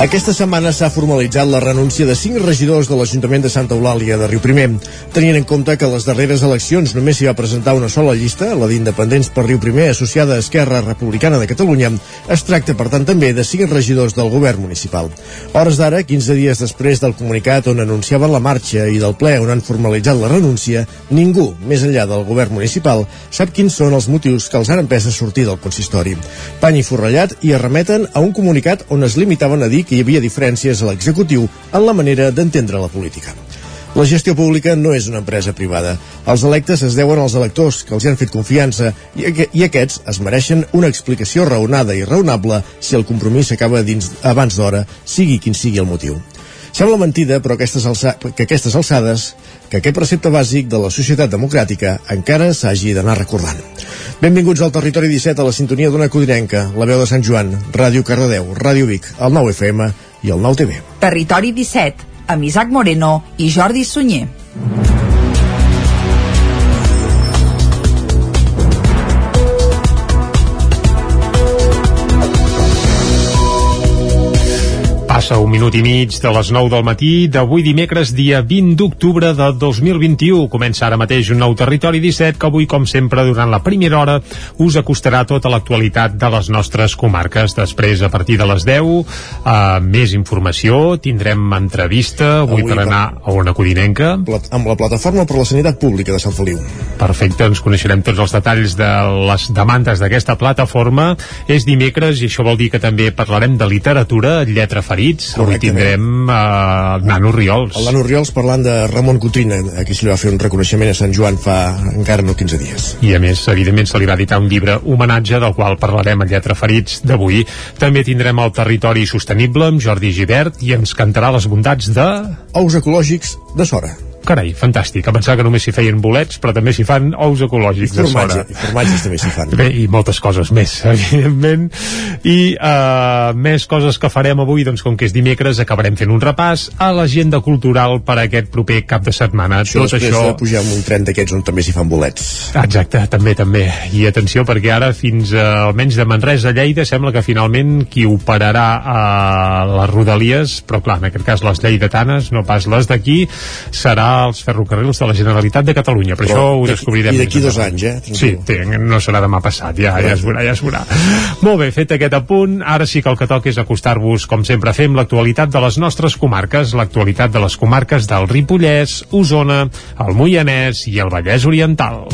Aquesta setmana s'ha formalitzat la renúncia de cinc regidors de l'Ajuntament de Santa Eulàlia de Riu Primer, tenint en compte que les darreres eleccions només s'hi va presentar una sola llista, la d'Independents per Riu Primer, associada a Esquerra Republicana de Catalunya. Es tracta, per tant, també de cinc regidors del govern municipal. Hores d'ara, 15 dies després del comunicat on anunciaven la marxa i del ple on han formalitzat la renúncia, ningú, més enllà del govern municipal, sap quins són els motius que els han empès a sortir del consistori. Pany i forrellat i arremeten a un comunicat on es limitaven a dir que hi havia diferències a l'executiu en la manera d'entendre la política. La gestió pública no és una empresa privada. Els electes es deuen als electors, que els han fet confiança, i, aqu i aquests es mereixen una explicació raonada i raonable si el compromís s'acaba abans d'hora, sigui quin sigui el motiu. Sembla mentida, però aquestes alça que aquestes alçades, que aquest precepte bàsic de la societat democràtica encara s'hagi d'anar recordant. Benvinguts al Territori 17 a la sintonia d'una codinenca, la veu de Sant Joan, Ràdio Cardedeu, Ràdio Vic, el 9 FM i el 9 TV. Territori 17, amb Isaac Moreno i Jordi Sunyer. Passa un minut i mig de les 9 del matí d'avui dimecres, dia 20 d'octubre de 2021. Comença ara mateix un nou Territori 17 que avui, com sempre, durant la primera hora us acostarà tota l'actualitat de les nostres comarques. Després, a partir de les 10, uh, més informació, tindrem entrevista avui, avui per anar a una codinenca. Amb la Plataforma per la Sanitat Pública de Sant Feliu. Perfecte, ens coneixerem tots els detalls de les demandes d'aquesta plataforma. És dimecres i això vol dir que també parlarem de literatura, lletra ferida, ferits. Avui tindrem uh, el Nano Riols. El Nano Riols parlant de Ramon Cotrina, a qui se li va fer un reconeixement a Sant Joan fa encara no 15 dies. I a més, evidentment, se li va editar un llibre homenatge del qual parlarem a Lletra Ferits d'avui. També tindrem el territori sostenible amb Jordi Givert i ens cantarà les bondats de... Ous ecològics de Sora. Carai, fantàstic. A pensar que només s'hi feien bolets, però també s'hi fan ous ecològics I formatge, I formatges també s'hi fan. Bé, i moltes coses més, evidentment. I uh, més coses que farem avui, doncs com que és dimecres, acabarem fent un repàs a l'agenda cultural per a aquest proper cap de setmana. Això Tot això... de pujar amb un tren d'aquests on també s'hi fan bolets. Exacte, també, també. I atenció, perquè ara fins a, almenys de Manresa a Lleida sembla que finalment qui operarà a les rodalies, però clar, en aquest cas les lleidatanes, no pas les d'aquí, serà als ferrocarrils de la Generalitat de Catalunya, però això ho descobrirem. I d'aquí dos anys, eh? Sí, té, no serà demà passat, ja, ja es veurà, ja es veurà. Molt bé, fet aquest apunt, ara sí que el que toca és acostar-vos, com sempre fem, l'actualitat de les nostres comarques, l'actualitat de les comarques del Ripollès, Osona, el Moianès i el Vallès Oriental.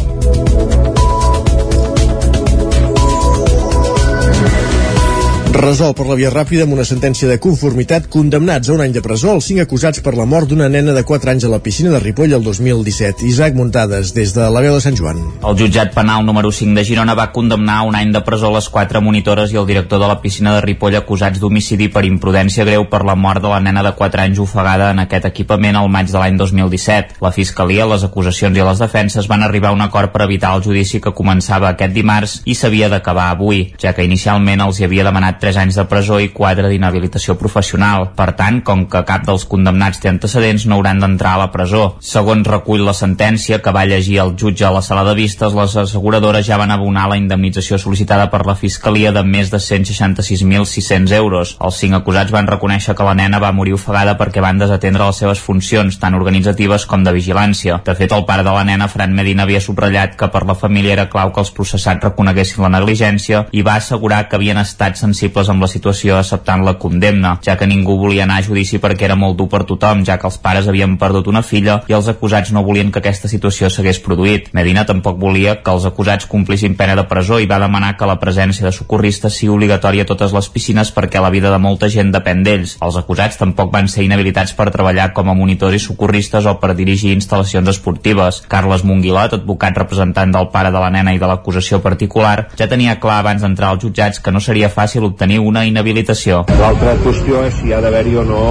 Resol per la via ràpida amb una sentència de conformitat condemnats a un any de presó els cinc acusats per la mort d'una nena de 4 anys a la piscina de Ripoll el 2017. Isaac Muntades, des de la veu de Sant Joan. El jutjat penal número 5 de Girona va condemnar un any de presó les quatre monitores i el director de la piscina de Ripoll acusats d'homicidi per imprudència greu per la mort de la nena de 4 anys ofegada en aquest equipament al maig de l'any 2017. La Fiscalia, les acusacions i les defenses van arribar a un acord per evitar el judici que començava aquest dimarts i s'havia d'acabar avui, ja que inicialment els hi havia demanat 3 anys de presó i 4 d'inhabilitació professional. Per tant, com que cap dels condemnats té antecedents, no hauran d'entrar a la presó. Segons recull la sentència que va llegir el jutge a la sala de vistes, les asseguradores ja van abonar la indemnització sol·licitada per la Fiscalia de més de 166.600 euros. Els cinc acusats van reconèixer que la nena va morir ofegada perquè van desatendre les seves funcions, tant organitzatives com de vigilància. De fet, el pare de la nena, Fran Medina, havia subratllat que per la família era clau que els processats reconeguessin la negligència i va assegurar que havien estat sensibles sensibles amb la situació acceptant la condemna, ja que ningú volia anar a judici perquè era molt dur per tothom, ja que els pares havien perdut una filla i els acusats no volien que aquesta situació s'hagués produït. Medina tampoc volia que els acusats complissin pena de presó i va demanar que la presència de socorristes sigui obligatòria a totes les piscines perquè la vida de molta gent depèn d'ells. Els acusats tampoc van ser inhabilitats per treballar com a monitors i socorristes o per dirigir instal·lacions esportives. Carles Monguilot, advocat representant del pare de la nena i de l'acusació particular, ja tenia clar abans d'entrar als jutjats que no seria fàcil obtenir tenir una inhabilitació. L'altra qüestió és si ha d'haver-hi o no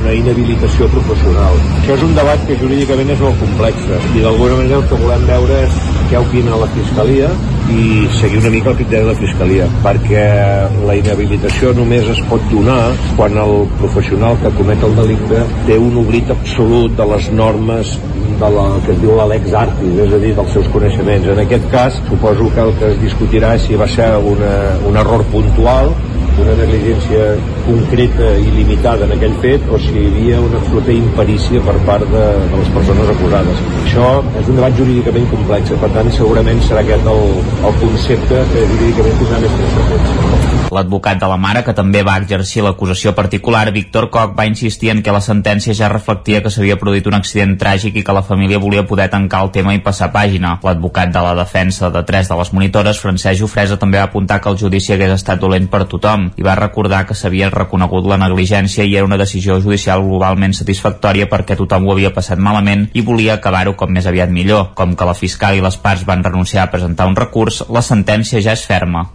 una inhabilitació professional. Això és un debat que jurídicament és molt complex i d'alguna manera el que volem veure és què opina la Fiscalia i seguir una mica el criteri de la Fiscalia, perquè la inhabilitació només es pot donar quan el professional que comet el delicte té un oblit absolut de les normes de la que es diu la lex artis, és a dir, dels seus coneixements. En aquest cas, suposo que el que es discutirà és si va ser una, un error puntual una negligència concreta i limitada en aquell fet o si hi havia una absoluta imperícia per part de, de les persones acusades. Això és un debat jurídicament complex, per tant segurament serà aquest el, el concepte que jurídicament tindrà més transcendència. L'advocat de la mare, que també va exercir l'acusació particular, Víctor Koch, va insistir en que la sentència ja reflectia que s'havia produït un accident tràgic i que la família volia poder tancar el tema i passar pàgina. L'advocat de la defensa de tres de les monitores, Francesc Jofresa, també va apuntar que el judici hagués estat dolent per tothom i va recordar que s'havia reconegut la negligència i era una decisió judicial globalment satisfactòria perquè tothom ho havia passat malament i volia acabar-ho com més aviat millor. Com que la fiscal i les parts van renunciar a presentar un recurs, la sentència ja és ferma.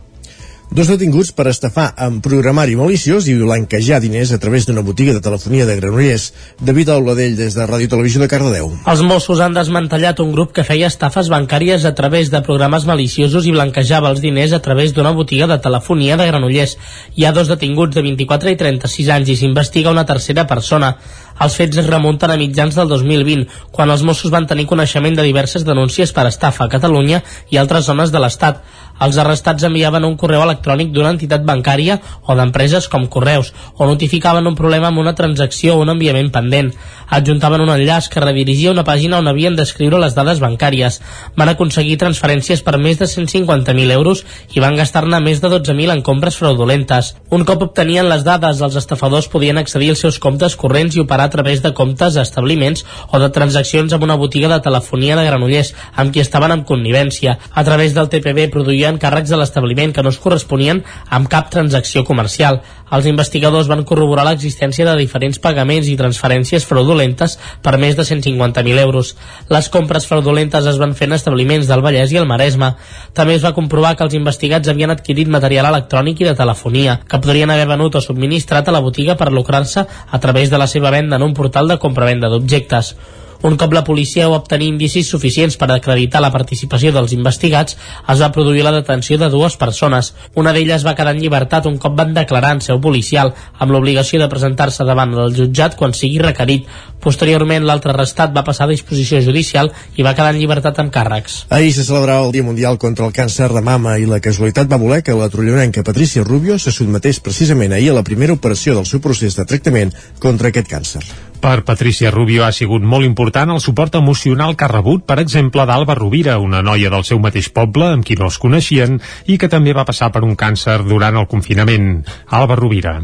Dos detinguts per estafar amb programari maliciós i blanquejar diners a través d'una botiga de telefonia de Granollers. David Auladell, des de Ràdio Televisió de Cardedeu. Els Mossos han desmantellat un grup que feia estafes bancàries a través de programes maliciosos i blanquejava els diners a través d'una botiga de telefonia de Granollers. Hi ha dos detinguts de 24 i 36 anys i s'investiga una tercera persona. Els fets es remunten a mitjans del 2020, quan els Mossos van tenir coneixement de diverses denúncies per estafa a Catalunya i altres zones de l'Estat. Els arrestats enviaven un correu electrònic d'una entitat bancària o d'empreses com Correus, o notificaven un problema amb una transacció o un enviament pendent. Adjuntaven un enllaç que redirigia una pàgina on havien d'escriure les dades bancàries. Van aconseguir transferències per més de 150.000 euros i van gastar-ne més de 12.000 en compres fraudulentes. Un cop obtenien les dades, els estafadors podien accedir als seus comptes corrents i operar a través de comptes a establiments o de transaccions amb una botiga de telefonia de Granollers, amb qui estaven en connivència. A través del TPB produïen càrrecs de l'establiment que no es corresponien amb cap transacció comercial. Els investigadors van corroborar l'existència de diferents pagaments i transferències fraudulentes per més de 150.000 euros. Les compres fraudulentes es van fer en establiments del Vallès i el Maresme. També es va comprovar que els investigats havien adquirit material electrònic i de telefonia, que podrien haver venut o subministrat a la botiga per lucrar-se a través de la seva venda en un portal de compravenda d'objectes. Un cop la policia va obtenir indicis suficients per acreditar la participació dels investigats, es va produir la detenció de dues persones. Una d'elles va quedar en llibertat un cop van declarar en seu policial, amb l'obligació de presentar-se davant del jutjat quan sigui requerit. Posteriorment, l'altre arrestat va passar a disposició judicial i va quedar en llibertat amb càrrecs. Ahir se celebrava el Dia Mundial contra el Càncer de Mama i la casualitat va voler que la trollonenca Patricia Rubio se sotmetés precisament ahir a la primera operació del seu procés de tractament contra aquest càncer. Per Patricia Rubio ha sigut molt important el suport emocional que ha rebut, per exemple, d'Alba Rovira, una noia del seu mateix poble, amb qui no es coneixien, i que també va passar per un càncer durant el confinament. Alba Rovira.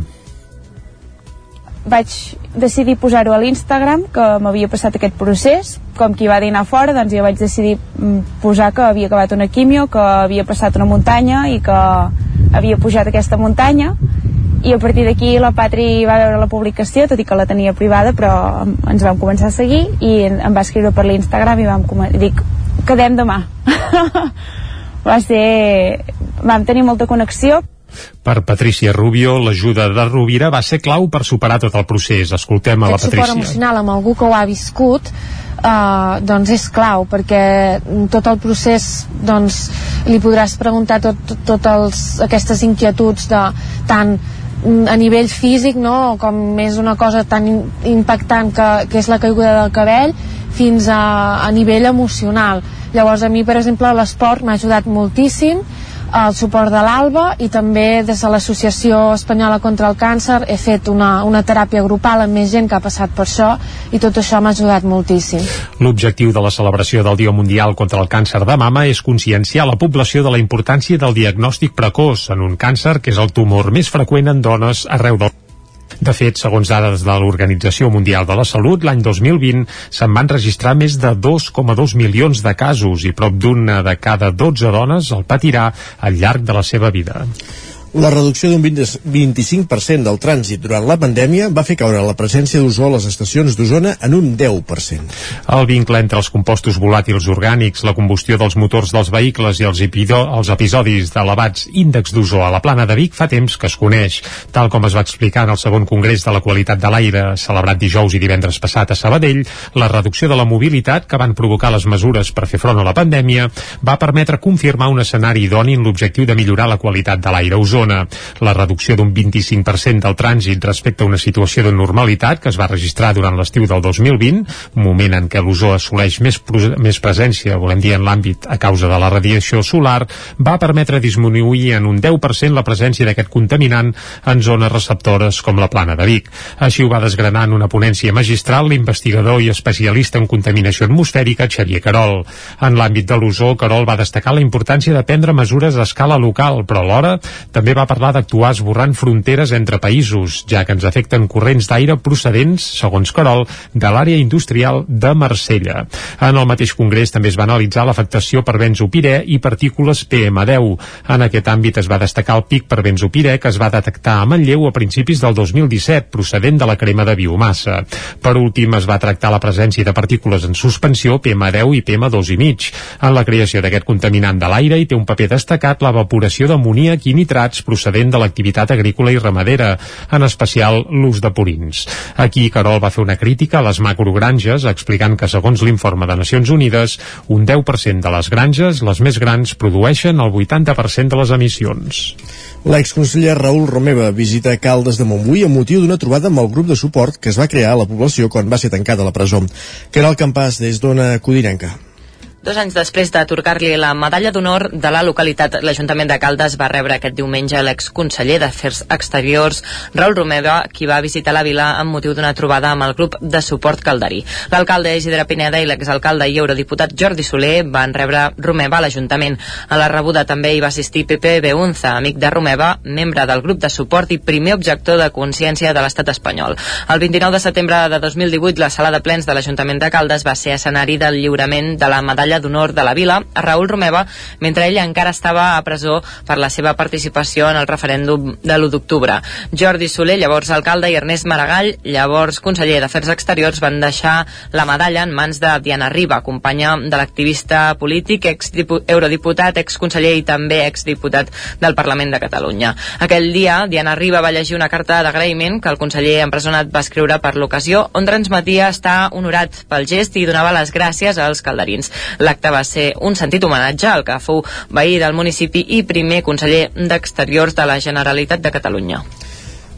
Vaig decidir posar-ho a l'Instagram, que m'havia passat aquest procés. Com qui va dinar fora, doncs jo vaig decidir mm, posar que havia acabat una quimio, que havia passat una muntanya i que havia pujat aquesta muntanya i a partir d'aquí la Patri va veure la publicació, tot i que la tenia privada, però ens vam començar a seguir i em va escriure per l'Instagram i vam dic, quedem demà. va ser... vam tenir molta connexió. Per Patricia Rubio, l'ajuda de Rovira va ser clau per superar tot el procés. Escoltem a la Patricia. suport emocional amb algú que ho ha viscut Uh, doncs és clau perquè tot el procés doncs li podràs preguntar tot, tot, tot els, aquestes inquietuds de tant a nivell físic no? com és una cosa tan impactant que, que és la caiguda del cabell fins a, a nivell emocional llavors a mi per exemple l'esport m'ha ajudat moltíssim el suport de l'ALBA i també des de l'Associació Espanyola contra el Càncer he fet una, una teràpia grupal amb més gent que ha passat per això i tot això m'ha ajudat moltíssim. L'objectiu de la celebració del Dia Mundial contra el Càncer de Mama és conscienciar la població de la importància del diagnòstic precoç en un càncer que és el tumor més freqüent en dones arreu del de fet, segons dades de l'Organització Mundial de la Salut, l'any 2020 se'n van registrar més de 2,2 milions de casos i prop d'una de cada 12 dones el patirà al llarg de la seva vida. La reducció d'un 25% del trànsit durant la pandèmia va fer caure la presència d'ozó a les estacions d'Osona en un 10%. El vincle entre els compostos volàtils orgànics, la combustió dels motors dels vehicles i els, epido, els episodis d'elevats índexs d'ozó a la plana de Vic fa temps que es coneix, tal com es va explicar en el segon congrés de la qualitat de l'aire celebrat dijous i divendres passat a Sabadell, la reducció de la mobilitat que van provocar les mesures per fer front a la pandèmia va permetre confirmar un escenari idoni en l'objectiu de millorar la qualitat de l'aire a Osona. La reducció d'un 25% del trànsit respecte a una situació de normalitat que es va registrar durant l'estiu del 2020, moment en què l'ozó assoleix més, més presència, volem dir, en l'àmbit a causa de la radiació solar, va permetre disminuir en un 10% la presència d'aquest contaminant en zones receptores com la plana de Vic. Així ho va desgranar en una ponència magistral l'investigador i especialista en contaminació atmosfèrica Xavier Carol. En l'àmbit de l'ozó, Carol va destacar la importància de prendre mesures a escala local, però alhora també va parlar d'actuar esborrant fronteres entre països, ja que ens afecten corrents d'aire procedents, segons Carol, de l'àrea industrial de Marsella. En el mateix congrés també es va analitzar l'afectació per benzopirè i partícules PM10. En aquest àmbit es va destacar el pic per benzopirè que es va detectar a Manlleu a principis del 2017, procedent de la crema de biomassa. Per últim, es va tractar la presència de partícules en suspensió PM10 i PM2,5. En la creació d'aquest contaminant de l'aire hi té un paper destacat l'evaporació d'amoníac i nitrats procedent de l'activitat agrícola i ramadera, en especial l'ús de purins. Aquí Carol va fer una crítica a les macrogranges, explicant que segons l'informe de Nacions Unides, un 10% de les granges, les més grans, produeixen el 80% de les emissions. L'exconseller Raül Romeva visita Caldes de Montbui amb motiu d'una trobada amb el grup de suport que es va crear a la població quan va ser tancada la presó. Caral Campàs, des d'Ona Codinenca. Dos anys després d'atorgar-li la medalla d'honor de la localitat, l'Ajuntament de Caldes va rebre aquest diumenge l'exconseller d'Afers Exteriors, Raül Romeva, qui va visitar la vila amb motiu d'una trobada amb el grup de suport calderí. L'alcalde Isidre Pineda i l'exalcalde i eurodiputat Jordi Soler van rebre Romeva a l'Ajuntament. A la rebuda també hi va assistir Pepe Beunza, amic de Romeva, membre del grup de suport i primer objector de consciència de l'estat espanyol. El 29 de setembre de 2018, la sala de plens de l'Ajuntament de Caldes va ser escenari del lliurament de la medalla medalla d'honor de la vila a Raül Romeva mentre ell encara estava a presó per la seva participació en el referèndum de l'1 d'octubre. Jordi Soler, llavors alcalde, i Ernest Maragall, llavors conseller d'Afers Exteriors, van deixar la medalla en mans de Diana Riba, companya de l'activista polític, ex-eurodiputat, exconseller i també exdiputat del Parlament de Catalunya. Aquell dia, Diana Riba va llegir una carta d'agraïment que el conseller empresonat va escriure per l'ocasió, on transmetia estar honorat pel gest i donava les gràcies als calderins. L'acte va ser un sentit homenatge al que fou veí del municipi i primer conseller d'Exteriors de la Generalitat de Catalunya.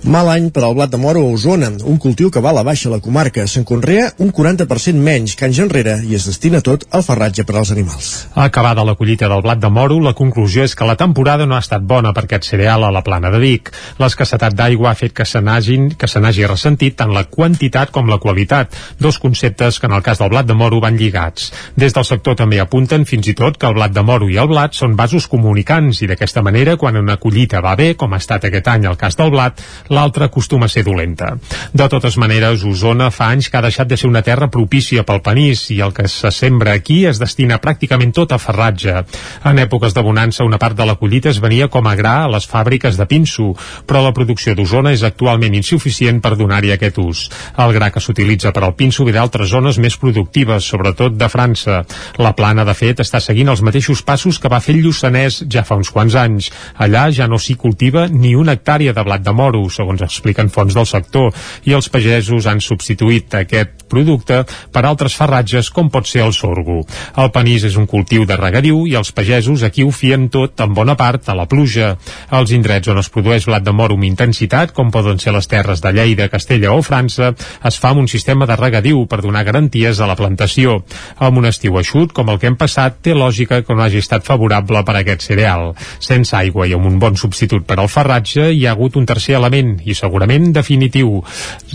Mal any per al blat de moro a Osona, un cultiu que va a la baixa a la comarca. Se'n conrea un 40% menys que anys enrere i es destina tot al farratge per als animals. Acabada la collita del blat de moro, la conclusió és que la temporada no ha estat bona per aquest cereal a la plana de Vic. L'escassetat d'aigua ha fet que se n'hagi ressentit tant la quantitat com la qualitat, dos conceptes que en el cas del blat de moro van lligats. Des del sector també apunten fins i tot que el blat de moro i el blat són vasos comunicants i d'aquesta manera, quan una collita va bé, com ha estat aquest any el cas del blat, l'altra acostuma a ser dolenta. De totes maneres, Osona fa anys que ha deixat de ser una terra propícia pel panís i el que se sembra aquí es destina pràcticament tot a ferratge. En èpoques de bonança, una part de la collita es venia com a gra a les fàbriques de pinso, però la producció d'Osona és actualment insuficient per donar-hi aquest ús. El gra que s'utilitza per al pinso ve d'altres zones més productives, sobretot de França. La plana, de fet, està seguint els mateixos passos que va fer el Lluçanès ja fa uns quants anys. Allà ja no s'hi cultiva ni una hectàrea de blat de moro, segons expliquen fons del sector, i els pagesos han substituït aquest producte per altres farratges com pot ser el sorgo. El panís és un cultiu de regadiu i els pagesos aquí ho fien tot en bona part a la pluja. Els indrets on es produeix blat de moro amb intensitat, com poden ser les terres de Lleida, Castella o França, es fa amb un sistema de regadiu per donar garanties a la plantació. Amb un estiu eixut, com el que hem passat, té lògica que no hagi estat favorable per a aquest cereal. Sense aigua i amb un bon substitut per al farratge, hi ha hagut un tercer element i segurament definitiu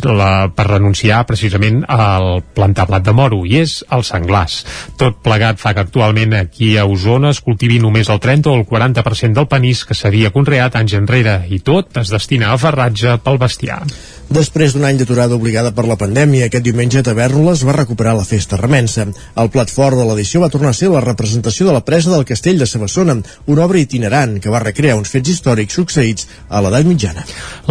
la, per renunciar precisament al plantar blat de moro i és el senglars. Tot plegat fa que actualment aquí a Osona es cultivi només el 30 o el 40% del panís que s'havia conreat anys enrere i tot es destina a ferratge pel bestiar. Després d'un any d'aturada obligada per la pandèmia, aquest diumenge Tavernoles va recuperar la festa remensa. El plat fort de l'edició va tornar a ser la representació de la presa del castell de Sabassona, una obra itinerant que va recrear uns fets històrics succeïts a l'edat mitjana.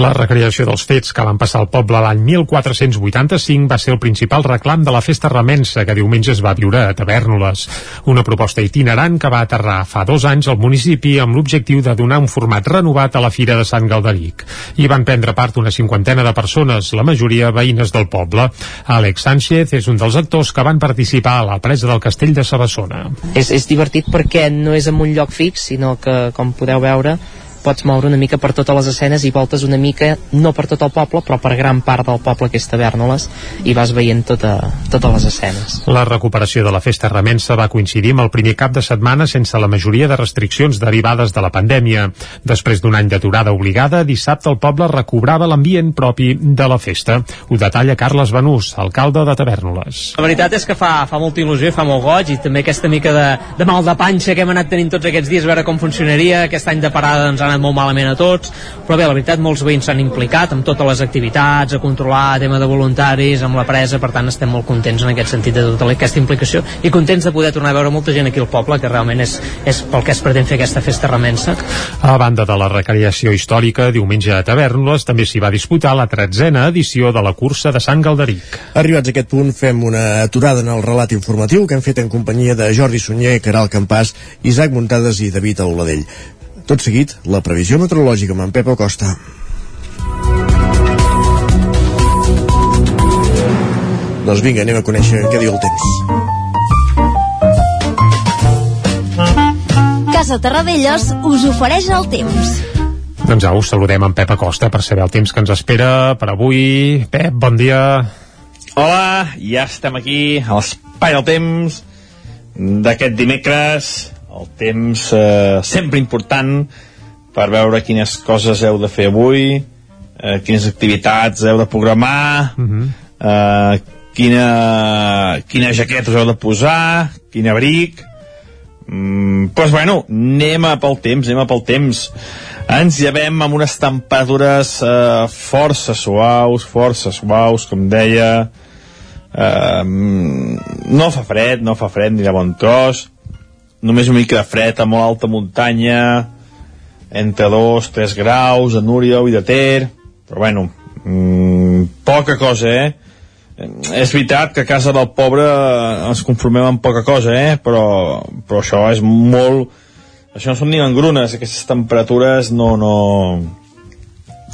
La recreació dels fets que van passar al poble l'any 1485 va ser el principal reclam de la festa remensa que diumenge es va viure a Tavernoles. Una proposta itinerant que va aterrar fa dos anys al municipi amb l'objectiu de donar un format renovat a la Fira de Sant Galderic. Hi van prendre part una cinquantena de persones persones, la majoria veïnes del poble. Àlex Sánchez és un dels actors que van participar a la presa del castell de Sabassona. És, és divertit perquè no és en un lloc fix, sinó que, com podeu veure, pots moure una mica per totes les escenes i voltes una mica, no per tot el poble, però per gran part del poble que és Tavernoles, i vas veient tota, totes les escenes. La recuperació de la festa remensa va coincidir amb el primer cap de setmana sense la majoria de restriccions derivades de la pandèmia. Després d'un any d'aturada obligada, dissabte el poble recobrava l'ambient propi de la festa. Ho detalla Carles Benús, alcalde de Tavernoles. La veritat és que fa, fa molta il·lusió i fa molt goig i també aquesta mica de, de mal de panxa que hem anat tenint tots aquests dies, a veure com funcionaria. Aquest any de parada ens ha anat molt malament a tots, però bé, la veritat, molts veïns s'han implicat amb totes les activitats, a controlar tema de voluntaris, amb la presa, per tant estem molt contents en aquest sentit de tota aquesta implicació i contents de poder tornar a veure molta gent aquí al poble, que realment és, és pel que es pretén fer aquesta festa remensa. A banda de la recreació històrica, diumenge a Tavernoles també s'hi va disputar la tretzena edició de la cursa de Sant Galderic. Arribats a aquest punt, fem una aturada en el relat informatiu que hem fet en companyia de Jordi Sunyer, Caral Campàs, Isaac Muntades i David Auladell. Tot seguit, la previsió meteorològica amb en Pep Acosta. Doncs vinga, anem a conèixer què diu el temps. Casa Terradellos us ofereix el temps. Doncs au, saludem en Pep Acosta per saber el temps que ens espera per avui. Pep, bon dia. Hola, ja estem aquí a l'espai del temps d'aquest dimecres el temps eh, sempre important per veure quines coses heu de fer avui eh, quines activitats heu de programar uh -huh. eh, quina, quina jaqueta us heu de posar quin abric. Mm, pues bueno, anem a pel temps anem a pel temps. Ens llevem amb unes temperatures eh, força suaus força suaus, com deia. Eh, no fa fred no fa fred ni de bon tros només una mica de fred a molt alta muntanya entre 2, 3 graus a Núria i de Ter però bueno mmm, poca cosa eh? És veritat que a casa del pobre ens conformem amb poca cosa eh? Però, però això és molt això no són ni engrunes aquestes temperatures no, no.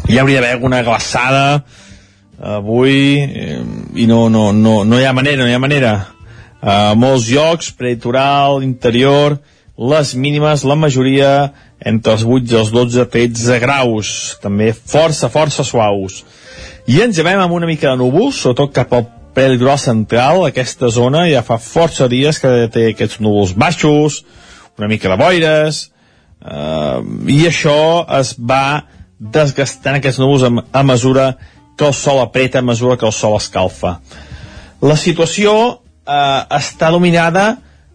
Hi hauria d'haver alguna glaçada avui eh, i no, no, no, no hi ha manera no hi ha manera a molts llocs, preditoral, interior, les mínimes, la majoria entre els 8 i els 12, 13 graus, també força, força suaus. I ens llevem amb una mica de núvols, sobretot cap al preditoral central, aquesta zona ja fa força dies que té aquests núvols baixos, una mica de boires, eh, i això es va desgastant aquests núvols a, a mesura que el sol apreta, a mesura que el sol escalfa. La situació eh, està dominada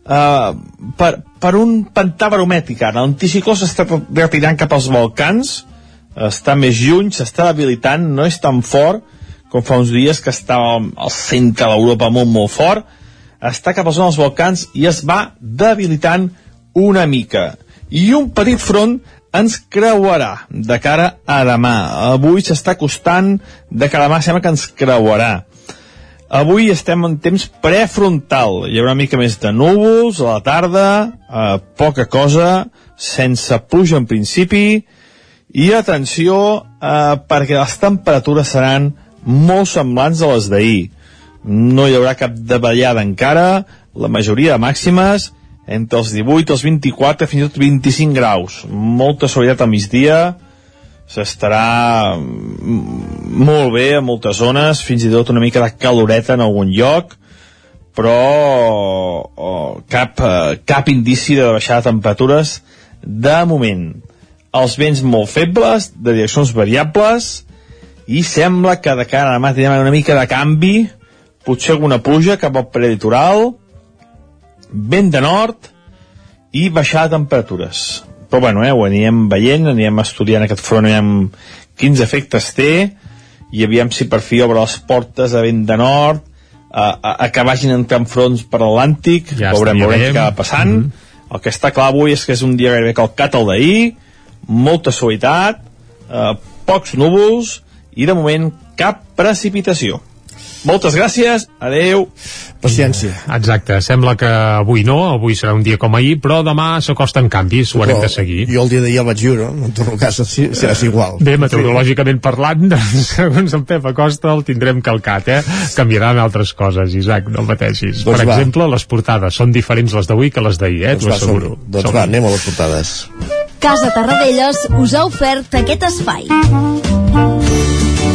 eh, per, per un pantà baromètric ara. L'anticicló s'està retirant cap als Balcans, està més lluny, s'està debilitant, no és tan fort com fa uns dies que estava al centre d'Europa molt, molt fort, està cap als als Balcans i es va debilitant una mica. I un petit front ens creuarà de cara a demà. Avui s'està costant de cara a demà, sembla que ens creuarà. Avui estem en temps prefrontal. Hi haurà una mica més de núvols a la tarda, eh, poca cosa, sense pluja en principi, i atenció eh, perquè les temperatures seran molt semblants a les d'ahir. No hi haurà cap davallada encara, la majoria de màximes entre els 18 i els 24, fins i tot 25 graus. Molta suavitat al migdia, s'estarà molt bé a moltes zones, fins i tot una mica de caloreta en algun lloc, però oh, cap, eh, cap indici de baixar de temperatures de moment. Els vents molt febles, de direccions variables, i sembla que de cara a demà tindrem una mica de canvi, potser alguna pluja cap al preditoral, vent de nord i baixar de temperatures però bueno, eh, ho anirem veient, anirem estudiant aquest front, anirem quins efectes té, i aviam si per fi obre les portes a vent de nord a, a, a que vagin entrant fronts per l'Atlàntic Ja veurem, veurem què acaba passant. Mhm. el que està clar avui és que és un dia gairebé calcat al d'ahir molta suavitat eh, pocs núvols i de moment cap precipitació moltes gràcies, adeu Paciència. Exacte, sembla que avui no, avui serà un dia com ahir, però demà s'acosten canvis, ho haurem de seguir. Jo el dia d'ahir el vaig viure, no? en tot cas si- serà igual. Bé, meteorològicament parlant, doncs, segons el Pep Acosta el tindrem calcat, eh? Canviaran altres coses, Isaac, no pateixis. Doncs per va. exemple, les portades són diferents les d'avui que les d'ahir, eh? Doncs T'ho va, asseguro. som-hi. Doncs va, anem a les portades. Casa Tarradellas us ha ofert aquest espai.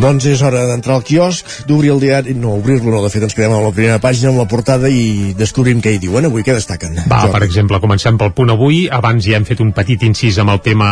Doncs és hora d'entrar al quiosc, d'obrir el diari, no, obrir-lo no, de fet ens quedem amb la primera pàgina, amb la portada i descobrim què hi diuen avui, què destaquen. Va, Jordi. per exemple, comencem pel punt avui. Abans ja hem fet un petit incís amb el tema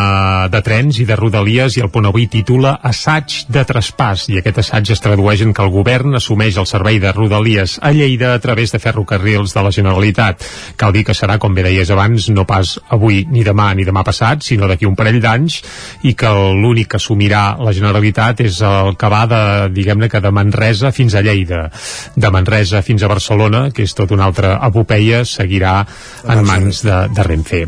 de trens i de rodalies i el punt avui titula Assaig de traspàs i aquest assaig es tradueix en que el govern assumeix el servei de rodalies a Lleida a través de ferrocarrils de la Generalitat. Cal dir que serà, com bé deies abans, no pas avui ni demà ni demà passat, sinó d'aquí un parell d'anys i que l'únic que assumirà la Generalitat és el que va de, diguem-ne que de Manresa fins a Lleida. De Manresa fins a Barcelona, que és tota una altra epopeia, seguirà en mans de, de Renfe.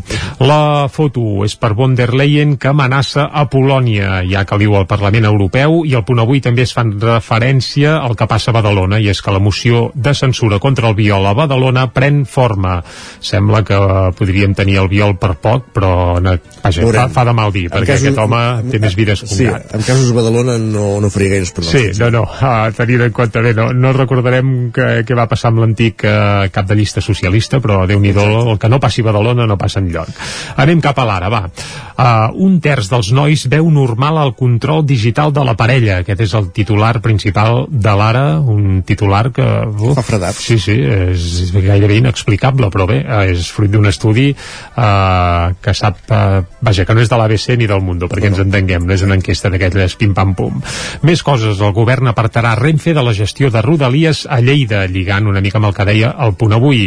La foto és per von der Leyen que amenaça a Polònia, ja que diu al Parlament Europeu, i el punt avui també es fan referència al que passa a Badalona, i és que la moció de censura contra el viol a Badalona pren forma. Sembla que podríem tenir el viol per poc, però vaja, fa, fa de mal dir, En perquè casos- aquest home té més vides que un Sí, gat. en casos de Badalona no, no gaires pronòstics. Sí, no, no, uh, tenint en compte bé, no, no recordarem que, què va passar amb l'antic uh, cap de llista socialista, però déu nhi el que no passi a Badalona no passa enlloc. Anem cap a l'ara, va. Uh, un terç dels nois veu normal el control digital de la parella. Aquest és el titular principal de l'ara, un titular que... Uf, Fa fredat. Sí, sí, és gairebé inexplicable, però bé, és fruit d'un estudi uh, que sap, uh, vaja, que no és de l'ABC ni del Mundo, perquè ens entenguem, no és una enquesta d'aquelles pim-pam-pum. Més coses, el govern apartarà Renfe de la gestió de Rodalies a Lleida, lligant una mica amb el que deia el punt avui.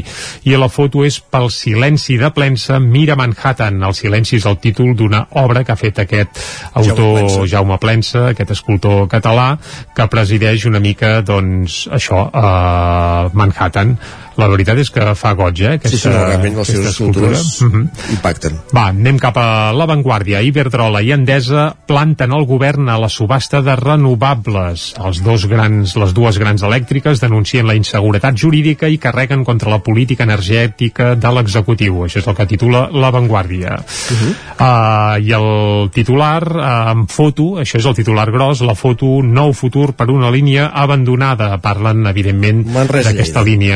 I la foto és pel silenci de plensa Mira Manhattan. El silenci és el títol d'una obra que ha fet aquest autor Plensa. Jaume Plensa, aquest escultor català, que presideix una mica, doncs, això, a Manhattan. La veritat és que fa goig, eh, aquesta, Sí, sí, no, realment les seves escultura. escultures Mhm. impacten. Va, anem cap a l'avantguàrdia. Iberdrola i Endesa planten el govern a la subhasta de renovables. Els dos grans, les dues grans elèctriques denuncien la inseguretat jurídica i carreguen contra la política energètica de l'executiu. Això és el que titula l'avantguàrdia. Uh, I el titular, uh, amb foto, això és el titular gros, la foto Nou futur per una línia abandonada. Parlen, evidentment,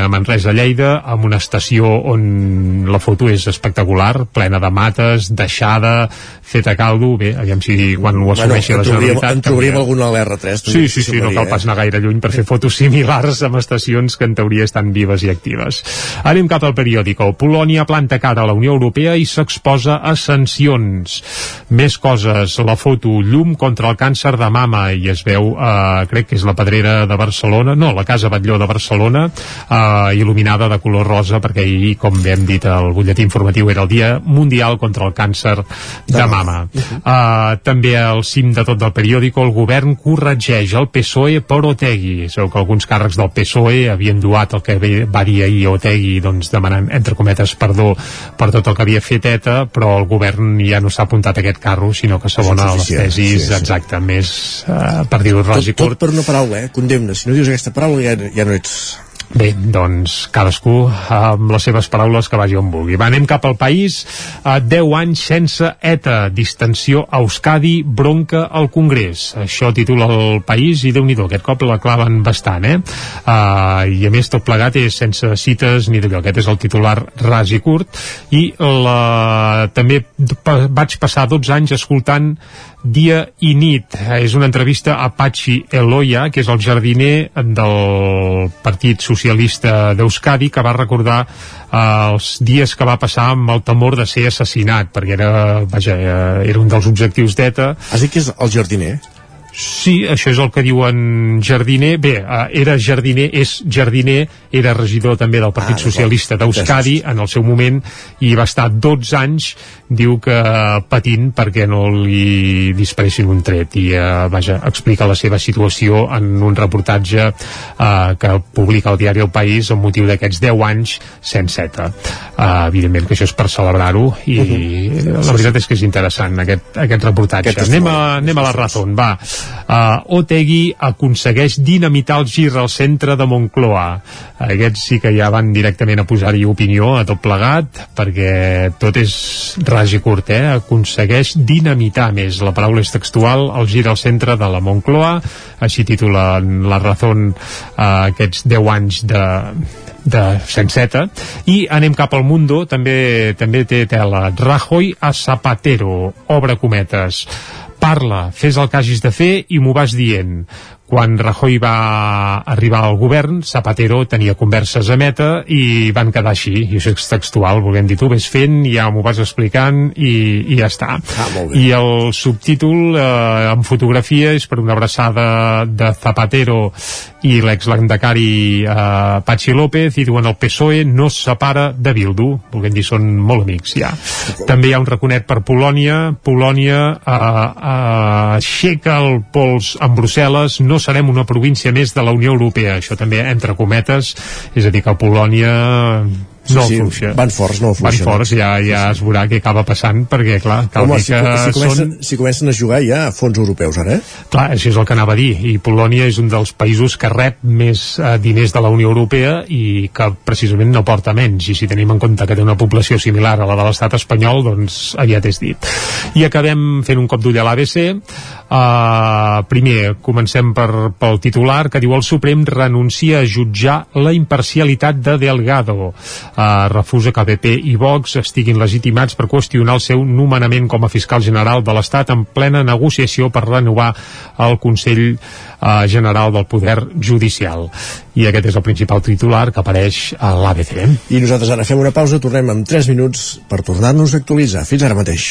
Manresa, d'aquesta Lleida. amb una estació on la foto és espectacular, plena de mates, deixada, feta a caldo, bé, aviam si quan ho assumeixi en la Generalitat... en trobaríem canvia. alguna a l'R3. Sí, sí, sí, no cal pas anar gaire lluny per fer fotos similars amb estacions que en teoria estan vives i actives. Anem cap al periòdico. Polònia planta cara a la Unió Europea i s'exposa a sancions. Més coses, la foto, llum contra el càncer de mama i es veu, eh, crec que és la pedrera de Barcelona, no, la Casa Batlló de Barcelona, eh, il·luminada de color rosa perquè ahir, com bé hem dit al butlletí informatiu, era el Dia Mundial contra el Càncer de Mama. Uh, també al cim de tot del periòdico el govern corregeix el PSOE per Otegui. Sabeu que alguns càrrecs del PSOE havien duat el que va dir ahir Otegui doncs, demanant, entre cometes, perdó per tot el que havia fet ETA, però el govern ja no s'ha apuntat a aquest carro, sinó que s'abona a les tesis, sí, sí. exacte, més uh, per dir-ho ros i Tot, tot curt. per una paraula, eh? Condemna. Si no dius aquesta paraula ja, ja no ets... Bé, doncs cadascú amb les seves paraules que vagi on vulgui. Va, anem cap al país. Uh, 10 anys sense ETA, distensió a Euskadi, bronca al Congrés. Això titula el país i déu nhi aquest cop la claven bastant, eh? Uh, I a més tot plegat és sense cites ni d'allò. Aquest és el titular ras i curt. I la... també vaig passar 12 anys escoltant dia i nit. És una entrevista a Pachi Eloia, que és el jardiner del Partit Socialista d'Euskadi, que va recordar eh, els dies que va passar amb el temor de ser assassinat, perquè era, vaja, eh, era un dels objectius d'ETA. Has dit que és el jardiner? Sí, això és el que diuen Jardiner. Bé, uh, era Jardiner, és Jardiner, era regidor també del Partit ah, Socialista d'Euskadi en el seu moment i va estar 12 anys, diu que patint perquè no li disparessin un tret i uh, vaja, explica la seva situació en un reportatge uh, que publica el diari El País amb motiu d'aquests 10 anys sense ETA. Uh, evidentment que això és per celebrar-ho i uh -huh. la veritat és que és interessant aquest, aquest reportatge. Aquest anem, a, anem a la raó, va uh, Otegi aconsegueix dinamitar el gir al centre de Moncloa aquests sí que ja van directament a posar-hi opinió a tot plegat perquè tot és ras i curt eh? aconsegueix dinamitar més. La paraula és textual el gir al centre de la Moncloa. Així titula la raó uh, aquests 10 anys de, de Senseta i anem cap al Mundo. També també té tela. Rajoy a Zapatero obre cometes. Parla, fes el que hagis de fer i m'ho vas dient quan Rajoy va arribar al govern, Zapatero tenia converses a meta i van quedar així, i això és textual, volguem dir, tu ves fent, ja m'ho vas explicant i, i ja està. Ah, I el subtítol eh, en fotografia és per una abraçada de Zapatero i l'exlandacari eh, Pachi López i diuen el PSOE no es separa de Bildu, volguem dir, són molt amics ja. També hi ha un raconet per Polònia, Polònia eh, eh, aixeca el pols en Brussel·les, no serem una província més de la Unió Europea, això també entre cometes, és a dir que Polònia no sí, afluixa. Van forts, no afluixen. Van forts, ja, ja es veurà què acaba passant, perquè, clar, cal Home, dir si, que si, comencen, són... si comencen a jugar ja a fons europeus, ara, eh? Clar, això és el que anava a dir, i Polònia és un dels països que rep més eh, diners de la Unió Europea i que precisament no porta menys, i si tenim en compte que té una població similar a la de l'estat espanyol, doncs aviat és dit. I acabem fent un cop d'ull a l'ABC. Uh, primer, comencem per, pel titular, que diu el Suprem renuncia a jutjar la imparcialitat de Delgado. Uh, refusa que BP i Vox estiguin legitimats per qüestionar el seu nomenament com a fiscal general de l'Estat en plena negociació per renovar el Consell eh, General del Poder Judicial. I aquest és el principal titular que apareix a l'ABC. I nosaltres ara fem una pausa, tornem en 3 minuts per tornar-nos a actualitzar. Fins ara mateix.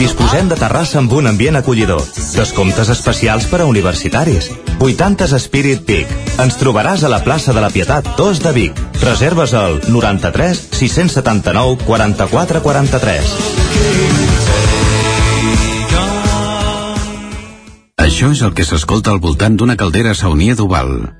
Disposem de terrassa amb un ambient acollidor. Descomptes especials per a universitaris. 80s Spirit Peak. Ens trobaràs a la plaça de la Pietat 2 de Vic. Reserves al 93 679 44 43. Això és el que s'escolta al voltant d'una caldera saunier d'Oval.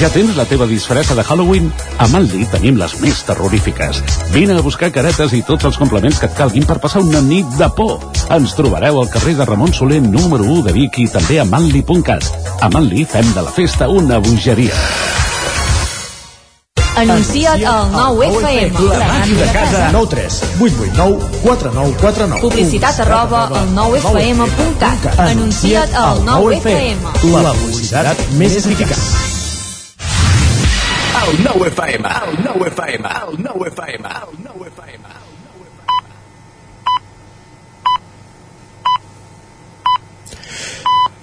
Ja tens la teva disfressa de Halloween? A Manli tenim les més terrorífiques. Vine a buscar caretes i tots els complements que et calguin per passar una nit de por. Ens trobareu al carrer de Ramon Soler número 1 de Vic i també a manli.cat. A Manli fem de la festa una bogeria. Anuncia't al 9FM. La màquina de casa. 9 3 8 8 9 4 9 4 9. Publicitat arroba al 9FM.cat. Anuncia't al 9FM. La publicitat més eficaç. El 9FM, el 9FM, el 9FM, el 9FM.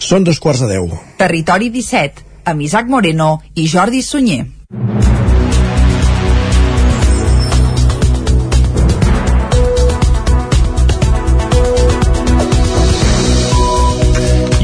Són dos quarts de deu. Territori 17, amb Isaac Moreno i Jordi Sunyer.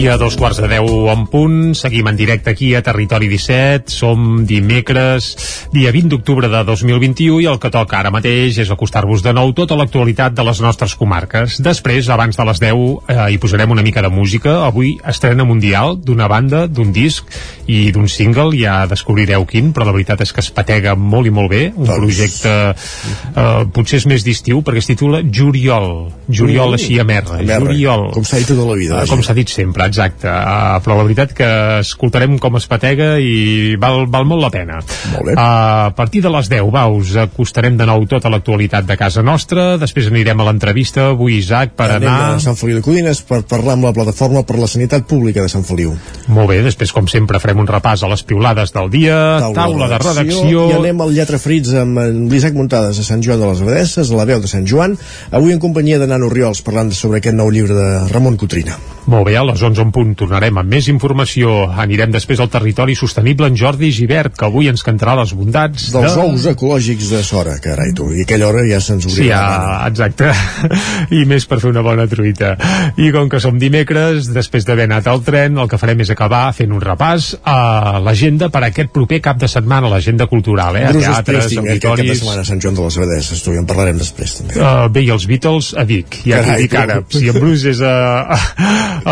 I a dos quarts de deu en punt, seguim en directe aquí a Territori 17, som dimecres, dia 20 d'octubre de 2021 i el que toca ara mateix és acostar-vos de nou tota l'actualitat de les nostres comarques. Després, abans de les 10, eh, hi posarem una mica de música. Avui estrena mundial d'una banda, d'un disc i d'un single, ja descobrireu quin, però la veritat és que es patega molt i molt bé, un Doncs- projecte eh, potser és més d'estiu perquè es titula Juriol, Juriol Mm. així a merda, Juriol. com s'ha dit tota la vida, Eh, vaja. Com s'ha dit sempre, exacte. Uh, però la veritat que escoltarem com es patega i val, val molt la pena. Molt bé. Uh, a partir de les 10, va, us acostarem de nou tota l'actualitat de casa nostra, després anirem a l'entrevista avui, Isaac, per Anem anar... a Sant Feliu de Codines per parlar amb la plataforma per la sanitat pública de Sant Feliu. Molt bé, després, com sempre, farem un repàs a les piulades del dia, taula, de redacció... I anem al Lletra Frits amb l'Isaac Muntades a Sant Joan de les Abadesses, a la veu de Sant Joan, avui en companyia de Nano Riols, parlant sobre aquest nou llibre de Ramon Cotrina. Molt bé, a les 11 en punt tornarem amb més informació. Anirem després al territori sostenible en Jordi Givert, que avui ens cantarà les bondats Dels de... ous ecològics de Sora, carai tu, i aquella hora ja se'ns Sí, obrirà. ja, exacte. I més per fer una bona truita. I com que som dimecres, després d'haver anat al tren, el que farem és acabar fent un repàs a l'agenda per aquest proper cap de setmana, l'agenda cultural, eh? A Bruce teatres, Springsteen, aquest cap de auditoris... setmana a Sant Joan de les Abadesses, tu, i en parlarem després també. Uh, bé, i els Beatles a Vic, ja t'ho Carai, dic ara. Si en Bruce és a, a,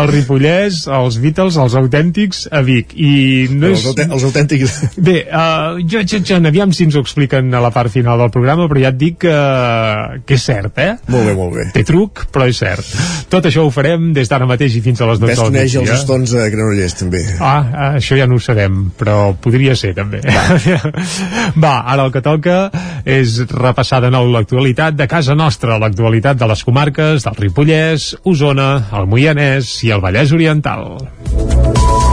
al Ripollès, els Beatles, els autèntics, a Vic. I no és... els, autè els autèntics... Bé, uh, jo, jo, jo, aviam si ens ho expliquen a la part final del programa, però ja et dic que, que és cert, eh? Molt bé, molt bé. Té truc, però és cert. Tot això ho farem des d'ara mateix i fins a les 12 Ves del coneix els migdia. estons de Granollers, també. Ah, això ja no ho sabem, però podria ser també. Va, ara el que toca és repassar de nou l'actualitat de casa nostra, l'actualitat de les comarques del Ripollès, Osona, el Moianès i el Vallès Oriental. Oriental.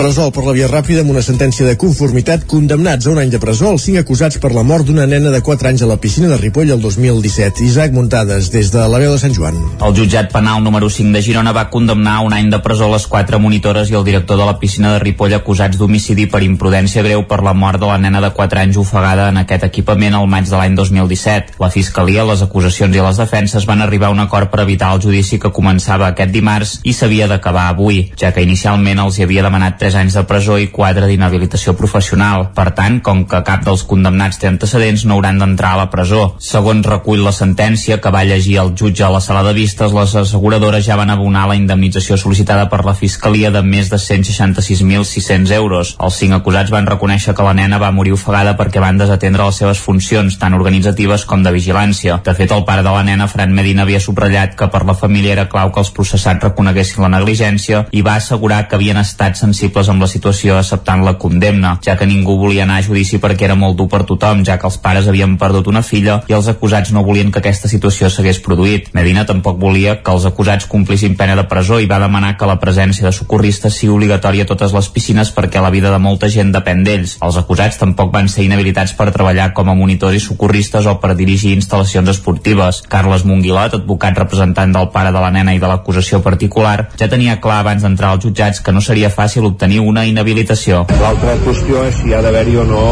Resol per la via ràpida amb una sentència de conformitat condemnats a un any de presó els cinc acusats per la mort d'una nena de 4 anys a la piscina de Ripoll el 2017. Isaac Muntades, des de la veu de Sant Joan. El jutjat penal número 5 de Girona va condemnar un any de presó les quatre monitores i el director de la piscina de Ripoll acusats d'homicidi per imprudència greu per la mort de la nena de 4 anys ofegada en aquest equipament al maig de l'any 2017. La Fiscalia, les acusacions i les defenses van arribar a un acord per evitar el judici que començava aquest dimarts i s'havia d'acabar avui, ja que inicialment els hi havia demanat 3 anys de presó i 4 d'inhabilitació professional. Per tant, com que cap dels condemnats té antecedents, no hauran d'entrar a la presó. Segons recull la sentència que va llegir el jutge a la sala de vistes, les asseguradores ja van abonar la indemnització sol·licitada per la Fiscalia de més de 166.600 euros. Els cinc acusats van reconèixer que la nena va morir ofegada perquè van desatendre les seves funcions, tant organitzatives com de vigilància. De fet, el pare de la nena, Fran Medina, havia subratllat que per la família era clau que els processats reconeguessin la negligència i va assegurar que havien estat sensibles compatibles amb la situació acceptant la condemna, ja que ningú volia anar a judici perquè era molt dur per tothom, ja que els pares havien perdut una filla i els acusats no volien que aquesta situació s'hagués produït. Medina tampoc volia que els acusats complissin pena de presó i va demanar que la presència de socorristes sigui obligatòria a totes les piscines perquè la vida de molta gent depèn d'ells. Els acusats tampoc van ser inhabilitats per treballar com a monitors i socorristes o per dirigir instal·lacions esportives. Carles Monguilot, advocat representant del pare de la nena i de l'acusació particular, ja tenia clar abans d'entrar als jutjats que no seria fàcil obtenir una inhabilitació. L'altra qüestió és si ha d'haver-hi o no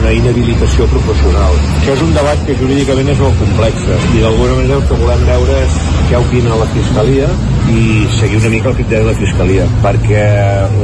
una inhabilitació professional. Això és un debat que jurídicament és molt complex i d'alguna manera el que volem veure és què opina la Fiscalia i seguir una mica el criteri de la Fiscalia perquè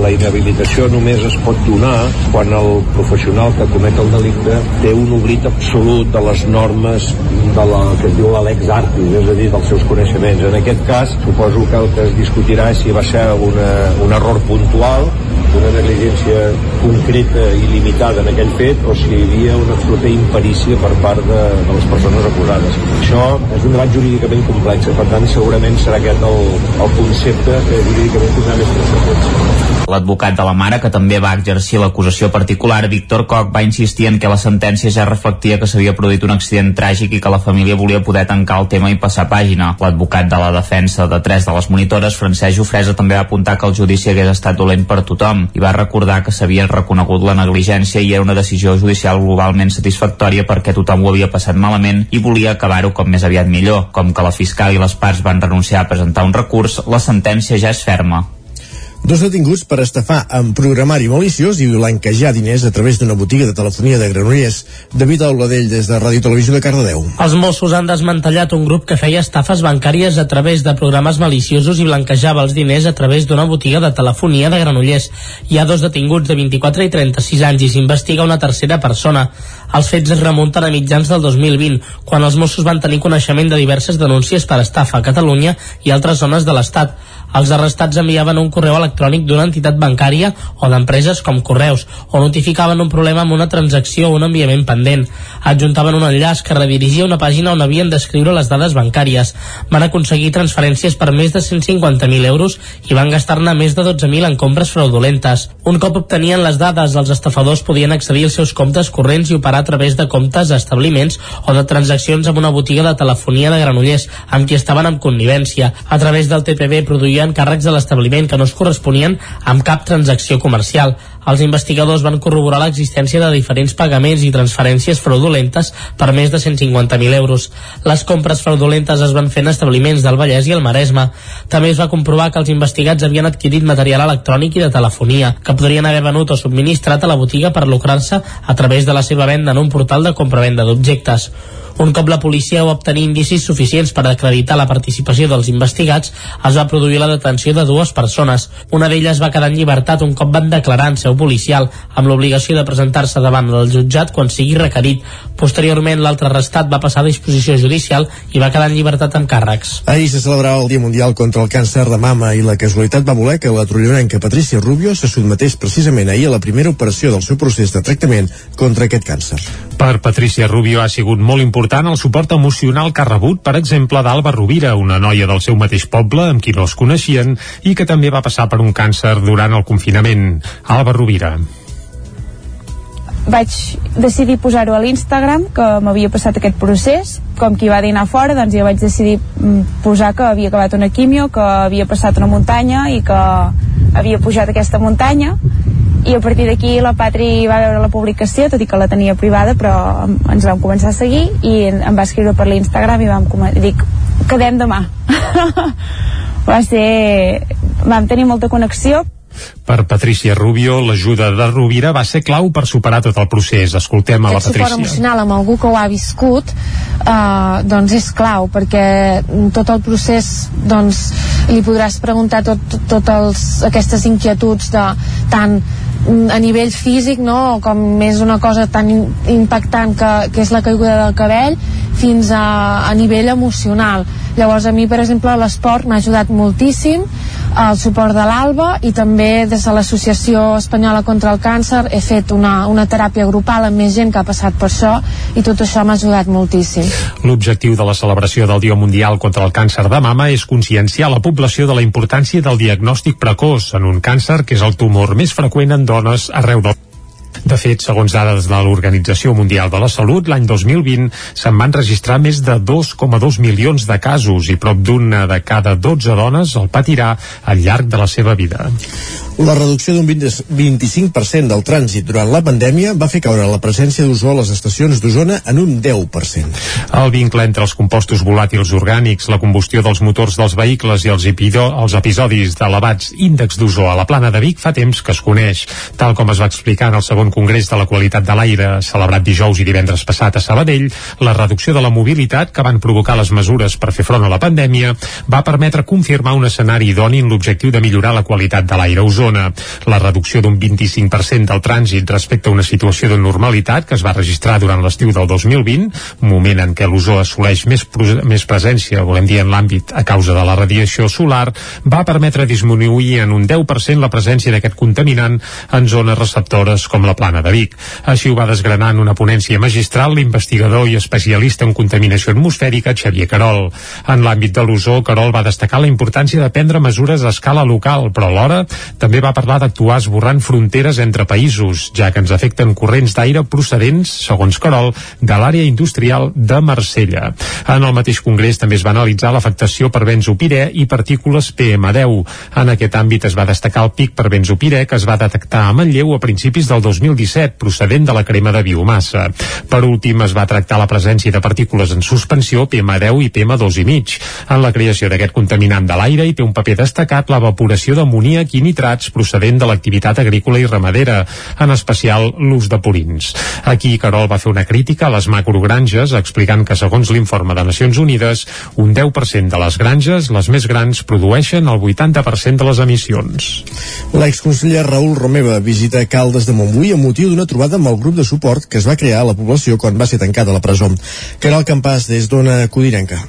la inhabilitació només es pot donar quan el professional que comet el delicte té un oblit absolut de les normes de la que es diu la lex artis, és a dir, dels seus coneixements. En aquest cas, suposo que el que es discutirà és si va ser una, un error puntual una negligència concreta i limitada en aquell fet o si hi havia una absoluta imperícia per part de, de les persones acusades. Això és un debat jurídicament complex, per tant segurament serà aquest el, el concepte que jurídicament tindrà més conseqüències. L'advocat de la mare, que també va exercir l'acusació particular, Víctor Koch, va insistir en que la sentència ja reflectia que s'havia produït un accident tràgic i que la família volia poder tancar el tema i passar pàgina. L'advocat de la defensa de tres de les monitores, Francesc Jofresa, també va apuntar que el judici hagués estat dolent per tothom i va recordar que s'havia reconegut la negligència i era una decisió judicial globalment satisfactòria perquè tothom ho havia passat malament i volia acabar-ho com més aviat millor. Com que la fiscal i les parts van renunciar a presentar un recurs, la sentència ja és ferma. Dos detinguts per estafar amb programari maliciós i blanquejar diners a través d'una botiga de telefonia de Granollers. David Auladell, des de Ràdio Televisió de Cardedeu. Els Mossos han desmantellat un grup que feia estafes bancàries a través de programes maliciosos i blanquejava els diners a través d'una botiga de telefonia de Granollers. Hi ha dos detinguts de 24 i 36 anys i s'investiga una tercera persona. Els fets es remunten a mitjans del 2020, quan els Mossos van tenir coneixement de diverses denúncies per estafa a Catalunya i altres zones de l'Estat. Els arrestats enviaven un correu electrònic d'una entitat bancària o d'empreses com Correus o notificaven un problema amb una transacció o un enviament pendent. Adjuntaven un enllaç que redirigia una pàgina on havien d'escriure les dades bancàries. Van aconseguir transferències per més de 150.000 euros i van gastar-ne més de 12.000 en compres fraudulentes. Un cop obtenien les dades, els estafadors podien accedir als seus comptes corrents i operar a través de comptes a establiments o de transaccions amb una botiga de telefonia de Granollers, amb qui estaven en connivència. A través del TPB produïen càrrecs de l'establiment que no es corresponien amb cap transacció comercial. Els investigadors van corroborar l'existència de diferents pagaments i transferències fraudulentes per més de 150.000 euros. Les compres fraudulentes es van fer en establiments del Vallès i el Maresme. També es va comprovar que els investigats havien adquirit material electrònic i de telefonia, que podrien haver venut o subministrat a la botiga per lucrar-se a través de la seva venda en un portal de compravenda d'objectes. Un cop la policia va obtenir indicis suficients per acreditar la participació dels investigats, es va produir la detenció de dues persones. Una d'elles va quedar en llibertat un cop van declarar en seu policial, amb l'obligació de presentar-se davant del jutjat quan sigui requerit. Posteriorment, l'altre arrestat va passar a disposició judicial i va quedar en llibertat amb càrrecs. Ahir se celebrava el Dia Mundial contra el Càncer de Mama i la casualitat va voler que la trollonenca Patricia Rubio se sotmetés precisament ahir a la primera operació del seu procés de tractament contra aquest càncer. Per Patricia Rubio ha sigut molt important el suport emocional que ha rebut, per exemple, d'Alba Rovira, una noia del seu mateix poble amb qui no es coneixien i que també va passar per un càncer durant el confinament. Alba Rovira. Vaig decidir posar-ho a l'Instagram que m'havia passat aquest procés. Com qui va dinar fora doncs jo vaig decidir mm, posar que havia acabat una quimio que havia passat una muntanya i que havia pujat aquesta muntanya. I a partir d'aquí la Patri va veure la publicació tot i que la tenia privada però ens vam començar a seguir i em va escriure per l'Instagram i vam dic, quedem demà. Va ser vam tenir molta connexió per Patricia Rubio, l'ajuda de Rovira va ser clau per superar tot el procés. Escoltem a la Patricia. Patricia. emocional amb algú que ho ha viscut eh, doncs és clau perquè tot el procés doncs li podràs preguntar tot, tot, tot els, aquestes inquietuds de tant a nivell físic no? com més una cosa tan impactant que, que és la caiguda del cabell fins a, a nivell emocional llavors a mi per exemple l'esport m'ha ajudat moltíssim el suport de l'ALBA i també des de l'Associació Espanyola contra el Càncer he fet una, una teràpia grupal amb més gent que ha passat per això i tot això m'ha ajudat moltíssim. L'objectiu de la celebració del Dia Mundial contra el Càncer de Mama és conscienciar la població de la importància del diagnòstic precoç en un càncer que és el tumor més freqüent en dones arreu del de fet, segons dades de l'Organització Mundial de la Salut, l'any 2020 se'n van registrar més de 2,2 milions de casos i prop d'una de cada 12 dones el patirà al llarg de la seva vida. La reducció d'un 25% del trànsit durant la pandèmia va fer caure la presència d'ozó a les estacions d'Osona en un 10%. El vincle entre els compostos volàtils orgànics, la combustió dels motors dels vehicles i els, epido, els episodis d'elevats índexs d'ozó a la plana de Vic fa temps que es coneix, tal com es va explicar en el segon Congrés de la Qualitat de l'Aire celebrat dijous i divendres passat a Sabadell, la reducció de la mobilitat que van provocar les mesures per fer front a la pandèmia va permetre confirmar un escenari idoni en l'objectiu de millorar la qualitat de l'aire a Osona. La reducció d'un 25% del trànsit respecte a una situació de normalitat que es va registrar durant l'estiu del 2020, moment en què l'ozó assoleix més, més presència, volem dir, en l'àmbit a causa de la radiació solar, va permetre disminuir en un 10% la presència d'aquest contaminant en zones receptores com la plana de Vic. Així ho va desgranar en una ponència magistral l'investigador i especialista en contaminació atmosfèrica Xavier Carol. En l'àmbit de l'ozó, Carol va destacar la importància de prendre mesures a escala local, però alhora també va parlar d'actuar esborrant fronteres entre països, ja que ens afecten corrents d'aire procedents, segons Carol, de l'àrea industrial de Marsella. En el mateix congrés també es va analitzar l'afectació per benzopirè i partícules PM10. En aquest àmbit es va destacar el pic per benzopirè que es va detectar a Manlleu a principis del 2017, procedent de la crema de biomassa. Per últim, es va tractar la presència de partícules en suspensió PM10 i PM2,5. En la creació d'aquest contaminant de l'aire hi té un paper destacat l'evaporació d'amoníac i nitrats procedent de l'activitat agrícola i ramadera, en especial l'ús de purins. Aquí Carol va fer una crítica a les macrogranges, explicant que segons l'informe de Nacions Unides, un 10% de les granges, les més grans, produeixen el 80% de les emissions. L'exconseller Raül Romeva visita Caldes de Montbui amb motiu d'una trobada amb el grup de suport que es va crear a la població quan va ser tancada la presó. Caral Campàs, des d'Ona Codirenca.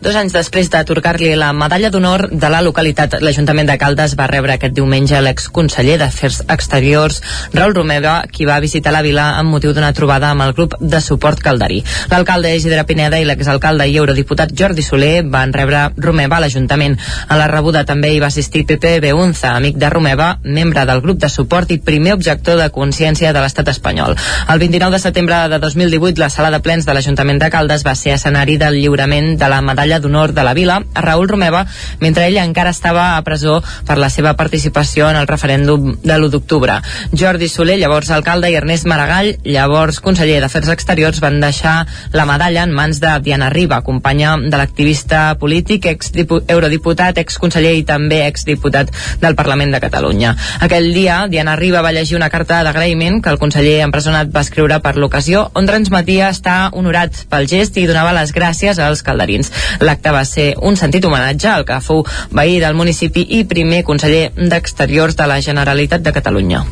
Dos anys després d'atorgar-li la medalla d'honor de la localitat, l'Ajuntament de Caldes va rebre aquest diumenge l'exconseller d'Afers Exteriors, Raül Romeva, qui va visitar la vila amb motiu d'una trobada amb el grup de suport calderí. L'alcalde Isidre Pineda i l'exalcalde i eurodiputat Jordi Soler van rebre Romeva a l'Ajuntament. A la rebuda també hi va assistir Pepe Beunza, amic de Romeva, membre del grup de suport i primer objector de consciència de l'estat espanyol. El 29 de setembre de 2018, la sala de plens de l'Ajuntament de Caldes va ser escenari del lliurament de la medalla medalla d'honor de la vila a Raül Romeva mentre ell encara estava a presó per la seva participació en el referèndum de l'1 d'octubre. Jordi Soler, llavors alcalde, i Ernest Maragall, llavors conseller d'Afers Exteriors, van deixar la medalla en mans de Diana Riba, companya de l'activista polític, exeurodiputat, exconseller i també exdiputat del Parlament de Catalunya. Aquell dia, Diana Riba va llegir una carta d'agraïment que el conseller empresonat va escriure per l'ocasió, on transmetia estar honorat pel gest i donava les gràcies als calderins. L'acte va ser un sentit homenatge al que fou veí del municipi i primer conseller d'Exteriors de la Generalitat de Catalunya.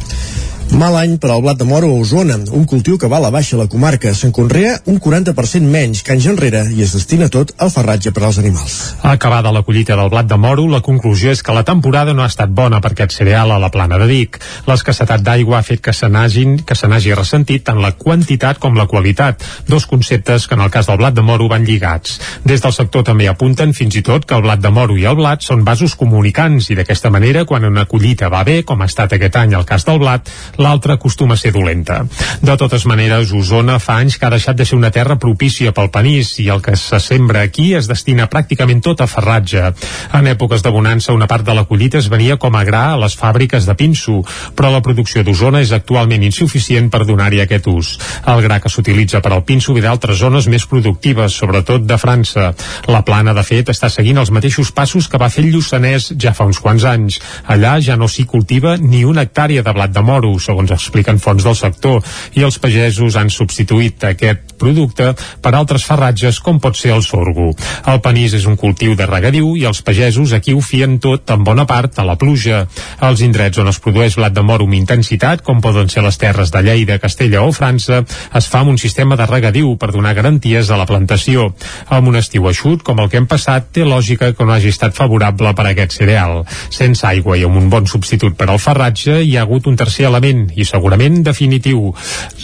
Mal any per al blat de moro a Osona, un cultiu que va a la baixa a la comarca. Se'n conrea un 40% menys que anys enrere i es destina tot al farratge per als animals. Acabada la collita del blat de moro, la conclusió és que la temporada no ha estat bona per aquest cereal a la plana de Vic. L'escassetat d'aigua ha fet que se n'hagi ressentit tant la quantitat com la qualitat, dos conceptes que en el cas del blat de moro van lligats. Des del sector també apunten fins i tot que el blat de moro i el blat són vasos comunicants i d'aquesta manera, quan una collita va bé, com ha estat aquest any el cas del blat, l'altra acostuma a ser dolenta. De totes maneres, Osona fa anys que ha deixat de ser una terra propícia pel panís i el que se sembra aquí es destina pràcticament tot a ferratge. En èpoques de bonança, una part de la collita es venia com a gra a les fàbriques de pinso, però la producció d'Osona és actualment insuficient per donar-hi aquest ús. El gra que s'utilitza per al pinso ve d'altres zones més productives, sobretot de França. La plana, de fet, està seguint els mateixos passos que va fer el Lluçanès ja fa uns quants anys. Allà ja no s'hi cultiva ni una hectàrea de blat de moro, segons expliquen fons del sector, i els pagesos han substituït aquest producte per altres farratges com pot ser el sorgo. El panís és un cultiu de regadiu i els pagesos aquí ho fien tot en bona part a la pluja. Els indrets on es produeix blat de moro amb intensitat, com poden ser les terres de Lleida, Castella o França, es fa amb un sistema de regadiu per donar garanties a la plantació. Amb un estiu eixut, com el que hem passat, té lògica que no hagi estat favorable per a aquest cereal. Sense aigua i amb un bon substitut per al farratge, hi ha hagut un tercer element, i segurament definitiu,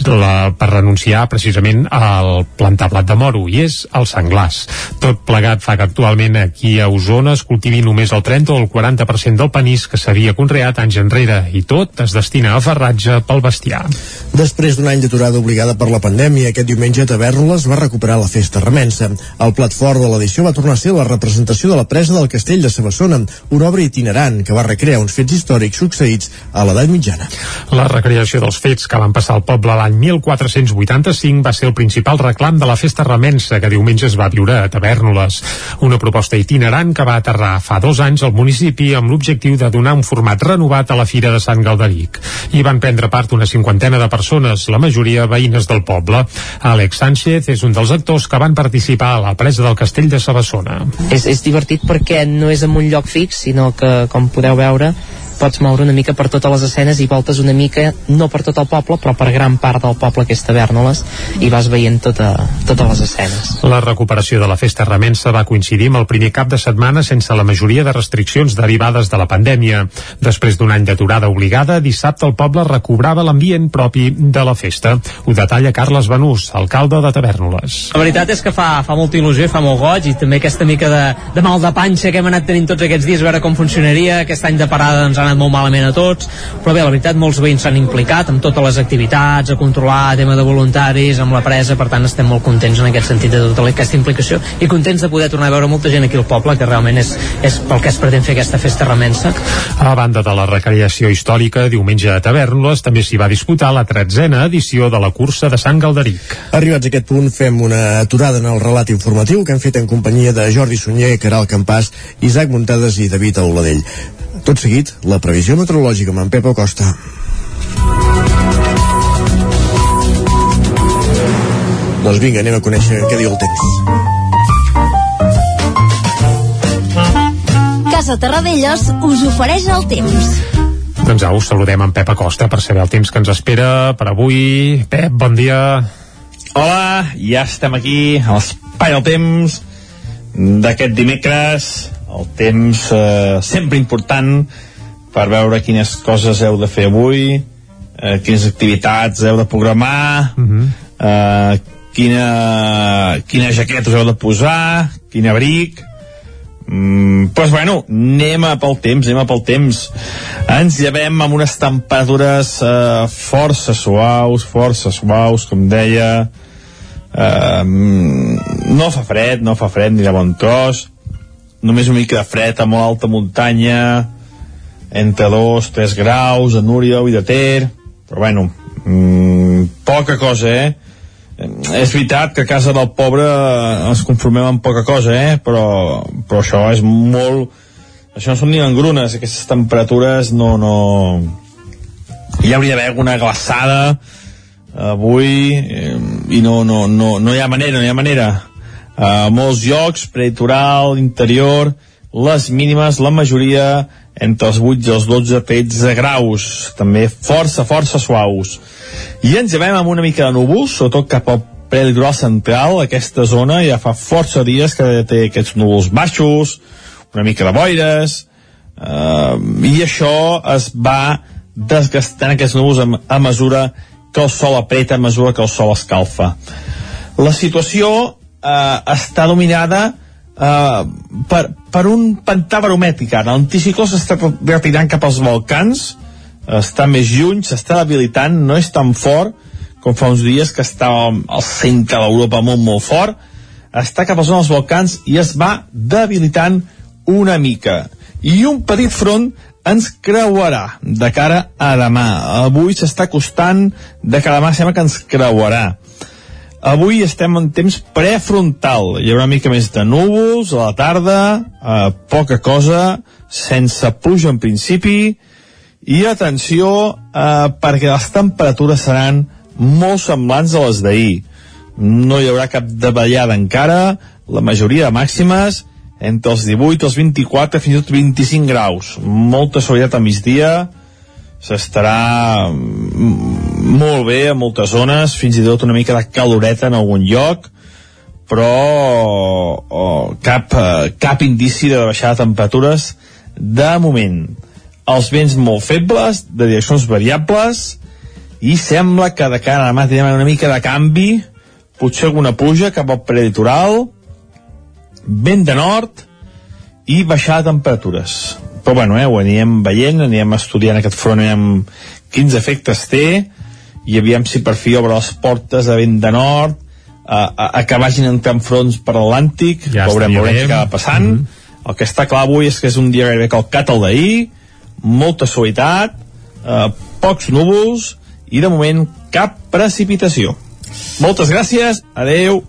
la, per renunciar precisament al plantar blat de moro, i és el senglars. Tot plegat fa que actualment aquí a Osona es cultivi només el 30 o el 40% del panís que s'havia conreat anys enrere, i tot es destina a farratge pel bestiar. Després d'un any d'aturada obligada per la pandèmia, aquest diumenge a Tavernoles va recuperar la festa remensa. El plat fort de l'edició va tornar a ser la representació de la presa del castell de Sabassona, una obra itinerant que va recrear uns fets històrics succeïts a l'edat mitjana. La recreació dels fets que van passar al poble l'any 1485 va ser el principal reclam de la festa remensa que diumenge es va viure a Tavernoles. Una proposta itinerant que va aterrar fa dos anys al municipi amb l'objectiu de donar un format renovat a la Fira de Sant Galderic. Hi van prendre part una cinquantena de persones, la majoria veïnes del poble. Àlex Sánchez és un dels actors que van participar a la presa del castell de Sabassona. És, és divertit perquè no és en un lloc fix, sinó que, com podeu veure, pots moure una mica per totes les escenes i voltes una mica, no per tot el poble, però per gran part del poble que és Tavernoles, i vas veient tota, totes les escenes. La recuperació de la festa remensa va coincidir amb el primer cap de setmana sense la majoria de restriccions derivades de la pandèmia. Després d'un any d'aturada obligada, dissabte el poble recobrava l'ambient propi de la festa. Ho detalla Carles Benús, alcalde de Tavernoles. La veritat és que fa, fa molta il·lusió, fa molt goig i també aquesta mica de, de mal de panxa que hem anat tenint tots aquests dies, a veure com funcionaria. Aquest any de parada ens ha anat molt malament a tots, però bé, la veritat, molts veïns s'han implicat amb totes les activitats, a controlar, tema de voluntaris, amb la presa, per tant estem molt contents en aquest sentit de tota aquesta implicació i contents de poder tornar a veure molta gent aquí al poble, que realment és, és pel que es pretén fer aquesta festa remensa. A banda de la recreació històrica, diumenge a Tavernoles també s'hi va disputar la tretzena edició de la cursa de Sant Galderic. Arribats a aquest punt, fem una aturada en el relat informatiu que hem fet en companyia de Jordi Sunyer, Caral Campàs, Isaac Muntades i David Auladell. Tot seguit, la previsió meteorològica amb en Pep Acosta. Doncs vinga, anem a conèixer què diu el temps. Casa Terradellos us ofereix el temps. Doncs au, saludem en Pep Acosta per saber el temps que ens espera per avui. Pep, bon dia. Hola, ja estem aquí a l'espai del temps d'aquest dimecres el temps eh, sempre important per veure quines coses heu de fer avui eh, quines activitats heu de programar uh -huh. eh, quina, quina jaqueta us heu de posar quin abric Mm, pues bueno, anem a pel temps, anem a pel temps. Ens llevem amb unes temperatures eh, força suaus, força suaus, com deia. Eh, no fa fred, no fa fred ni de bon tros només una mica de fred a molt alta muntanya entre 2, 3 graus a Núria i de Ter però bueno mmm, poca cosa eh? És veritat que a casa del pobre ens conformem amb poca cosa eh? Però, però això és molt això no són ni engrunes aquestes temperatures no, no hi hauria d'haver alguna glaçada avui eh, i no, no, no, no hi ha manera no hi ha manera a molts llocs, prelitoral, interior, les mínimes, la majoria entre els 8 i els 12 13 graus, també força, força suaus. I ens llevem amb una mica de núvols, sobretot cap al prelitoral central, aquesta zona ja fa força dies que té aquests núvols baixos, una mica de boires, eh, i això es va desgastant aquests núvols a, a mesura que el sol apreta, a mesura que el sol escalfa. La situació eh, està dominada eh, per, per un pantà baromètric ara. L'anticicló s'està retirant cap als Balcans, està més lluny, s'està debilitant, no és tan fort com fa uns dies que estava al centre d'Europa molt, molt fort, està cap a zona dels Balcans i es va debilitant una mica. I un petit front ens creuarà de cara a demà. Avui s'està costant de cara a demà sembla que ens creuarà. Avui estem en temps prefrontal. Hi haurà una mica més de núvols a la tarda, eh, poca cosa, sense pluja en principi, i atenció eh, perquè les temperatures seran molt semblants a les d'ahir no hi haurà cap davallada encara la majoria de màximes entre els 18, els 24, fins i tot 25 graus. Molta solidaritat a migdia, s'estarà mm, molt bé a moltes zones, fins i tot una mica de caloreta en algun lloc, però oh, cap, eh, cap indici de baixada de temperatures de moment. Els vents molt febles, de direccions variables, i sembla que de cara a demà tindrem una mica de canvi, potser alguna puja cap al prelitoral, vent de nord i baixada de temperatures. Però bueno, eh, ho anirem veient, anirem estudiant aquest front, anirem quins efectes té, i aviam si per fi obre les portes de vent de nord, a, a, a que vagin entrant fronts per l'Atlàntic, Ja veurem, veurem què acaba passant. Mm -hmm. El que està clar avui és que és un dia gairebé calcat al d'ahir, molta suavitat, eh, pocs núvols, i de moment cap precipitació. Moltes gràcies, adeu.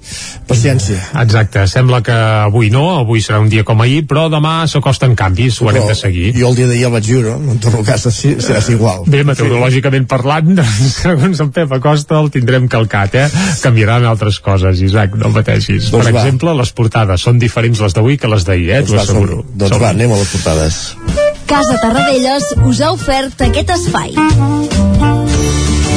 Paciència. Exacte, sembla que avui no, avui serà un dia com ahir, però demà s'acosten canvis, ho haurem de seguir. Jo el dia d'ahir el vaig viure, no en tot cas sí, serà igual. Bé, meteorològicament parlant, doncs, segons en Pep Acosta el tindrem calcat, eh? Canviaran altres coses, Isaac, no pateixis. Doncs per va. exemple, les portades són diferents les d'avui que les d'ahir, eh? Doncs T'ho va, asseguro. som- doncs va, anem a les portades. Casa Tarradellas us ha ofert aquest espai.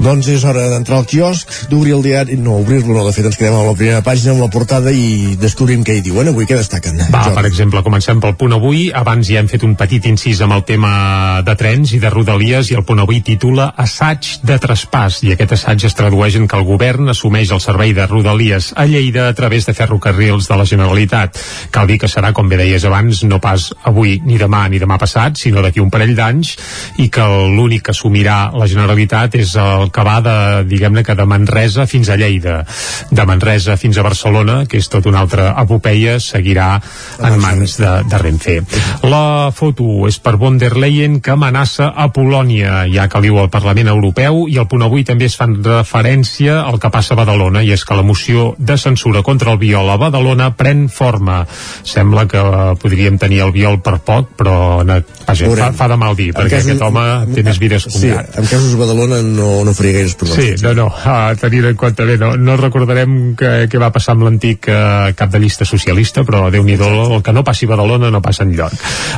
Doncs és hora d'entrar al quiosc, d'obrir el diari, no, obrir-lo no, de fet ens quedem a la primera pàgina amb la portada i descobrim què hi diuen avui, què destaquen. Va, Jordi. per exemple, comencem pel punt avui. Abans ja hem fet un petit incís amb el tema de trens i de rodalies i el punt avui titula Assaig de traspàs i aquest assaig es tradueix en que el govern assumeix el servei de rodalies a Lleida a través de ferrocarrils de la Generalitat. Cal dir que serà, com bé deies abans, no pas avui ni demà ni demà passat, sinó d'aquí un parell d'anys i que l'únic que assumirà la Generalitat és el que va de, diguem-ne que de Manresa fins a Lleida. De Manresa fins a Barcelona, que és tot una altra epopeia, seguirà en mans de, de Renfe. La foto és per von der Leyen que amenaça a Polònia, ja que diu al Parlament Europeu, i al punt avui també es fan referència al que passa a Badalona, i és que la moció de censura contra el viol a Badalona pren forma. Sembla que podríem tenir el viol per poc, però vaja, fa, fa de mal dir, perquè casos- aquest home té més vides que un Sí, gat. en casos Badalona no, no faria gaires Sí, no, no, uh, tenint en compte bé, no, no recordarem què, va passar amb l'antic uh, cap de llista socialista, però déu nhi el que no passi a Badalona no passa enlloc.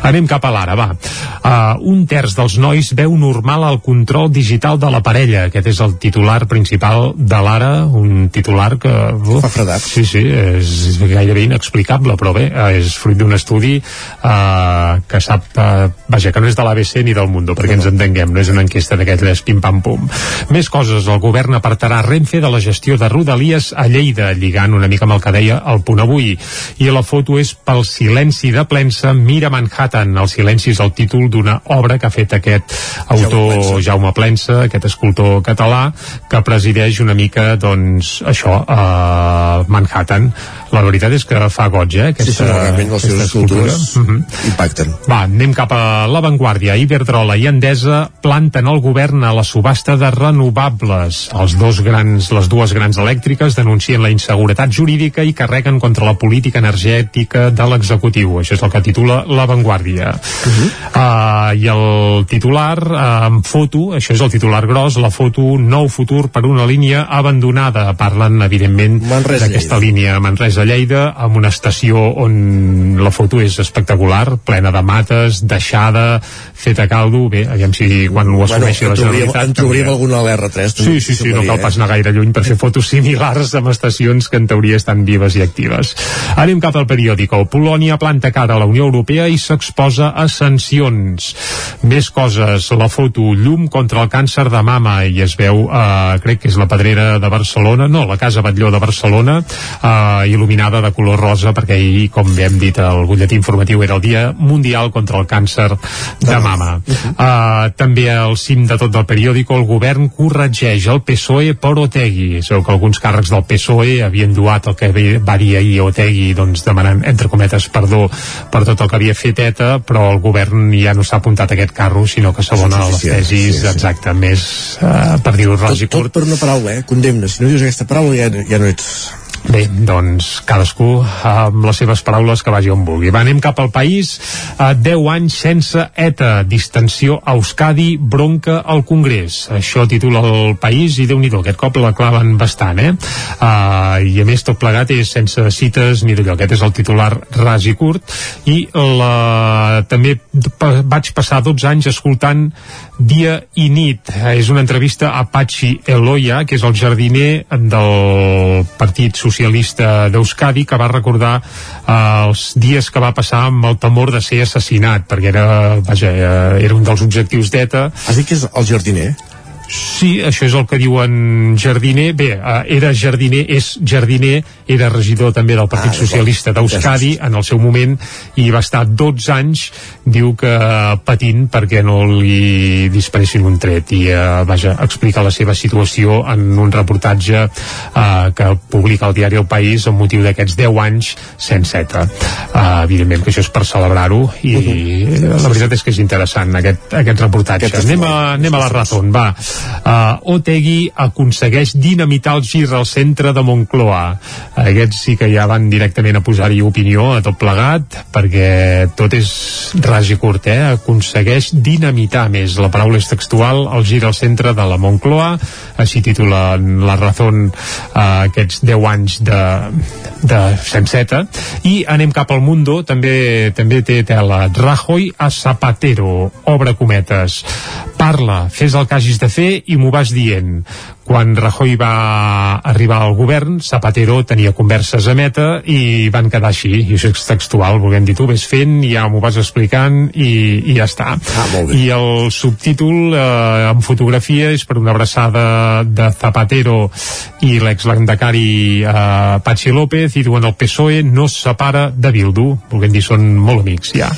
Anem cap a l'ara, va. Uh, un terç dels nois veu normal el control digital de la parella. Aquest és el titular principal de l'ara, un titular que... Uf, Fa fredat. Sí, sí, és gairebé inexplicable, però bé, eh, és fruit d'un estudi uh, que sap, uh, vaja, que no és de l'ABC ni del Mundo, perquè ens entenguem, no és una enquesta d'aquelles pim-pam-pum. Més coses, el govern apartarà Renfe de la gestió de Rodalies a Lleida, lligant una mica amb el que deia el punt avui. I la foto és pel silenci de plensa Mira Manhattan. El silenci és el títol d'una obra que ha fet aquest autor Jaume Plensa, aquest escultor català, que presideix una mica, doncs, això, a Manhattan. La veritat és que fa goig, eh, aquesta, Sí, sí, realment les seves escultures escultura. Mhm. impacten. Va, anem cap a l'avantguàrdia. Iberdrola i Endesa planten el govern a la subhasta de renovables. Els dos grans, les dues grans elèctriques denuncien la inseguretat jurídica i carreguen contra la política energètica de l'executiu. Això és el que titula l'avantguàrdia. uh, I el titular, uh, amb foto, això és el titular gros, la foto Nou futur per una línia abandonada. Parlen, evidentment, d'aquesta línia Manresa de Lleida, amb una estació on la foto és espectacular, plena de mates, deixada, feta a caldo, bé, aviam si quan ho assumeixi bueno, la Generalitat... En trobaríem alguna a l'R3. Sí, sí, sí, no cal pas anar gaire lluny per fer fotos similars amb estacions que en teoria estan vives i actives. Anem cap al periòdico. Polònia planta cara a la Unió Europea i s'exposa a sancions. Més coses, la foto, llum contra el càncer de mama i es veu, eh, crec que és la Pedrera de Barcelona, no, la Casa Batlló de Barcelona, eh, il·luminada de color rosa perquè ahir, com bé hem dit al butlletí informatiu, era el Dia Mundial contra el Càncer de Mama. Uh, també al cim de tot el periòdico el govern corregeix el PSOE per Otegui. Sabeu que alguns càrrecs del PSOE havien duat el que va dir ahir Otegui doncs, demanant, entre cometes, perdó per tot el que havia fet ETA, però el govern ja no s'ha apuntat a aquest carro, sinó que s'abona les tesis, sí, sí. exacte, més uh, per dir-ho ros i curt. Tot per una paraula, eh? Condemna. Si no dius aquesta paraula ja, ja no ets Bé, doncs cadascú amb les seves paraules que vagi on vulgui. Va, anem cap al país. Uh, 10 anys sense ETA. Distensió a Euskadi, bronca al Congrés. Això titula el país i déu nhi aquest cop la claven bastant, eh? Uh, I a més tot plegat és sense cites ni d'allò. Aquest és el titular ras i curt. I la... també vaig passar 12 anys escoltant dia i nit. Uh, és una entrevista a Pachi Eloia, que és el jardiner del Partit Social socialista d'Euskadi que va recordar eh, els dies que va passar amb el temor de ser assassinat perquè era, vaja, eh, era un dels objectius d'ETA Has dit que és el jardiner? Sí, això és el que diuen Jardiner. Bé, eh, era Jardiner, és Jardiner, era regidor també del Partit ah, Socialista d'Euskadi en el seu moment i va estar 12 anys, diu que patint perquè no li disparessin un tret i, eh, vaja, explica la seva situació en un reportatge eh, que publica el diari El País amb motiu d'aquests 10 anys sense ETA. Eh, evidentment que això és per celebrar-ho i uh -huh. la veritat és que és interessant aquest, aquest reportatge. Aquest anem a, anem a la raó, va uh, Otegi aconsegueix dinamitar el gir al centre de Moncloa. Aquests sí que ja van directament a posar-hi opinió a tot plegat perquè tot és ras i curt eh? aconsegueix dinamitar més. La paraula és textual el gir al centre de la Moncloa. Així titula la raó uh, aquests 10 anys de, de senseta i anem cap al Mundo. També, també té tela. Rajoy a Zapatero obre cometes. Parla, fes el que hagis de fer i m'ho vas dient quan Rajoy va arribar al govern, Zapatero tenia converses a meta i van quedar així, i això és textual, volguem dir, tu ves fent, ja m'ho vas explicant i, i ja està. Ah, I el subtítol eh, en fotografia és per una abraçada de Zapatero i l'exlandacari eh, Patxi López i diuen el PSOE no es separa de Bildu, volguem dir, són molt amics ja.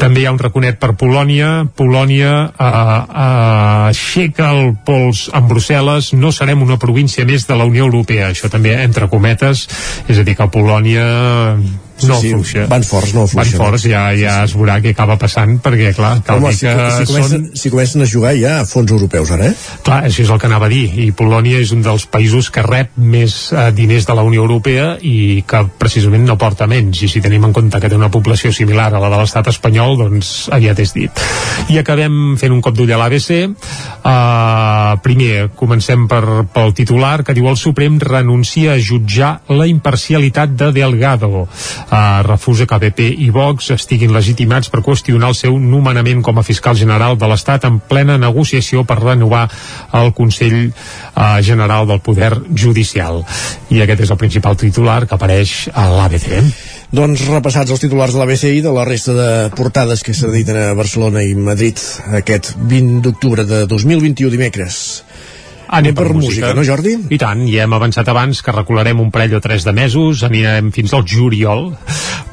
També hi ha un raconet per Polònia, Polònia eh, eh, aixeca el pols en Brussel·les, no serem una província més de la Unió Europea, això també entre cometes, és a dir que Polònia no sí, fluixa. Van forts, no fluixa. Van forts, ja, ja es veurà què acaba passant, perquè, clar, cal Home, dir si, que si, comencen, són... si comencen a jugar ja a fons europeus, ara, eh? Clar, això és el que anava a dir, i Polònia és un dels països que rep més eh, diners de la Unió Europea i que precisament no porta menys, i si tenim en compte que té una població similar a la de l'estat espanyol, doncs aviat és dit. I acabem fent un cop d'ull a l'ABC. Uh, primer, comencem per, pel titular, que diu el Suprem renuncia a jutjar la imparcialitat de Delgado. Uh, refusa que BP i Vox estiguin legitimats per qüestionar el seu nomenament com a fiscal general de l'Estat en plena negociació per renovar el Consell eh, General del Poder Judicial. I aquest és el principal titular que apareix a l'ABC. Doncs repassats els titulars de l'ABC i de la resta de portades que s'editen a Barcelona i Madrid aquest 20 d'octubre de 2021 dimecres. Anem per, per música, no Jordi? I tant, ja hem avançat abans que recularem un parell o tres de mesos, anirem fins al juliol,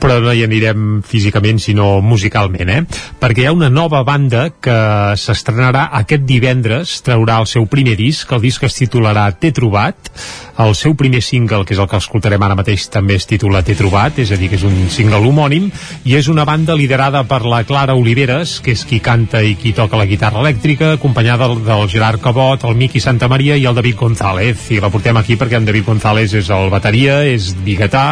però no hi anirem físicament, sinó musicalment, eh? Perquè hi ha una nova banda que s'estrenarà aquest divendres, traurà el seu primer disc, el disc es titularà T'he trobat, el seu primer single, que és el que escoltarem ara mateix, també es titula T'he trobat, és a dir, que és un single homònim, i és una banda liderada per la Clara Oliveres, que és qui canta i qui toca la guitarra elèctrica, acompanyada del, del Gerard Cabot, el Miqui Santa Maria i el David González. I la portem aquí perquè en David González és el bateria, és biguetà,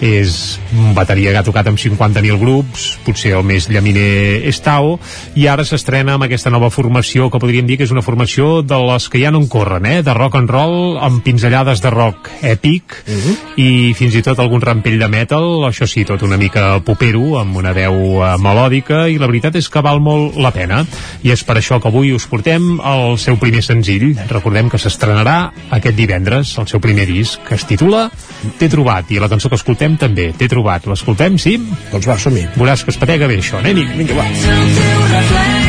és un bateria havia tocat amb 50.000 grups, potser el més llaminer és Tao, i ara s'estrena amb aquesta nova formació que podríem dir que és una formació de les que ja no en corren, eh? de rock and roll amb pinzellades de rock èpic uh -huh. i fins i tot algun rampell de metal, això sí, tot una mica popero, amb una veu uh, melòdica i la veritat és que val molt la pena i és per això que avui us portem el seu primer senzill. Recordem que s'estrenarà aquest divendres, el seu primer disc, que es titula T'he trobat, i la cançó que escoltem també, T'he trobat. L'escoltem, sí? Doncs va, som-hi. Veuràs que es patega bé això, anem-hi. Vinga, va.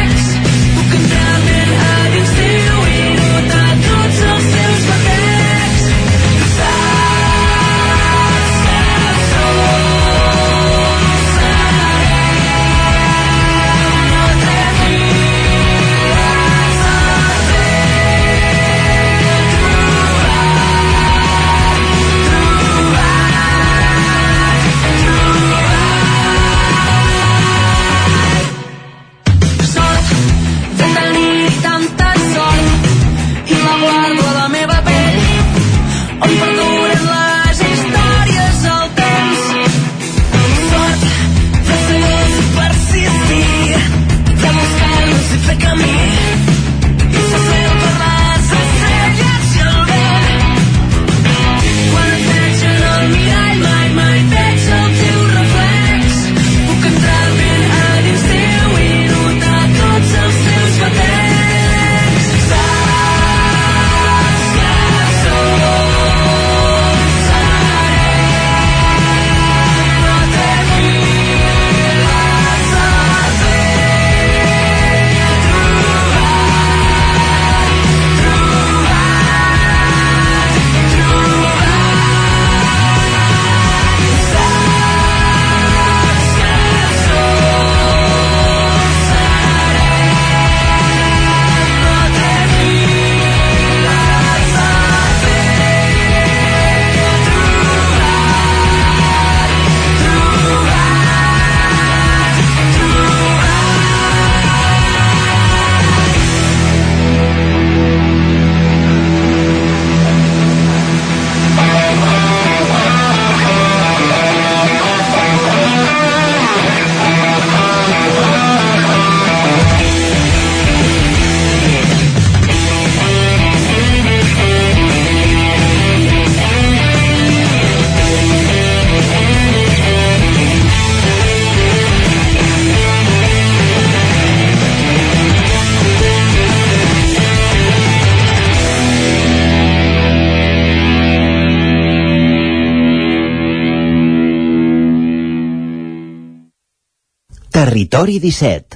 Territori 17.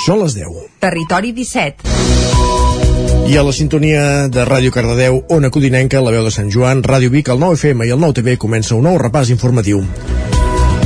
Són les 10. Territori 17. I a la sintonia de Ràdio Cardedeu, Ona Codinenca, la veu de Sant Joan, Ràdio Vic, el 9FM i el 9TV comença un nou repàs informatiu.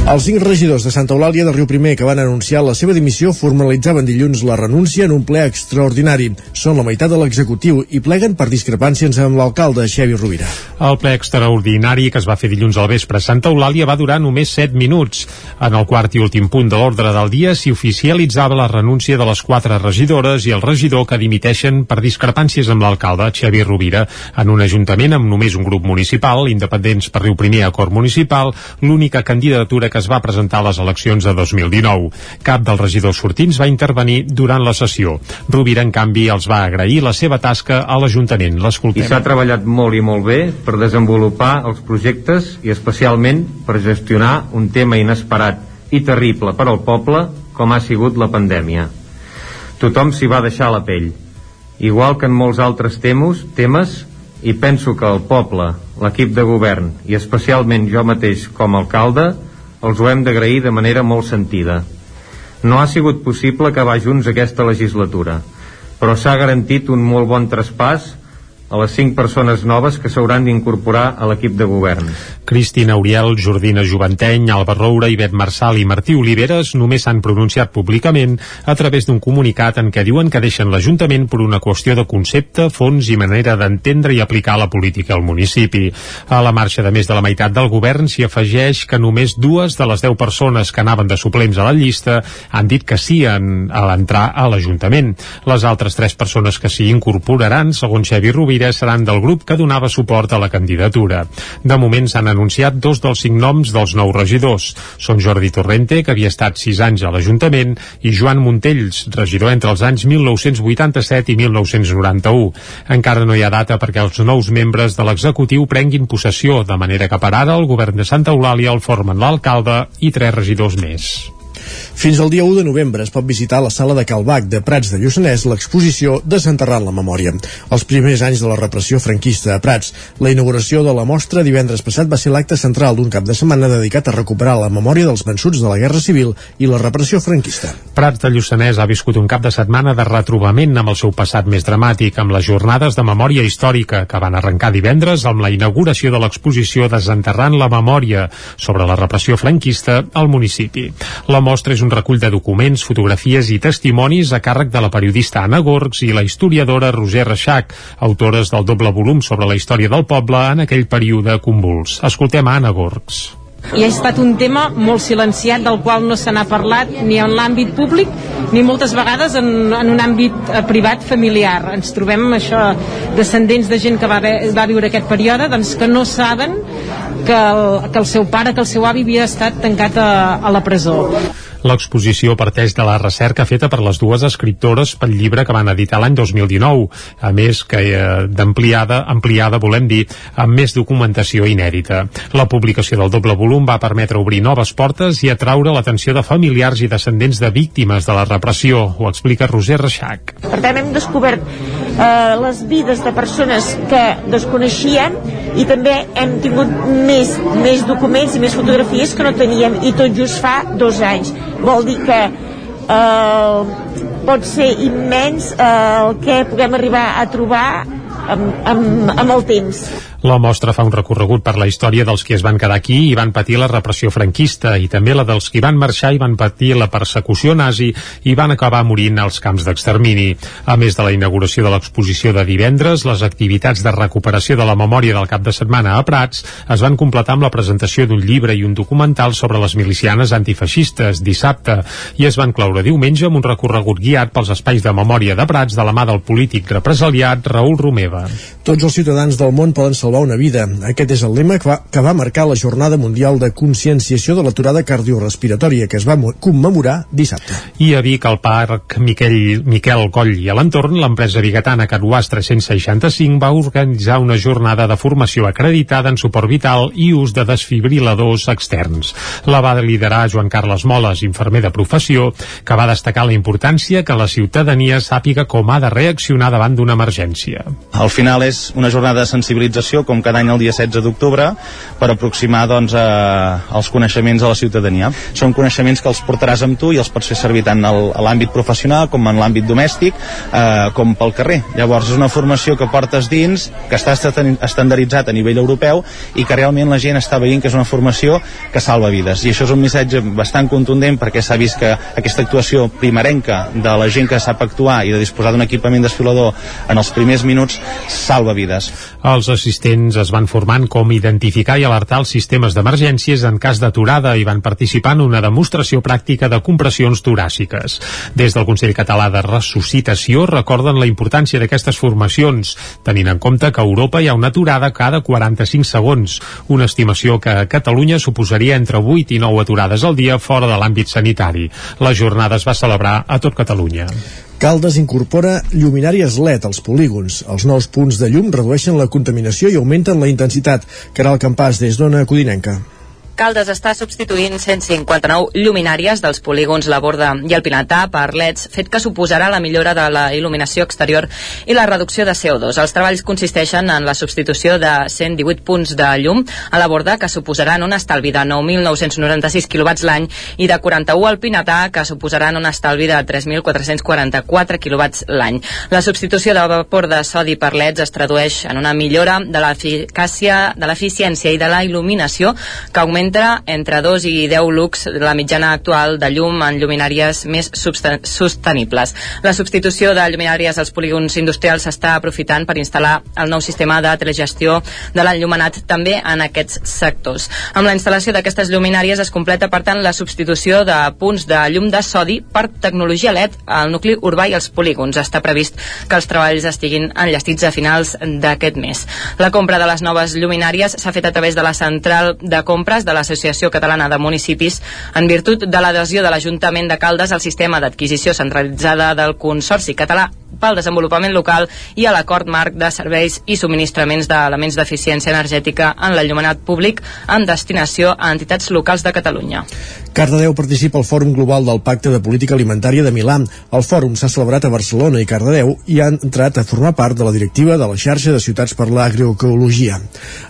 Els cinc regidors de Santa Eulàlia de Riu Primer que van anunciar la seva dimissió formalitzaven dilluns la renúncia en un ple extraordinari. Són la meitat de l'executiu i pleguen per discrepàncies amb l'alcalde Xevi Rovira. El ple extraordinari que es va fer dilluns al vespre a Santa Eulàlia va durar només 7 minuts. En el quart i últim punt de l'ordre del dia s'hi oficialitzava la renúncia de les quatre regidores i el regidor que dimiteixen per discrepàncies amb l'alcalde Xavier Rovira en un ajuntament amb només un grup municipal, independents per Riu Primer Acord Municipal, l'única candidatura que es va presentar a les eleccions de 2019. Cap dels regidors sortins va intervenir durant la sessió. Rovira, en canvi, els va agrair la seva tasca a l'Ajuntament. I L'escoltem. s'ha treballat molt i molt bé per desenvolupar els projectes i especialment per gestionar un tema inesperat i terrible per al poble com ha sigut la pandèmia. Tothom s'hi va deixar la pell. Igual que en molts altres temes, temes i penso que el poble, l'equip de govern i especialment jo mateix com a alcalde els ho hem d'agrair de manera molt sentida. No ha sigut possible acabar junts aquesta legislatura, però s'ha garantit un molt bon traspàs a les cinc persones noves que s'hauran d'incorporar a l'equip de govern. Cristina Uriel, Jordina Juventeny, Alba Roura, Ivet Marçal i Martí Oliveres només s'han pronunciat públicament a través d'un comunicat en què diuen que deixen l'Ajuntament per una qüestió de concepte, fons i manera d'entendre i aplicar la política al municipi. A la marxa de més de la meitat del govern s'hi afegeix que només dues de les deu persones que anaven de suplents a la llista han dit que sí en, a l'entrar a l'Ajuntament. Les altres tres persones que s'hi incorporaran, segons Xavi Rovira, Rovira seran del grup que donava suport a la candidatura. De moment s'han anunciat dos dels cinc noms dels nous regidors. Són Jordi Torrente, que havia estat sis anys a l'Ajuntament, i Joan Montells, regidor entre els anys 1987 i 1991. Encara no hi ha data perquè els nous membres de l'executiu prenguin possessió, de manera que per ara el govern de Santa Eulàlia el formen l'alcalde i tres regidors més. Fins al dia 1 de novembre es pot visitar a la sala de Calbac de Prats de Lluçanès l'exposició Desenterrant la memòria. Els primers anys de la repressió franquista a Prats. La inauguració de la mostra divendres passat va ser l'acte central d'un cap de setmana dedicat a recuperar la memòria dels vençuts de la Guerra Civil i la repressió franquista. Prats de Lluçanès ha viscut un cap de setmana de retrobament amb el seu passat més dramàtic, amb les jornades de memòria històrica que van arrencar divendres amb la inauguració de l'exposició Desenterrant la memòria sobre la repressió franquista al municipi. La mostra és un recull de documents, fotografies i testimonis a càrrec de la periodista Anna Gorgs i la historiadora Roger Reixac, autores del doble volum sobre la història del poble en aquell període convuls. Escoltem a Anna Gorgs. i ha estat un tema molt silenciat del qual no se n'ha parlat ni en l'àmbit públic ni moltes vegades en, en un àmbit eh, privat familiar ens trobem això descendents de gent que va, va viure aquest període doncs que no saben que el, que el seu pare, que el seu avi havia estat tancat a, a la presó L'exposició parteix de la recerca feta per les dues escriptores pel llibre que van editar l'any 2019, a més que eh, d'ampliada, ampliada, volem dir, amb més documentació inèdita. La publicació del doble volum va permetre obrir noves portes i atraure l'atenció de familiars i descendents de víctimes de la repressió, ho explica Roser Reixac. Per tant, hem descobert eh, les vides de persones que desconeixíem i també hem tingut més, més documents i més fotografies que no teníem i tot just fa dos anys. Vol dir que eh, pot ser immens eh, el que puguem arribar a trobar amb, amb, amb el temps. La mostra fa un recorregut per la història dels qui es van quedar aquí i van patir la repressió franquista i també la dels qui van marxar i van patir la persecució nazi i van acabar morint als camps d'extermini. A més de la inauguració de l'exposició de divendres, les activitats de recuperació de la memòria del cap de setmana a Prats es van completar amb la presentació d'un llibre i un documental sobre les milicianes antifeixistes dissabte i es van cloure diumenge amb un recorregut guiat pels espais de memòria de Prats de la mà del polític represaliat Raül Romeva. Tots els ciutadans del món poden salvar una vida. Aquest és el lema que va, que va marcar la Jornada Mundial de Conscienciació de l'aturada cardiorrespiratòria que es va mo- commemorar dissabte. I a Vic, al Parc Miquel, Miquel Coll i a l'entorn, l'empresa biguetana Caruàs 365 va organitzar una jornada de formació acreditada en suport vital i ús de desfibriladors externs. La va liderar Joan Carles Moles, infermer de professió, que va destacar la importància que la ciutadania sàpiga com ha de reaccionar davant d'una emergència. Al final és una jornada de sensibilització, com cada any el dia 16 d'octubre, per aproximar doncs, a, els coneixements a la ciutadania. Són coneixements que els portaràs amb tu i els pots fer servir tant al- a l'àmbit professional com en l'àmbit domèstic, eh, com pel carrer. Llavors és una formació que portes dins, que està esta- estandarditzat a nivell europeu i que realment la gent està veient que és una formació que salva vides. I això és un missatge bastant contundent perquè s'ha vist que aquesta actuació primerenca de la gent que sap actuar i de disposar d'un equipament desfilador en els primers minuts salva vides. Els assistents es van formant com identificar i alertar els sistemes d'emergències en cas d'aturada i van participar en una demostració pràctica de compressions toràciques. Des del Consell Català de Ressuscitació recorden la importància d'aquestes formacions, tenint en compte que a Europa hi ha una aturada cada 45 segons, una estimació que a Catalunya suposaria entre 8 i 9 aturades al dia fora de l'àmbit sanitari. La jornada es va celebrar a tot Catalunya. Caldes incorpora lluminàries LED als polígons. Els nous punts de llum redueixen la contaminació i augmenten la intensitat. Caral Campàs, des d'Ona Codinenca. Caldes està substituint 159 lluminàries dels polígons La Borda i el Pinatà per LEDs, fet que suposarà la millora de la il·luminació exterior i la reducció de CO2. Els treballs consisteixen en la substitució de 118 punts de llum a la Borda, que suposaran un estalvi de 9.996 kW l'any, i de 41 al Pinatà, que suposaran un estalvi de 3.444 kW l'any. La substitució de vapor de sodi per LEDs es tradueix en una millora de l'eficàcia, de l'eficiència i de la il·luminació que augmenta entre entre 2 i 10 lux la mitjana actual de llum en lluminàries més sostenibles. La substitució de lluminàries als polígons industrials s'està aprofitant per instal·lar el nou sistema de telegestió de l'enllumenat també en aquests sectors. Amb la instal·lació d'aquestes lluminàries es completa, per tant, la substitució de punts de llum de sodi per tecnologia LED al nucli urbà i als polígons. Està previst que els treballs estiguin enllestits a finals d'aquest mes. La compra de les noves lluminàries s'ha fet a través de la central de compres de l'Associació Catalana de Municipis en virtut de l'adhesió de l'Ajuntament de Caldes al sistema d'adquisició centralitzada del Consorci Català pel desenvolupament local i a l'acord marc de serveis i subministraments d'elements d'eficiència energètica en l'enllumenat públic en destinació a entitats locals de Catalunya. Cardedeu participa al Fòrum Global del Pacte de Política Alimentària de Milà. El fòrum s'ha celebrat a Barcelona i Cardedeu i ha entrat a formar part de la directiva de la xarxa de ciutats per l'agroecologia.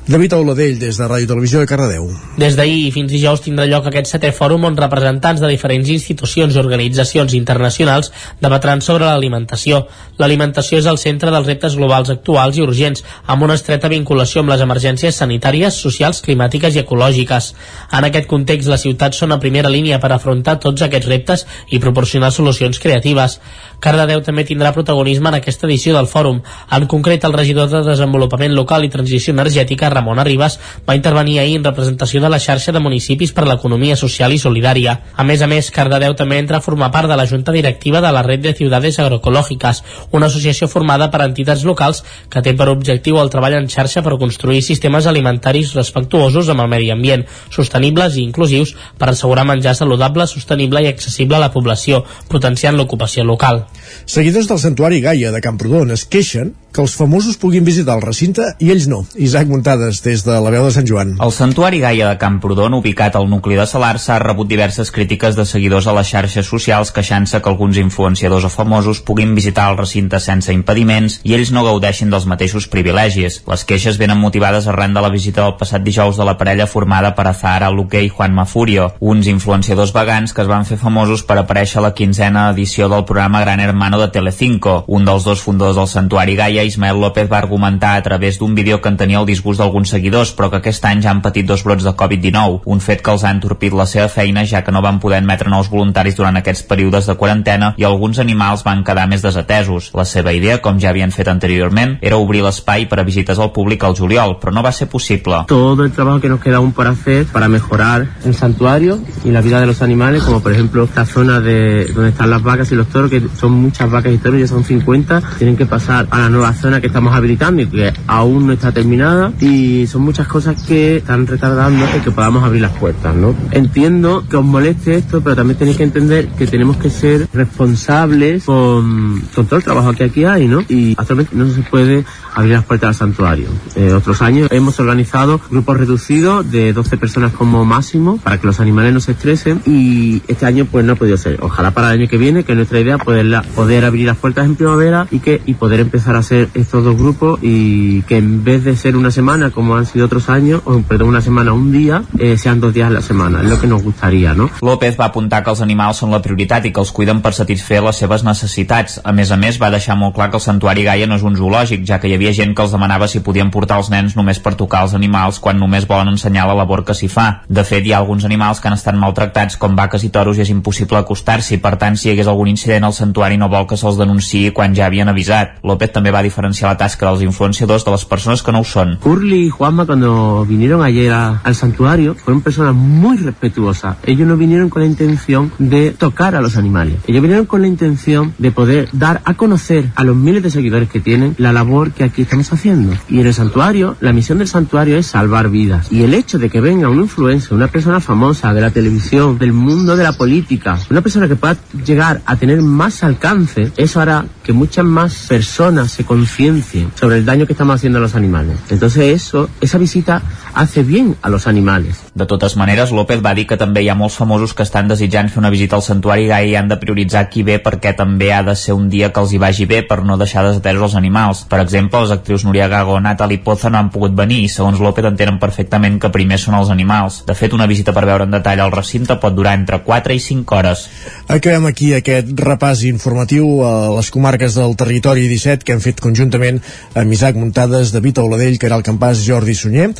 David Auladell, des de Ràdio Televisió de Cardedeu. Des d'ahir fins dijous tindrà lloc aquest setè fòrum on representants de diferents institucions i organitzacions internacionals debatran sobre l'alimentació. L'alimentació és el centre dels reptes globals actuals i urgents, amb una estreta vinculació amb les emergències sanitàries, socials, climàtiques i ecològiques. En aquest context, les ciutats són a primera línia per afrontar tots aquests reptes i proporcionar solucions creatives. Cardedeu també tindrà protagonisme en aquesta edició del fòrum. En concret, el regidor de Desenvolupament Local i Transició Energètica, Ramon Arribas, va intervenir ahir en representació de la xarxa de municipis per l'economia social i solidària. A més a més, Cardedeu també entra a formar part de la junta directiva de la Red de Ciudades Agroecològiques, una associació formada per entitats locals que té per objectiu el treball en xarxa per construir sistemes alimentaris respectuosos amb el medi ambient, sostenibles i inclusius per assegurar menjar saludable, sostenible i accessible a la població, potenciant l'ocupació local. Seguidors del Santuari Gaia de Camprodon es queixen que els famosos puguin visitar el recinte i ells no. Isaac Muntades, des de la veu de Sant Joan. El Santuari Gaia de Camprodon, ubicat al nucli de Salars, ha rebut diverses crítiques de seguidors a les xarxes socials queixant-se que alguns influenciadors o famosos puguin visitar el recinte sense impediments i ells no gaudeixin dels mateixos privilegis. Les queixes venen motivades arran de la visita del passat dijous de la parella formada per Azahara Luque i Juan Mafurio, uns influenciadors vegans que es van fer famosos per aparèixer a la quinzena edició del programa Gran Hermano de Telecinco. Un dels dos fundadors del Santuari Gaia, Ismael López, va argumentar a través d'un vídeo que en tenia el disgust d'alguns seguidors, però que aquest any ja han patit dos brots de Covid-19, un fet que els ha entorpit la seva feina ja que no van poder admetre nous voluntaris durant aquests períodes de quarantena i alguns animals van quedar més desatesos. La seva idea, com ja havien fet anteriorment, era obrir l'espai per a visites al públic al juliol, però no va ser possible. Todo el trabajo que nos queda aún por hacer para mejorar el santuario y la vida de los animales, como por ejemplo esta zona de donde están las vacas y los toros, que son muchas vacas y toros, ya son 50, tienen que pasar a la nueva zona que estamos habilitando y que aún no está terminada y son muchas cosas que están retardando que podamos abrir las puertas, ¿no? Entiendo que os moleste esto, pero también tenéis que entender que tenemos que ser responsables con, con todo el trabajo que aquí hay, ¿no? Y actualmente no se puede abrir las puertas al santuario. Eh, otros años hemos organizado grupos reducidos de 12 personas como máximo para que los animales no se estresen y este año pues no ha podido ser. Ojalá para el año que viene, que es nuestra idea, poderla, poder abrir las puertas en primavera y que y poder empezar a hacer estos dos grupos y que en vez de ser una semana como han sido otros años, o perdón, una semana, un día, eh, sean dos días a la semana. Es lo que nos gustaría, ¿no? López va apuntar que els animals són la prioritat i que els cuiden per satisfer les seves necessitats. A més a més, va deixar molt clar que el Santuari Gaia no és un zoològic, ja que hi havia gent que els demanava si podien portar els nens només per tocar els animals quan només volen ensenyar la labor que s'hi fa. De fet, hi ha alguns animals que han estat maltractats com vaques i toros i és impossible acostar-s'hi. Per tant, si hi hagués algun incident al santuari no vol que se'ls denunciï quan ja havien avisat. López també va diferenciar la tasca dels influenciadors de les persones que no ho són. Curly y Juanma cuando vinieron ayer al santuario fueron personas muy respetuosas. Ellos no vinieron con la intención de tocar a los animales. Ellos vinieron con la intención de poder dar a conocer a los miles de seguidores que tienen la labor que aquí estamos haciendo. Y en el santuario, la misión del santuario es salvar vidas. Y el hecho de que venga un influencer, una persona famosa de la televisión, del mundo de la política, una persona que pueda llegar a tener más alcance, eso hará que muchas más personas se conciencien sobre el daño que estamos haciendo a los animales. Entonces eso, esa visita hace bien a los animales. De totes maneres, López va dir que també hi ha molts famosos que estan desitjant fer una visita al Santuari Gaia i han de prioritzar qui ve perquè també ha de ser un dia que els hi vagi bé per no deixar desatesos els animals. Per exemple, les actrius Núria Gago o Natalie Poza no han pogut venir i segons López entenen perfectament que primer són els animals. De fet, una visita per veure en detall el recinte pot durar entre 4 i 5 hores. Acabem aquí aquest repàs informatiu a les comarques del territori 17 que hem fet conjuntament amb Isaac Muntades, David Auladell, Caral Campàs, Jordi Sunyer.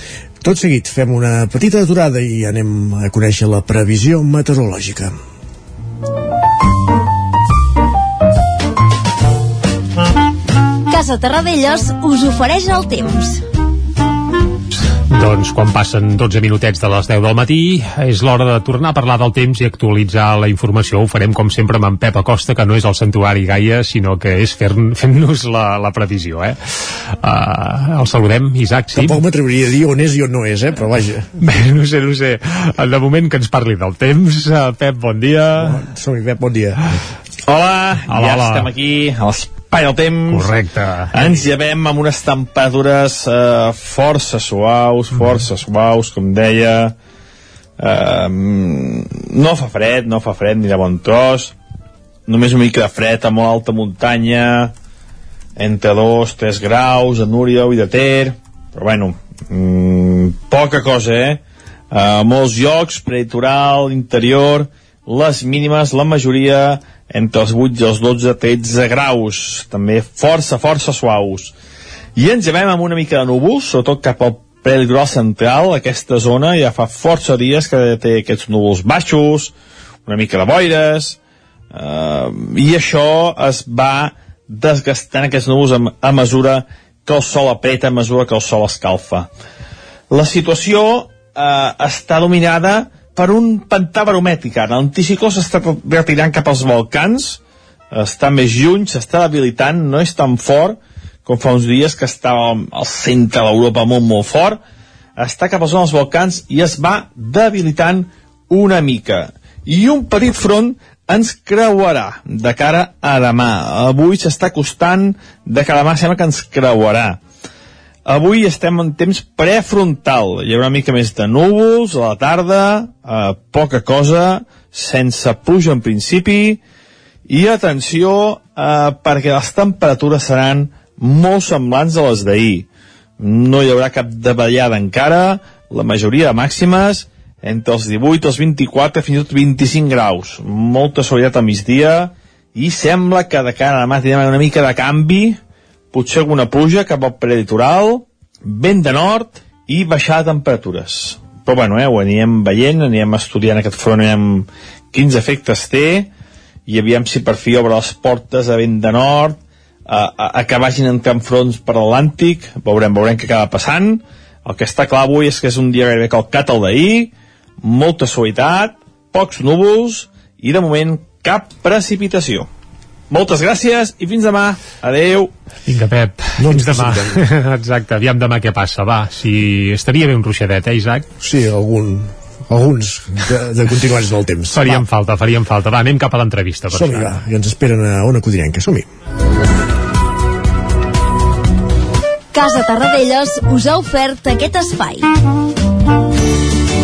Tot seguit fem una petita aturada i anem a conèixer la previsió meteorològica. Casa Terradellos us ofereix el temps. Doncs quan passen 12 minutets de les 10 del matí és l'hora de tornar a parlar del temps i actualitzar la informació. Ho farem com sempre amb en Pep Acosta, que no és el Santuari Gaia, sinó que és fer la, la previsió. Eh? Uh, el saludem, Isaac, sí? Tampoc m'atreviria a dir on és i on no és, eh? però vaja. Bé, no sé, no sé. De moment que ens parli del temps. Uh, Pep, bon dia. Som-hi, Pep, bon dia. Hola, Hola, ja hola. estem aquí a l'espai del temps. Correcte. Ens llevem amb unes temperatures eh, força suaus, força suaus, com deia. Eh, no fa fred, no fa fred ni de bon tros. Només una mica de fred a molt alta muntanya, entre 2, 3 graus, a Núria i de Ter. Però bueno, mm, poca cosa, eh? A molts llocs, prelitoral, interior, les mínimes, la majoria entre els 8 i els 12, 13 graus, també força, força suaus. I ens llevem amb una mica de núvols, sobretot cap al prelitoral central, aquesta zona ja fa força dies que té aquests núvols baixos, una mica de boires, eh, i això es va desgastant aquests núvols a, a mesura que el sol apreta, a mesura que el sol escalfa. La situació eh, està dominada per un pantà baromètric ara. L'anticicló s'està retirant cap als Balcans, està més lluny, s'està debilitant, no és tan fort com fa uns dies que estava al centre d'Europa molt, molt fort, està cap a la zona dels Balcans i es va debilitant una mica. I un petit front ens creuarà de cara a demà. Avui s'està costant de a demà, sembla que ens creuarà. Avui estem en temps prefrontal. Hi haurà una mica més de núvols a la tarda, eh, poca cosa, sense pluja en principi, i atenció eh, perquè les temperatures seran molt semblants a les d'ahir. No hi haurà cap davallada encara, la majoria de màximes entre els 18 els 24, fins i tot 25 graus. Molta suavitat al migdia i sembla que de cara a demà tindrem una mica de canvi, potser alguna pluja cap al prelitoral, vent de nord i baixada de temperatures. Però bueno, eh, ho anirem veient, anirem estudiant aquest front, anirem quins efectes té, i aviam si per fi obre les portes a vent de nord, a, a, a que vagin entrant fronts per l'Atlàntic, veurem, veurem què acaba passant. El que està clar avui és que és un dia gairebé calcat al d'ahir, molta suavitat, pocs núvols i de moment cap precipitació. Moltes gràcies i fins demà. Adeu. Vinga, Pep, No fins demà. Exacte, aviam demà què passa, va. Si estaria bé un ruixadet, eh, Isaac? Sí, algun, alguns de, de continuats en el temps. Faríem falta, faríem falta. Va, anem cap a l'entrevista. Som-hi, va, i ens esperen a Ona Codinenca, som-hi. Casa Tarradellas us ha ofert aquest espai.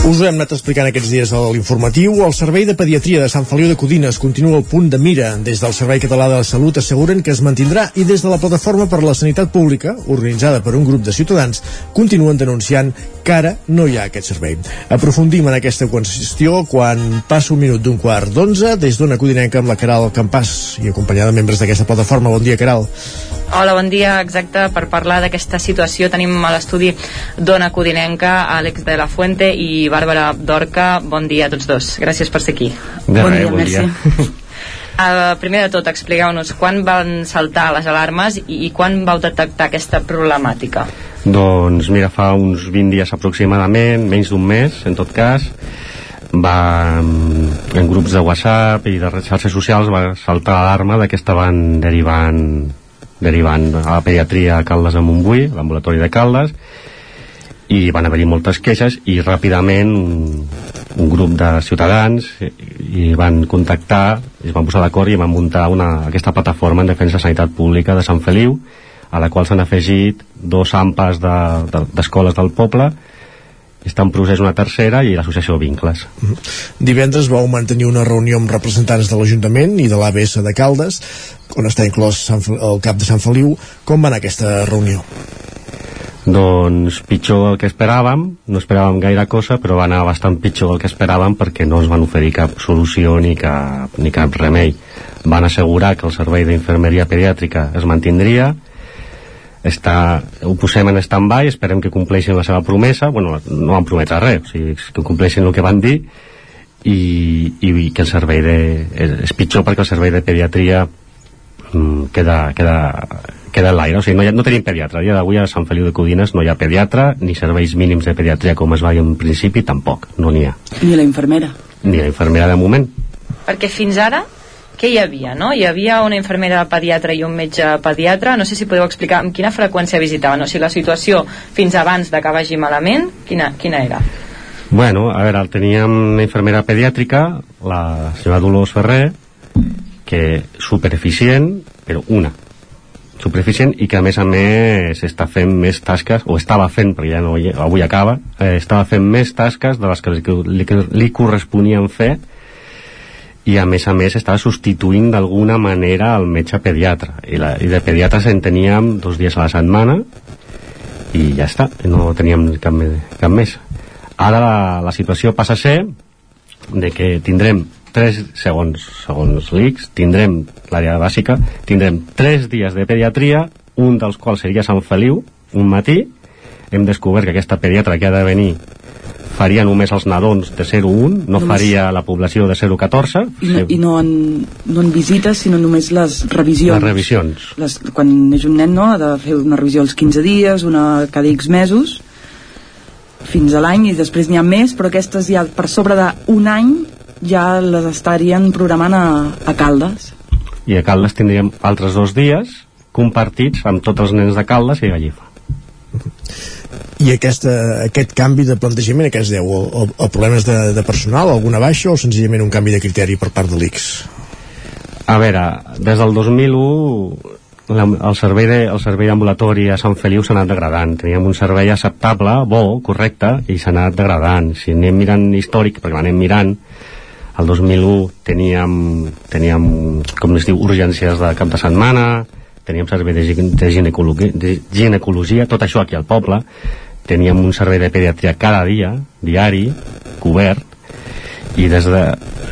Us ho hem anat explicant aquests dies a l'informatiu. El Servei de Pediatria de Sant Feliu de Codines continua al punt de mira. Des del Servei Català de la Salut asseguren que es mantindrà i des de la Plataforma per la Sanitat Pública, organitzada per un grup de ciutadans, continuen denunciant que ara no hi ha aquest servei. Aprofundim en aquesta qüestió quan passa un minut d'un quart d'onze des d'una codinenca amb la Caral Campàs i acompanyada de membres d'aquesta plataforma. Bon dia, Caral. Hola, bon dia. Exacte, per parlar d'aquesta situació tenim a l'estudi Dona Codinenca, Àlex de la Fuente i Bàrbara Dorca. Bon dia a tots dos. Gràcies per ser aquí. De res, bon dia. Uh, primer de tot, expliqueu-nos quan van saltar les alarmes i, i quan vau detectar aquesta problemàtica. Doncs mira, fa uns 20 dies aproximadament, menys d'un mes, en tot cas, va, en grups de WhatsApp i de xarxes socials va saltar l'alarma de que estaven derivant derivant a la pediatria a Caldes a Montbui, l'ambulatori de Caldes, i van haver-hi moltes queixes i ràpidament un, un grup de ciutadans i, i van contactar es van posar d'acord i van muntar una, aquesta plataforma en defensa de sanitat pública de Sant Feliu a la qual s'han afegit dos AMPAs d'escoles de, de, del poble està en procés una tercera i l'associació Vincles. Mm -hmm. Divendres vau mantenir una reunió amb representants de l'Ajuntament i de l'ABS de Caldes, on està inclòs el cap de Sant Feliu. Com va anar aquesta reunió? Doncs pitjor el que esperàvem, no esperàvem gaire cosa, però va anar bastant pitjor el que esperàvem perquè no ens van oferir cap solució ni cap, ni cap remei. Van assegurar que el servei d'infermeria pediàtrica es mantindria, està, ho posem en stand-by, esperem que compleixin la seva promesa, bueno, no van prometre res, o sigui, que compleixin el que van dir i, i que el servei de, és pitjor perquè el servei de pediatria queda, queda, queda en l'aire, o sigui, no, ha, no tenim pediatre, a dia d'avui a Sant Feliu de Codines no hi ha pediatre, ni serveis mínims de pediatria com es va dir en principi, tampoc, no n'hi ha. Ni la infermera. Ni la infermera de moment. Perquè fins ara què hi havia, no? Hi havia una infermera pediatra i un metge pediatre, no sé si podeu explicar amb quina freqüència visitaven, o si la situació fins abans de que vagi malament, quina, quina era? Bueno, a veure, teníem una infermera pediàtrica, la senyora Dolors Ferrer, que supereficient, però una, supereficient i que a més a més està fent més tasques o estava fent, perquè ja no avui acaba eh, estava fent més tasques de les que li, li, li corresponien fer i a més a més estava substituint d'alguna manera el metge pediatre. I, la, i de pediatres en teníem dos dies a la setmana i ja està, no teníem cap, cap més. Ara la, la situació passa a ser de que tindrem tres segons, segons l'ICS tindrem l'àrea bàsica tindrem tres dies de pediatria un dels quals seria Sant Feliu un matí hem descobert que aquesta pediatra que ha de venir faria només els nadons de 0 1, no només... faria la població de 0 14. I no, i no, en, no en visites, sinó només les revisions. Les revisions. Les, quan és un nen, no?, ha de fer una revisió als 15 dies, una cada X mesos, fins a l'any, i després n'hi ha més, però aquestes ja per sobre d'un any ja les estarien programant a, a Caldes. I a Caldes tindríem altres dos dies compartits amb tots els nens de Caldes i Gallifa i aquesta, aquest canvi de plantejament a què es deu? O, o, o problemes de, de personal, alguna baixa o senzillament un canvi de criteri per part de l'ICS? A veure, des del 2001 la, el servei de, el servei d'ambulatori a Sant Feliu s'ha anat degradant. Teníem un servei acceptable, bo, correcte, i s'ha anat degradant. Si anem mirant històric, perquè l'anem mirant, el 2001 teníem, teníem, com es diu, urgències de cap de setmana, teníem servei de, de, ginecologia, de ginecologia, tot això aquí al poble, teníem un servei de pediatria cada dia, diari, cobert, i des, de,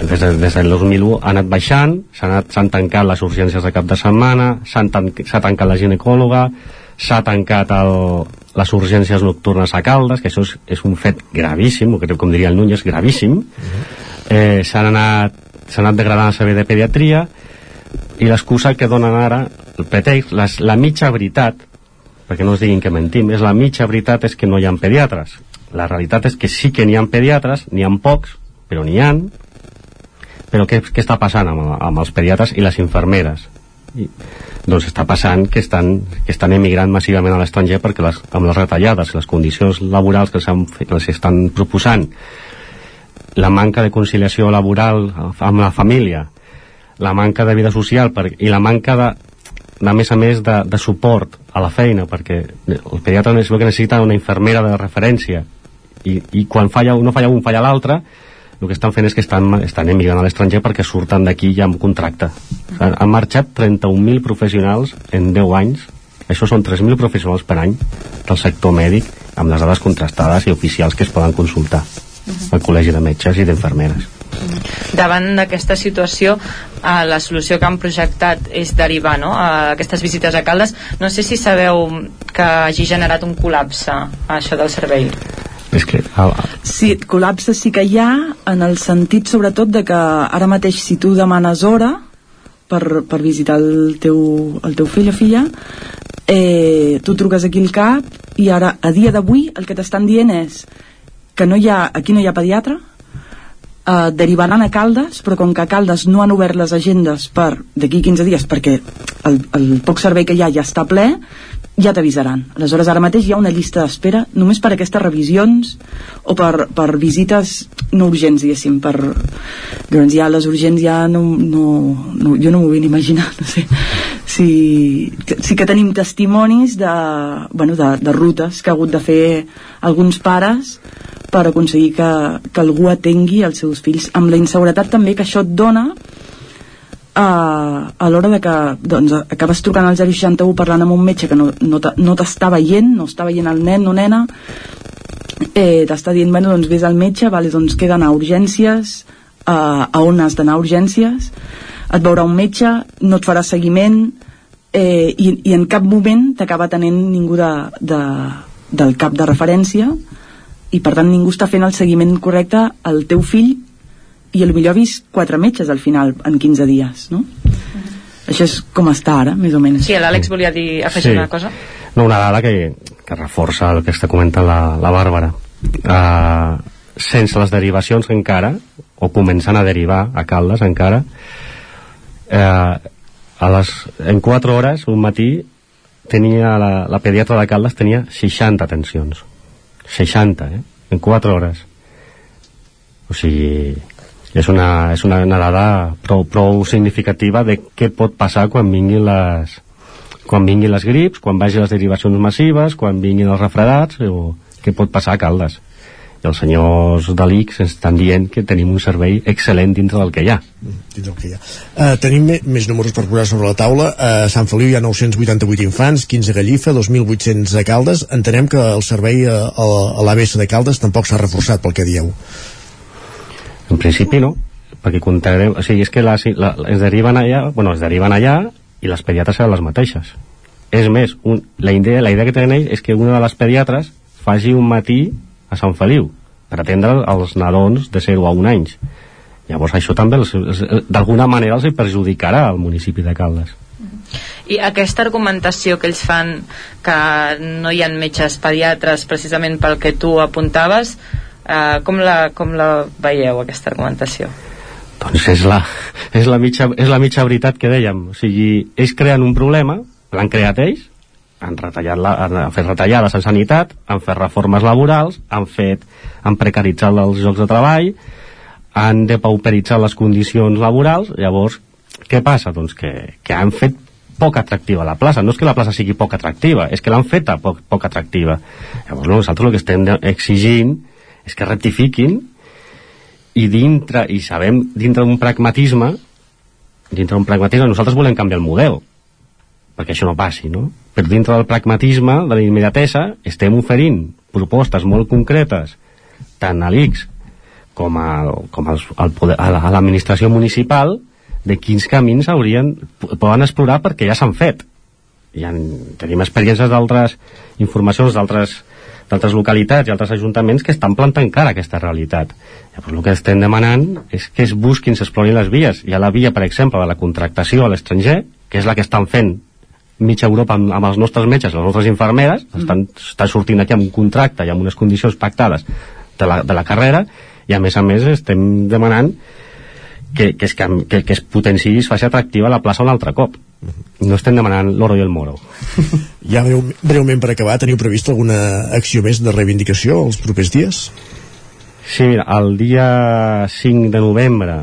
des, de, des del 2001 ha anat baixant, s'han tancat les urgències de cap de setmana, s'ha tan, tancat la ginecòloga, s'ha tancat el, les urgències nocturnes a Caldes, que això és, és un fet gravíssim, o com diria el Núñez, gravíssim. Uh -huh. Eh, s'han anat, anat degradant el servei de pediatria, i l'excusa que donen ara, el pretext, les, la mitja veritat, perquè no es diguin que mentim, és la mitja veritat és que no hi ha pediatres. La realitat és que sí que n'hi ha pediatres, n'hi ha pocs, però n'hi han, però què, què està passant amb, amb els pediatres i les infermeres? I, doncs està passant que estan, que estan emigrant massivament a l'estranger perquè les, amb les retallades, les condicions laborals que els estan proposant, la manca de conciliació laboral amb la família, la manca de vida social per, i la manca de, a més a més de, de suport a la feina perquè el pediatre necessita una infermera de referència i, i quan falla no falla un falla l'altre el que estan fent és que estan, estan emigrant a l'estranger perquè surten d'aquí ja amb contracte. Han, han marxat 31.000 professionals en 10 anys. Això són 3.000 professionals per any del sector mèdic amb les dades contrastades i oficials que es poden consultar al Col·legi de Metges i d'Infermeres. Davant d'aquesta situació eh, la solució que han projectat és derivar no? a aquestes visites a Caldes. No sé si sabeu que hagi generat un col·lapse això del servei. És que... Sí, col·lapse sí que hi ha en el sentit sobretot de que ara mateix si tu demanes hora per, per visitar el teu, el teu fill o filla eh, tu truques aquí al CAP i ara a dia d'avui el que t'estan dient és que no hi ha, aquí no hi ha pediatre eh, derivaran a Caldes, però com que a Caldes no han obert les agendes per d'aquí 15 dies, perquè el, el poc servei que hi ha ja està ple, ja t'avisaran. Aleshores, ara mateix hi ha una llista d'espera només per aquestes revisions o per, per visites no urgents, diguéssim. Per... Llavors ja les urgents ja no, no, no jo no m'ho vull imaginar, no sé. Sí, sí que tenim testimonis de, bueno, de, de rutes que ha hagut de fer alguns pares per aconseguir que, que algú atengui els seus fills amb la inseguretat també que això et dona a, a l'hora de que doncs, acabes trucant al 061 parlant amb un metge que no, no, no t'està veient, no està veient el nen o nena, eh, t'està dient, bueno, doncs vés al metge, vale, doncs queda anar a urgències, a, a on has d'anar a urgències, et veurà un metge, no et farà seguiment, eh, i, i en cap moment t'acaba tenint ningú de, de, del cap de referència, i per tant ningú està fent el seguiment correcte al teu fill i potser ha vist quatre metges al final en 15 dies no? això és com està ara més o menys Sí, l'Àlex volia dir, afegir Sí. una cosa No, una dada que, que reforça el que està comentant la, la Bàrbara. Uh, sense les derivacions encara, o començant a derivar a Caldes encara, uh, a les, en 4 hores, un matí, tenia la, la pediatra de Caldes tenia 60 atencions. 60, eh? En 4 hores. O sigui, és una, és una, una dada prou, prou significativa de què pot passar quan vinguin les quan vinguin les grips, quan vagin les derivacions massives, quan vinguin els refredats, o què pot passar a Caldes. I els senyors de l'ICS estan dient que tenim un servei excel·lent dintre del que hi ha. dins el que hi ha. Uh, tenim més números per posar sobre la taula. Uh, a Sant Feliu hi ha 988 infants, 15 a Gallifa, 2.800 a Caldes. Entenem que el servei uh, a, a l'ABS de Caldes tampoc s'ha reforçat pel que dieu. En principi no, perquè comptarem, o sigui, és que les, la, es deriven allà, bueno, es deriven allà i les pediatres seran les mateixes. És més, un, la, idea, la idea que tenen ells és que una de les pediatres faci un matí a Sant Feliu per atendre els nadons de 0 a 1 anys. Llavors això també d'alguna manera els perjudicarà al municipi de Caldes. I aquesta argumentació que ells fan que no hi ha metges pediatres precisament pel que tu apuntaves eh, com, la, com la veieu aquesta argumentació? Doncs és la, és la, mitja, és la mitja veritat que dèiem. O sigui, ells creen un problema, l'han creat ells, han, retallat la, han fet retallades en sanitat, han fet reformes laborals, han, fet, han precaritzat els llocs de treball, han depauperitzat les condicions laborals, llavors, què passa? Doncs que, que han fet poc atractiva la plaça. No és que la plaça sigui poc atractiva, és que l'han feta poc, poc atractiva. Llavors, no, nosaltres el que estem exigint és que rectifiquin i dintre, i sabem, dintre d'un pragmatisme, dintre d'un pragmatisme, nosaltres volem canviar el model, perquè això no passi, no? Però dintre del pragmatisme, de la immediatesa, estem oferint propostes molt concretes, tant a l'ICS com, a, com als, al poder, a la- a l'administració municipal, de quins camins haurien, poden explorar perquè ja s'han fet. I han, tenim experiències d'altres informacions d'altres d'altres localitats i altres ajuntaments que estan plantant cara a aquesta realitat. Llavors el que estem demanant és que es busquin, s'explorin les vies. Hi ha la via, per exemple, de la contractació a l'estranger, que és la que estan fent mitja Europa amb, amb els nostres metges, les nostres infermeres, estan, estan sortint aquí amb un contracte i amb unes condicions pactades de la, de la carrera, i a més a més estem demanant que, que, es, que, que es potenciï i es faci atractiva la plaça un altre cop. No estem demanant l'oro i el moro. Ja breu, breument per acabar, teniu previst alguna acció més de reivindicació els propers dies? Sí, mira, el dia 5 de novembre,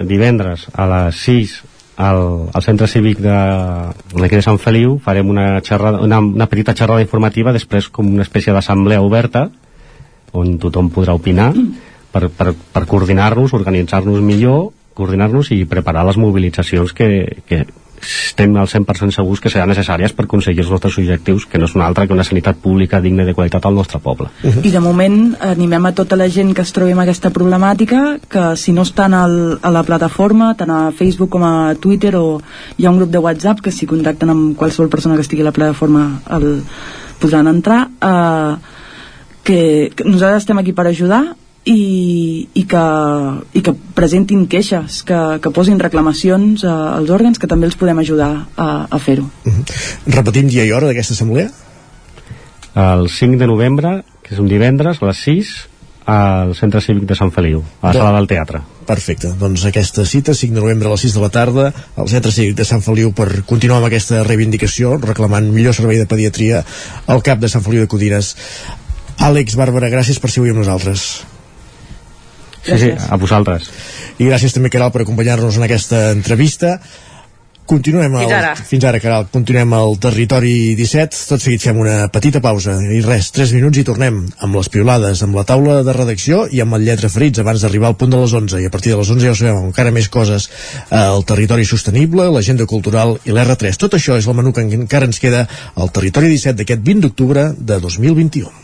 divendres, a les 6, al, al centre cívic de, de Sant Feliu, farem una, xerrada, una, una petita xerrada informativa, després com una espècie d'assemblea oberta, on tothom podrà opinar, per, per, per coordinar-nos, organitzar-nos millor, coordinar-nos i preparar les mobilitzacions que, que estem al 100% segurs que seran necessàries per aconseguir els nostres objectius, que no és una altra que una sanitat pública digna de qualitat al nostre poble. I de moment animem a tota la gent que es trobi amb aquesta problemàtica que si no estan al, a la plataforma, tant a Facebook com a Twitter o hi ha un grup de WhatsApp que si contacten amb qualsevol persona que estigui a la plataforma el, podran entrar eh, que, que nosaltres estem aquí per ajudar i, i, que, i que presentin queixes, que, que posin reclamacions eh, als òrgans que també els podem ajudar a, a fer-ho. Repetim dia i hora d'aquesta assemblea? el 5 de novembre, que és un divendres, a les 6, al Centre Cívic de Sant Feliu, a la De- sala del teatre. Perfecte, doncs aquesta cita, 5 de novembre a les 6 de la tarda, al Centre Cívic de Sant Feliu per continuar amb aquesta reivindicació, reclamant millor servei de pediatria al cap de Sant Feliu de Codines. Àlex Bàrbara, gràcies per ser avui amb nosaltres. Sí, sí, a vosaltres. I gràcies també, Caral, per acompanyar-nos en aquesta entrevista. Continuem el, Fins ara. fins ara, Caral, continuem al territori 17. Tot seguit fem una petita pausa i res, 3 minuts i tornem amb les piolades, amb la taula de redacció i amb el lletra ferits abans d'arribar al punt de les 11. I a partir de les 11 ja ho sabem, encara més coses al territori sostenible, l'agenda cultural i l'R3. Tot això és el menú que encara ens queda al territori 17 d'aquest 20 d'octubre de 2021.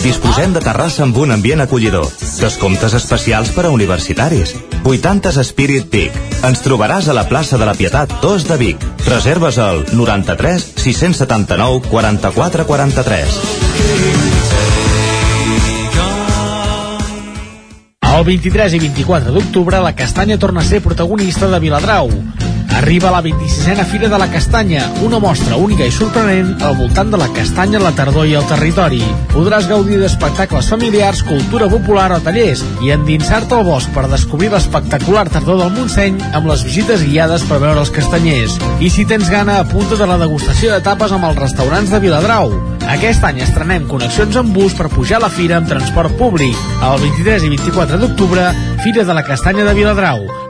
Disposem de terrassa amb un ambient acollidor. Descomptes especials per a universitaris. 80 Spirit Peak. Ens trobaràs a la plaça de la Pietat 2 de Vic. Reserves al 93 679 44 43. El 23 i 24 d'octubre la castanya torna a ser protagonista de Viladrau. Arriba la 26a Fira de la Castanya, una mostra única i sorprenent al voltant de la castanya, la tardor i el territori. Podràs gaudir d'espectacles familiars, cultura popular o tallers i endinsar-te al bosc per descobrir l'espectacular tardor del Montseny amb les visites guiades per veure els castanyers. I si tens gana, apunta't a la degustació de tapes amb els restaurants de Viladrau. Aquest any estrenem connexions amb bus per pujar a la fira amb transport públic. El 23 i 24 d'octubre, Fira de la Castanya de Viladrau.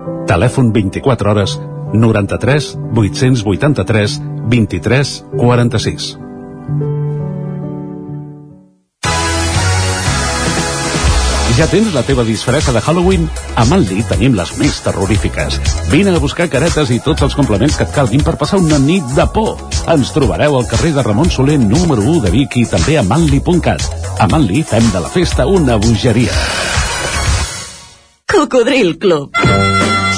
Telèfon 24 hores 93 883 23 46. Ja tens la teva disfressa de Halloween? A Manli tenim les més terrorífiques. Vine a buscar caretes i tots els complements que et calguin per passar una nit de por. Ens trobareu al carrer de Ramon Soler número 1 de Vic i també a manli.cat. A Manli fem de la festa una bogeria. Cocodril Club.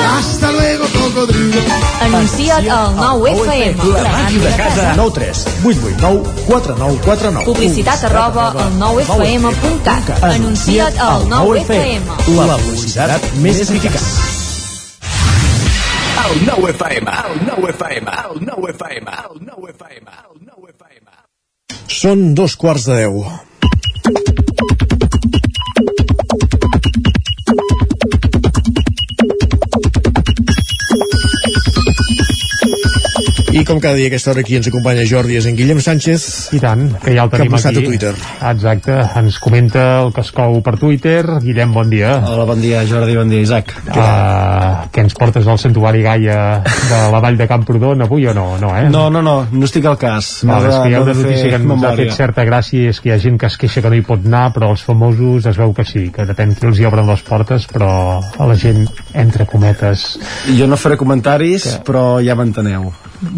Hasta luego, cocodrilo. Anuncia't al 9FM. La màquina de casa. 9 3 8 8 9 4 9 4 9. Publicitat arroba al 9FM.cat. Anuncia't al 9FM. La publicitat més eficaç. El 9 FM, el 9 FM, el 9 FM, el 9 FM, el 9 FM. Són dos quarts de deu. I com cada dia a aquesta hora aquí ens acompanya Jordi és en Guillem Sánchez. I tant, que ja el que ha tenim postat aquí. a Twitter. Exacte, ens comenta el que es cou per Twitter. Guillem, bon dia. Hola, bon dia, Jordi, bon dia, Isaac. Uh, què ens portes al Santuari Gaia de la Vall de Camprodon avui o no? No, eh? No, no, no, no estic al cas. Val, és que hi ha M'ha una notícia que ens ha fet certa gràcia és que hi ha gent que es queixa que no hi pot anar però els famosos es veu que sí, que depèn qui els hi obren les portes però a la gent entre cometes Jo no faré comentaris, però ja m'enteneu.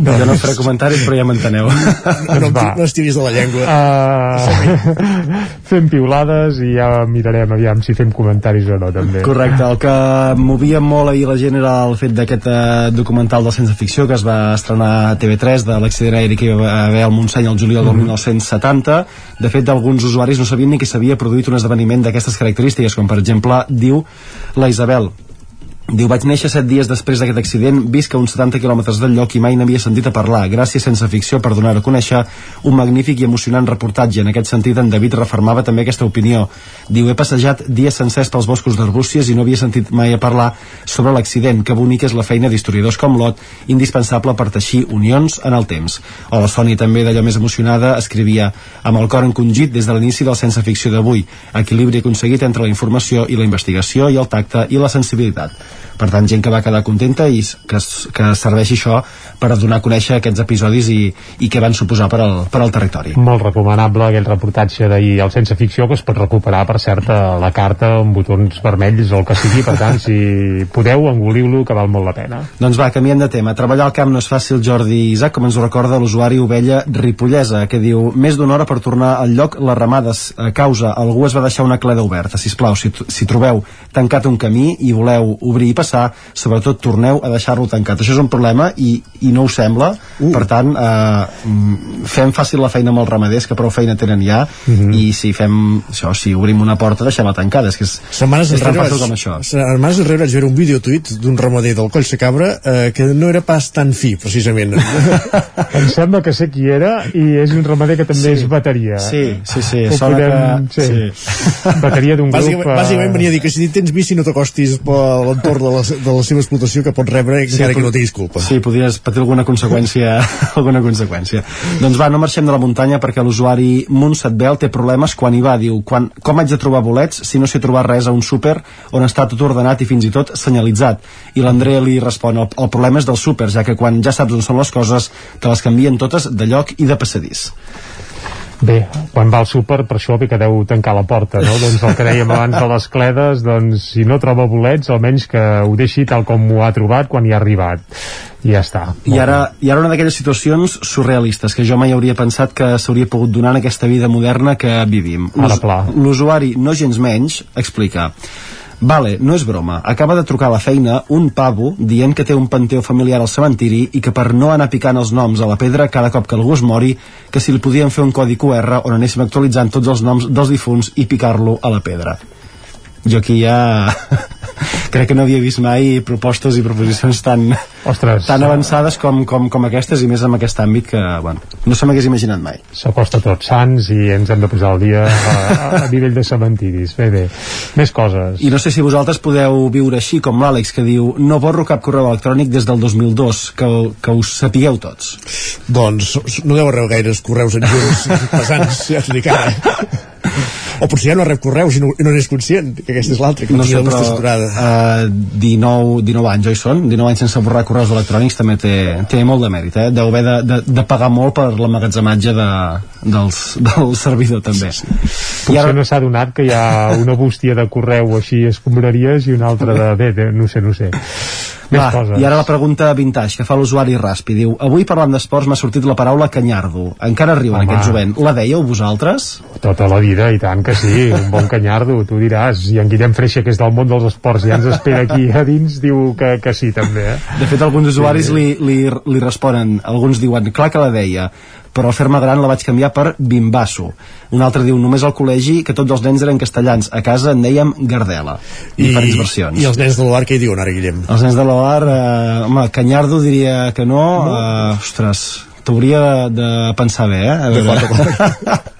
Jo no faré comentaris, però ja m'enteneu. No, Va. no estiris de la llengua. uh, fem piulades i ja mirarem aviam si fem comentaris o no també Correcte, el que movia molt ahir la gent era el fet d'aquest eh, documental del Sense Ficció que es va estrenar a TV3 de l'accident aeri que hi va haver al Montseny el juliol del 1970 de fet alguns usuaris no sabien ni que s'havia produït un esdeveniment d'aquestes característiques com per exemple diu la Isabel Diu, vaig néixer set dies després d'aquest accident, visc a uns 70 quilòmetres del lloc i mai n'havia sentit a parlar. Gràcies sense ficció per donar a conèixer un magnífic i emocionant reportatge. En aquest sentit, en David refermava també aquesta opinió. Diu, he passejat dies sencers pels boscos d'Arbúcies i no havia sentit mai a parlar sobre l'accident. Que bonic és la feina d'historiadors com Lot, indispensable per teixir unions en el temps. O la Sònia també d'allò més emocionada escrivia amb el cor encongit des de l'inici del sense ficció d'avui. Equilibri aconseguit entre la informació i la investigació i el tacte i la sensibilitat per tant gent que va quedar contenta i que, que serveixi això per donar a conèixer aquests episodis i, i què van suposar per al, per al territori Molt recomanable aquell reportatge d'ahir al Sense Ficció que es pot recuperar per cert a la carta amb botons vermells o el que sigui, per tant si podeu engoliu-lo que val molt la pena Doncs va, canviem de tema. Treballar al camp no és fàcil, Jordi Isaac, com ens ho recorda l'usuari Ovella Ripollesa, que diu més d'una hora per tornar al lloc les ramades a causa. Algú es va deixar una cleda oberta. Si plau, si, si trobeu tancat un camí i voleu obrir i passar, sobretot torneu a deixar-lo tancat. Això és un problema i, i no us sembla. Uh. Per tant, eh, mm, fem fàcil la feina amb els ramaders, que prou feina tenen ja, uh -huh. i si fem això, si obrim una porta, deixem-la tancada. És que és, Setmanes és tan enrere, fàcil com això. setmanes enrere vaig veure un videotuit d'un ramader del Coll de Cabra eh, que no era pas tan fi, precisament. em sembla que sé qui era i és un ramader que també sí. és bateria Sí, sí, sí, Ho sona podem, que- sí. bateria d'un grup Bàsicament, eh, bàsicament venia a dir que si tens bici no t'acostis per l'entorn de, la, de la seva explotació que pots rebre encara que no tinguis culpa. Sí, podries patir alguna conseqüència, alguna conseqüència. Doncs va, no marxem de la muntanya perquè l'usuari Montsetbel té problemes quan hi va. Diu, quan, com haig de trobar bolets si no sé trobar res a un súper on està tot ordenat i fins i tot senyalitzat? I l'Andrea li respon, el, el problema és del súper, ja que quan ja saps on són les coses, te les canvien totes de lloc i de passadís. Bé, quan va al súper, per això bé que deu tancar la porta, no? Doncs el que dèiem abans de les cledes, doncs si no troba bolets, almenys que ho deixi tal com ho ha trobat quan hi ha arribat. I ja està. I ara, I ara una d'aquelles situacions surrealistes que jo mai hauria pensat que s'hauria pogut donar en aquesta vida moderna que vivim. Ara L'us- pla. L'usuari, no gens menys, explica Vale, no és broma. Acaba de trucar a la feina un pavo dient que té un panteó familiar al cementiri i que per no anar picant els noms a la pedra cada cop que algú es mori, que si li podien fer un codi QR on anéssim actualitzant tots els noms dels difunts i picar-lo a la pedra. Jo aquí ja crec que no havia vist mai propostes i proposicions tan, Ostres. tan avançades com, com, com aquestes i més en aquest àmbit que bueno, no se m'hagués imaginat mai. S'acosta tot sants i ens hem de posar al dia a, a nivell de cementiris. Bé, bé. Més coses. I no sé si vosaltres podeu viure així com l'Àlex que diu no borro cap correu electrònic des del 2002 que, que us sapigueu tots doncs no deu rebre gaires correus en junts pesants, ja t'ho dic ara. O potser ja no rep correus i no, i no n'és conscient, que aquesta és l'altra, que no, sé, però uh, 19, 19 anys oi són? 19 anys sense borrar correus electrònics també té, té molt de mèrit eh? deu haver de, de, de pagar molt per l'emmagatzematge de, dels, del servidor també Potser ara... no s'ha donat que hi ha una bústia de correu així escombraries i una altra de... Bé, de no sé, no sé. Més Va, coses. I ara la pregunta vintage que fa l'usuari Raspi diu Avui parlant d'esports m'ha sortit la paraula canyardo Encara riuen Home. aquest jovent La dèieu vosaltres? Tota la vida, i tant que sí, un bon canyardo, tu diràs. I en Guillem Freixa, que és del món dels esports, ja ens espera aquí a dins, diu que, que sí, també. Eh? De fet, alguns usuaris li, li, li responen, alguns diuen, clar que la deia, però al fer-me gran la vaig canviar per bimbasso. Un altre diu, només al col·legi, que tots els nens eren castellans, a casa en dèiem Gardela. I, Diferents versions. I els nens de l'Oar què hi diuen ara, Guillem? Els nens de l'Oar, eh, home, Canyardo diria que no, no. Eh, ostres, t'hauria de, de pensar bé, eh? A veure.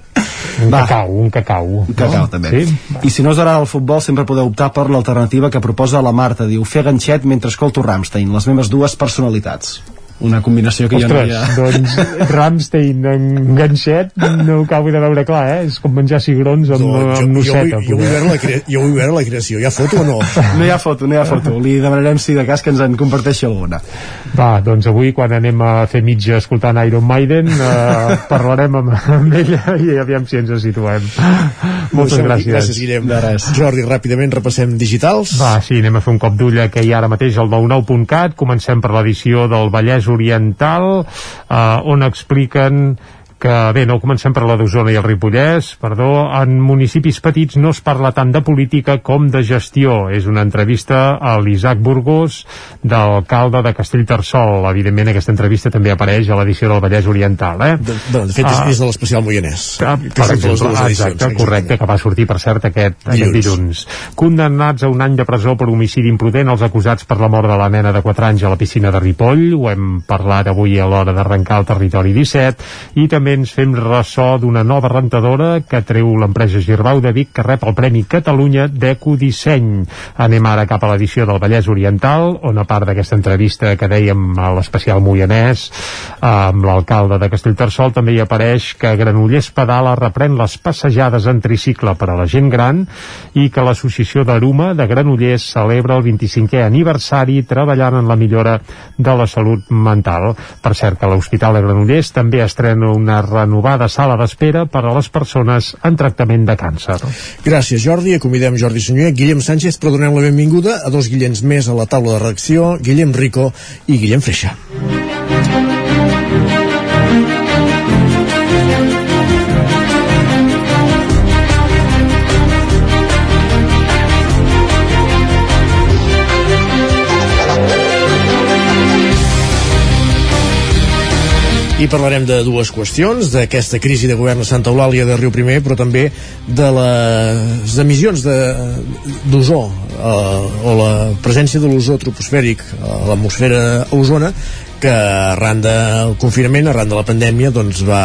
Un cacau, un cacau. Un cacau, no? també. Sí? I si no us agrada el futbol, sempre podeu optar per l'alternativa que proposa la Marta. Diu, fer ganxet mentre escolto Rammstein, les meves dues personalitats. Una combinació que Ostres, jo no havia... doncs Ramstein en ganxet no ho acabo de veure clar, eh? És com menjar cigrons amb, jo, amb jo, nosseta. vull, jo, vull veure la, cre... jo vull veure la creació. Hi ha foto o no? No hi ha foto, no hi ha foto. Li demanarem si de cas que ens en comparteixi alguna. Va, doncs avui quan anem a fer mitja escoltant Iron Maiden eh, parlarem amb, amb ella i aviam si ens situem. Moltes Deixem-ho gràcies. Gràcies, Guillem. De res. Jordi, ràpidament repassem digitals. Va, sí, anem a fer un cop d'ull que hi ha ara mateix al 99.cat. Comencem per l'edició del Vallès Oriental, eh, on expliquen que bé, no comencem per la d'Osona i el Ripollès, perdó, en municipis petits no es parla tant de política com de gestió. És una entrevista a l'Isaac Burgos, d'alcalde de Castellterçol. Evidentment, aquesta entrevista també apareix a l'edició del Vallès Oriental, eh? De, de, de fet, Ah. és de l'especial Moianès. Ah, que per les exemple, dues ah, edicions, exacte, correcte, que va sortir, per cert, aquest dilluns. aquest dilluns. Condemnats a un any de presó per homicidi imprudent els acusats per la mort de la nena de 4 anys a la piscina de Ripoll. Ho hem parlat avui a l'hora d'arrencar el territori 17. I també ens fem ressò d'una nova rentadora que treu l'empresa Girbau de Vic que rep el Premi Catalunya d'Ecodisseny. Anem ara cap a l'edició del Vallès Oriental, on a part d'aquesta entrevista que dèiem a l'especial Moianès amb l'alcalde de Castellterçol també hi apareix que Granollers Pedala reprèn les passejades en tricicle per a la gent gran i que l'associació d'Aruma de Granollers celebra el 25è aniversari treballant en la millora de la salut mental. Per cert que l'Hospital de Granollers també estrena una renovada sala d'espera per a les persones en tractament de càncer. Gràcies, Jordi. Acomidem Jordi Sunyer, Guillem Sánchez, però donem la benvinguda a dos Guillems més a la taula de reacció, Guillem Rico i Guillem Freixa. I parlarem de dues qüestions, d'aquesta crisi de govern a Santa Eulàlia de Riu Primer, però també de les emissions d'ozó eh, o la presència de l'ozó troposfèric a l'atmosfera a Osona que arran del confinament, arran de la pandèmia, doncs va,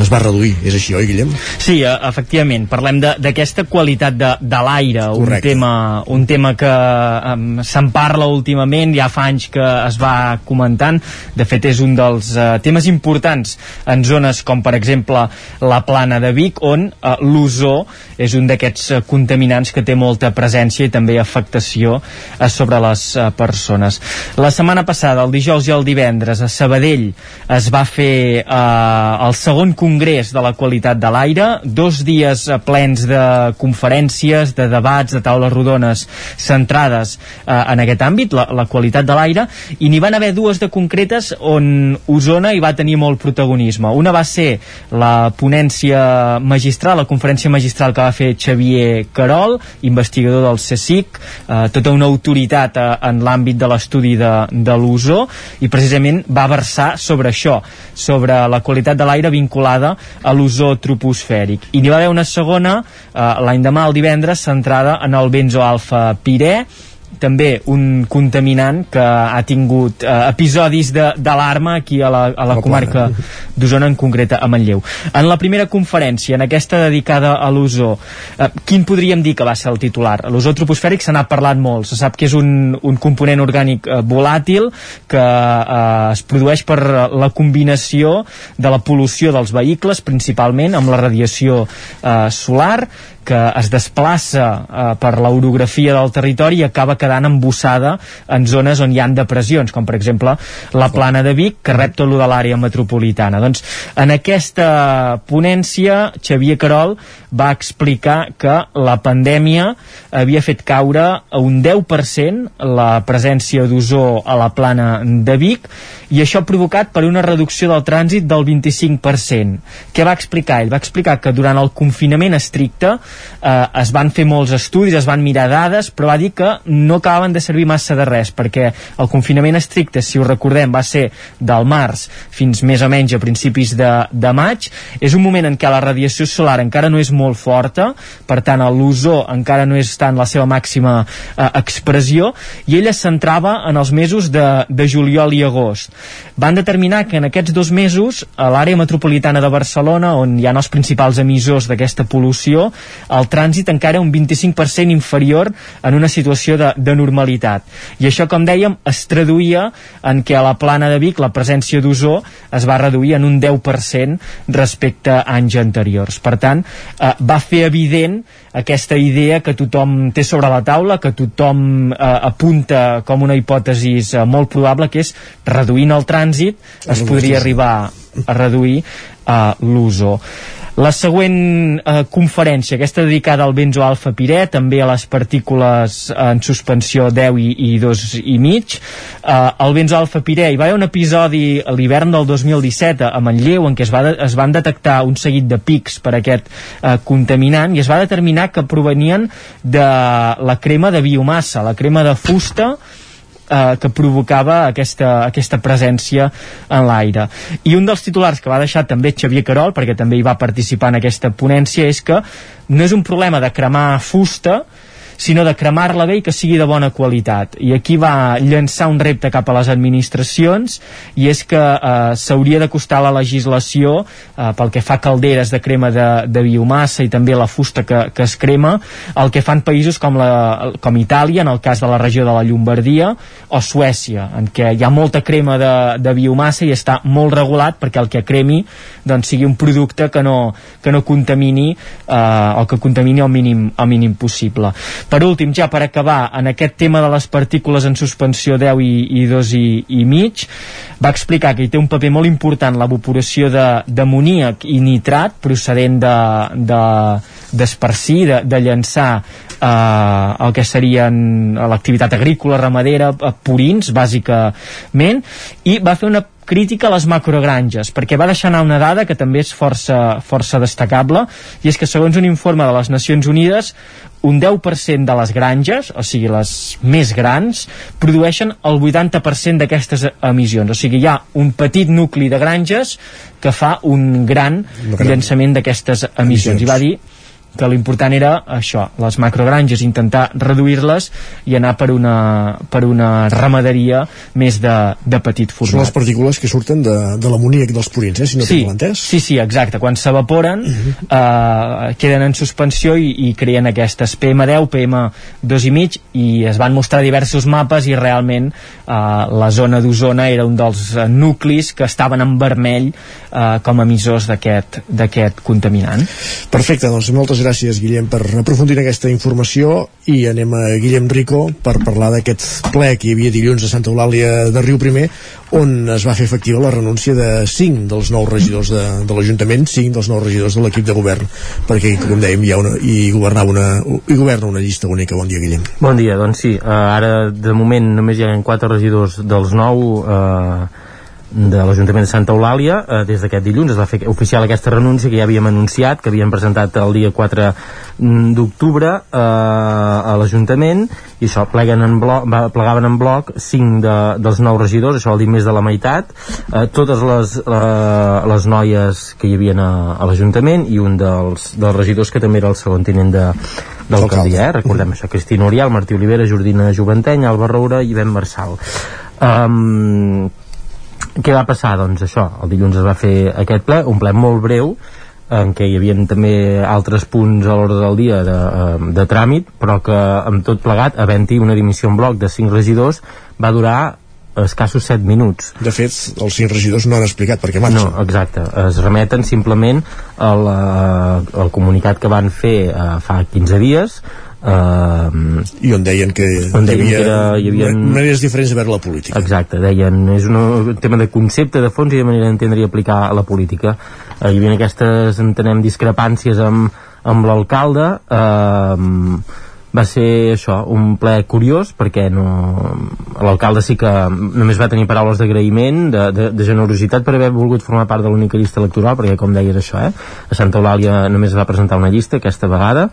es va reduir. És així, oi, Guillem? Sí, eh, efectivament, parlem de- d'aquesta qualitat de, de l'aire, un tema, un tema que um, se'n parla últimament, ja fa anys que es va comentant, de fet és un dels uh, temes importants en zones com per exemple la plana de Vic, on uh, l'ozó és un d'aquests uh, contaminants que té molta presència i també afectació uh, sobre les uh, persones. La setmana passada, el dijous i el divendres, a Sabadell es va fer uh, el segon congrés de la qualitat de l'aire, dos dies eh, plens de conferències, de debats, de taules rodones centrades eh, en aquest àmbit, la, la qualitat de l'aire, i n'hi van haver dues de concretes on Osona hi va tenir molt protagonisme. Una va ser la ponència magistral, la conferència magistral que va fer Xavier Carol, investigador del CSIC, eh, tota una autoritat eh, en l'àmbit de l'estudi de, de l'ozó, i precisament va versar sobre això, sobre la qualitat de l'aire vinculada a l'ozó troposfèric. I n'hi va haver una segona, eh, l'any demà, el divendres, centrada en el benzoalfa pirè, també un contaminant que ha tingut eh, episodis d'alarma aquí a la, a la La comarca d'Osona, en concret a Manlleu. En la primera conferència, en aquesta dedicada a l'ozó, eh, quin podríem dir que va ser el titular? L'ozó troposfèric se n'ha parlat molt, se sap que és un, un component orgànic eh, volàtil que eh, es produeix per la combinació de la pol·lució dels vehicles, principalment amb la radiació eh, solar, que es desplaça eh, per l'orografia del territori i acaba quedant embossada en zones on hi han depressions, com per exemple la plana de Vic, que rep tot lo de l'àrea metropolitana. Doncs en aquesta ponència, Xavier Carol va explicar que la pandèmia havia fet caure a un 10% la presència d'ozó a la plana de Vic i això provocat per una reducció del trànsit del 25%. Què va explicar ell? Va explicar que durant el confinament estricte eh, es van fer molts estudis, es van mirar dades, però va dir que no acabaven de servir massa de res, perquè el confinament estricte, si ho recordem, va ser del març fins més o menys a principis de, de maig. És un moment en què la radiació solar encara no és molt forta, per tant l'ozó encara no està en la seva màxima eh, expressió, i ella es centrava en els mesos de, de juliol i agost. Van determinar que en aquests dos mesos, a l'àrea metropolitana de Barcelona, on hi ha els principals emissors d'aquesta pol·lució, el trànsit encara un 25% inferior en una situació de, de normalitat. I això, com dèiem, es traduïa en què a la plana de Vic la presència d'ozó es va reduir en un 10% respecte a anys anteriors. Per tant, eh, va fer evident aquesta idea que tothom té sobre la taula, que tothom eh, apunta com una hipòtesi eh, molt probable, que és reduint el trànsit es podria arribar a reduir uh, l'ozó. La següent eh, conferència, aquesta dedicada al benzo alfa pirè, també a les partícules en suspensió 10 i, i 2 i mig. Eh, el benzo alfa pirè, hi va haver un episodi a l'hivern del 2017 a Manlleu en què es, va es van detectar un seguit de pics per aquest eh, contaminant i es va determinar que provenien de la crema de biomassa, la crema de fusta eh, que provocava aquesta, aquesta presència en l'aire. I un dels titulars que va deixar també Xavier Carol, perquè també hi va participar en aquesta ponència, és que no és un problema de cremar fusta, sinó de cremar-la bé i que sigui de bona qualitat. I aquí va llançar un repte cap a les administracions i és que eh, s'hauria d'acostar la legislació eh, pel que fa a calderes de crema de, de biomassa i també la fusta que, que es crema, el que fan països com, la, com Itàlia, en el cas de la regió de la Llombardia, o Suècia, en què hi ha molta crema de, de biomassa i està molt regulat perquè el que cremi doncs, sigui un producte que no, que no contamini eh, o que contamini al mínim, al mínim possible. Per últim, ja per acabar, en aquest tema de les partícules en suspensió 10 i, i 2 i, i mig, va explicar que hi té un paper molt important l'evaporació d'amoníac i nitrat procedent de, de d'esparcir, de, de llançar eh, el que serien l'activitat agrícola, ramadera, eh, purins, bàsicament, i va fer una crítica a les macrogranges, perquè va deixar anar una dada que també és força, força destacable, i és que segons un informe de les Nacions Unides, un 10% de les granges, o sigui, les més grans, produeixen el 80% d'aquestes emissions. O sigui, hi ha un petit nucli de granges que fa un gran, gran. llançament d'aquestes emissions. I va dir que l'important era això, les macrogranges, intentar reduir-les i anar per una, per una ramaderia més de, de petit format. Són les partícules que surten de, de l'amoníac dels purins, eh, si no sí, tinc entès. Sí, sí, exacte. Quan s'evaporen, uh -huh. eh, queden en suspensió i, i creen aquestes PM10, PM2,5 i es van mostrar diversos mapes i realment eh, la zona d'Osona era un dels eh, nuclis que estaven en vermell eh, com a emissors d'aquest contaminant. Perfecte, doncs moltes gràcies Guillem per aprofundir en aquesta informació i anem a Guillem Rico per parlar d'aquest ple que hi havia dilluns a Santa Eulàlia de Riu Primer on es va fer efectiva la renúncia de 5 dels nous regidors de, de l'Ajuntament 5 dels nous regidors de l'equip de govern perquè com dèiem hi, ha una, hi, una, hi governa una llista única. Bon dia Guillem. Bon dia, doncs sí, uh, ara de moment només hi ha 4 regidors dels 9 uh, de l'Ajuntament de Santa Eulàlia eh, des d'aquest dilluns. Es va fer oficial aquesta renúncia que ja havíem anunciat, que havíem presentat el dia 4 d'octubre eh, a l'Ajuntament. I això pleguen en bloc, plegaven en bloc 5 de, dels nous regidors això vol dir més de la meitat. Eh, totes les, eh, les noies que hi havia a, a l'Ajuntament i un dels, dels regidors que també era el segon tinent de, d'alcaldia, eh? recordem això, Cristina Oriol, Martí Olivera, Jordina Juventeny, Alba Roura i Ben Marçal. Um, què va passar? Doncs això, el dilluns es va fer aquest ple, un ple molt breu, en què hi havia també altres punts a l'ordre del dia de, eh, de tràmit, però que amb tot plegat, havent-hi una dimissió en bloc de 5 regidors, va durar escassos 7 minuts. De fet, els 5 regidors no han explicat per què marxen. No, exacte. Es remeten simplement al, eh, al comunicat que van fer eh, fa 15 dies, Uh, i on deien que on hi havia, que era, hi havia maneres diferents de veure la política. Exacte, deien, és un tema de concepte de fons i de manera d'entendre i aplicar a la política. Uh, hi havia aquestes entenem discrepàncies amb, amb l'alcalde uh, va ser això, un ple curiós perquè no... l'alcalde sí que només va tenir paraules d'agraïment de, de, de generositat per haver volgut formar part de l'única llista electoral perquè com deies això, eh? a Santa Eulàlia només va presentar una llista aquesta vegada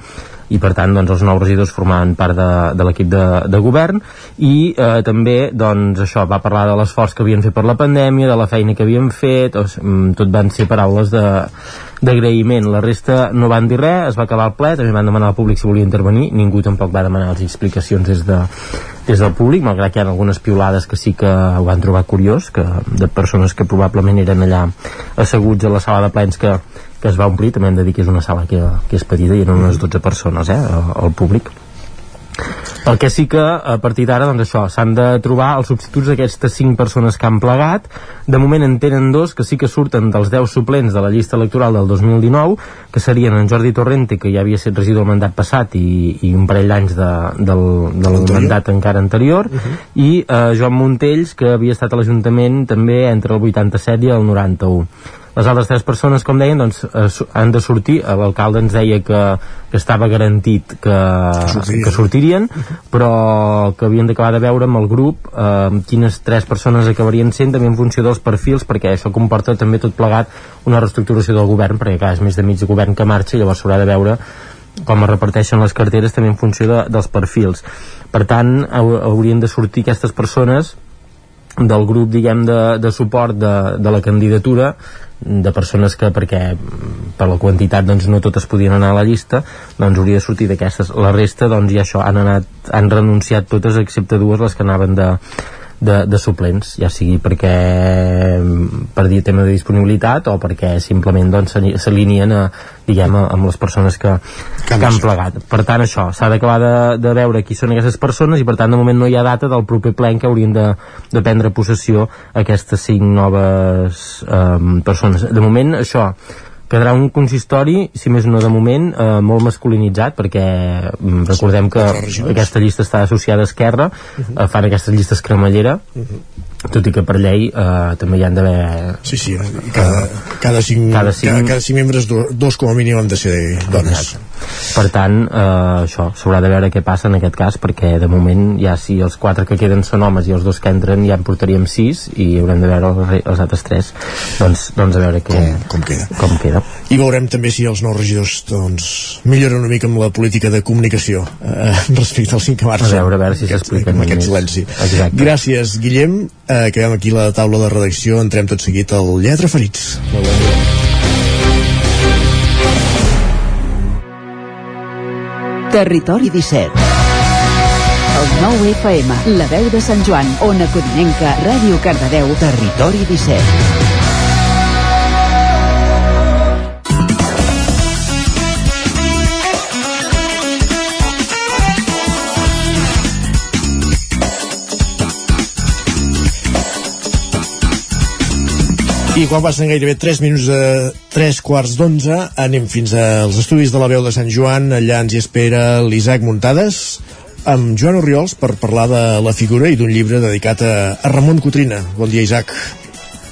i per tant doncs, els nous regidors formaven part de, de l'equip de, de govern i eh, també doncs, això va parlar de l'esforç que havien fet per la pandèmia de la feina que havien fet o, tot van ser paraules de d'agraïment, la resta no van dir res es va acabar el ple, també van demanar al públic si volia intervenir, ningú tampoc va demanar les explicacions des, de, des del públic malgrat que hi ha algunes piulades que sí que ho van trobar curiós, que de persones que probablement eren allà asseguts a la sala de plens que, que es va omplir. També hem de dir que és una sala que, que és petita i eren unes 12 persones eh, al públic el que sí que a partir d'ara doncs això s'han de trobar els substituts d'aquestes 5 persones que han plegat. De moment en tenen dos que sí que surten dels 10 suplents de la llista electoral del 2019 que serien en Jordi Torrente que ja havia estat regidor el mandat passat i, i un parell d'anys de, del, del mandat encara anterior uh -huh. i eh, Joan Montells que havia estat a l'Ajuntament també entre el 87 i el 91 les altres tres persones, com deien, doncs, eh, han de sortir. L'alcalde ens deia que, que estava garantit que, sortirien. que sortirien, però que havien d'acabar de veure amb el grup eh, quines tres persones acabarien sent, també en funció dels perfils, perquè això comporta també tot plegat una reestructuració del govern, perquè clar, és més de mig govern que marxa, i llavors s'haurà de veure com es reparteixen les carteres també en funció de, dels perfils. Per tant, haurien de sortir aquestes persones del grup, diguem, de, de suport de, de la candidatura de persones que perquè per la quantitat doncs no totes podien anar a la llista doncs hauria de sortir d'aquestes. La resta doncs ja això han, anat, han renunciat totes excepte dues les que anaven de, de, de suplents, ja sigui perquè per dir tema de disponibilitat o perquè simplement doncs, s'alineen doncs, diguem, amb les persones que, que, que han plegat. Per tant, això, s'ha d'acabar de, de veure qui són aquestes persones i per tant de moment no hi ha data del proper ple en què haurien de, de prendre possessió aquestes cinc noves eh, persones. De moment, això, quedarà un consistori, si més no de moment, eh, molt masculinitzat, perquè mm, recordem que aquesta llista està associada a Esquerra, uh -huh. eh, fan aquestes llistes cremallera, uh -huh tot i que per llei eh, també hi han d'haver sí, sí, cada, cada, cinc, cada, cinc... cada, cada cinc membres do, dos com a mínim han de ser dones. Exacte. per tant eh, això s'haurà de veure què passa en aquest cas perquè de moment ja si els quatre que queden són homes i els dos que entren ja en portaríem sis i haurem de veure els, els altres tres. Doncs, doncs a veure què, com, com, queda. com queda. I veurem també si els nous regidors doncs, milloren una mica amb la política de comunicació eh, respecte als cinc que marxen a veure, a veure si s'expliquen aquest, aquest silenci. Exacte. gràcies Guillem. Eh, acabem aquí la taula de redacció entrem tot seguit al Lletra Ferits bon Territori 17 el 9 FM, la veu de Sant Joan, Ona Codinenca, Ràdio Cardedeu, Territori 17. I quan passen gairebé 3 minuts de 3 quarts d'11 anem fins als estudis de la veu de Sant Joan. Allà ens hi espera l'Isaac Muntades amb Joan Oriols per parlar de la figura i d'un llibre dedicat a, a Ramon Cotrina. Bon dia, Isaac.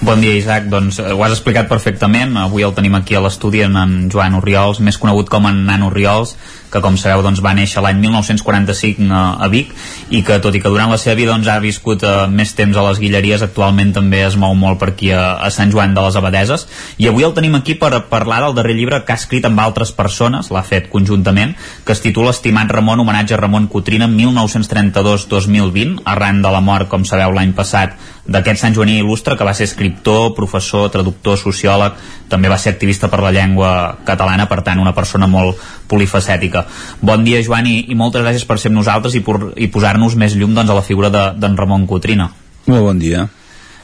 Bon dia, Isaac. Doncs eh, ho has explicat perfectament. Avui el tenim aquí a l'estudi en, en Joan Oriols, més conegut com en Nan Oriols, que com sabeu doncs, va néixer l'any 1945 a, a Vic i que tot i que durant la seva vida doncs, ha viscut uh, més temps a les Guilleries, actualment també es mou molt per aquí a, a Sant Joan de les Abadeses i avui el tenim aquí per parlar del darrer llibre que ha escrit amb altres persones, l'ha fet conjuntament, que es titula Estimat Ramon, homenatge a Ramon Cotrina 1932-2020, arran de la mort, com sabeu, l'any passat d'aquest Sant Joaní il·lustre que va ser escriptor, professor, traductor, sociòleg, també va ser activista per la llengua catalana, per tant una persona molt polifacètica. Bon dia Joan i, i moltes gràcies per ser amb nosaltres i, i posar-nos més llum doncs, a la figura d'en de, Ramon Cotrina. Molt bon dia.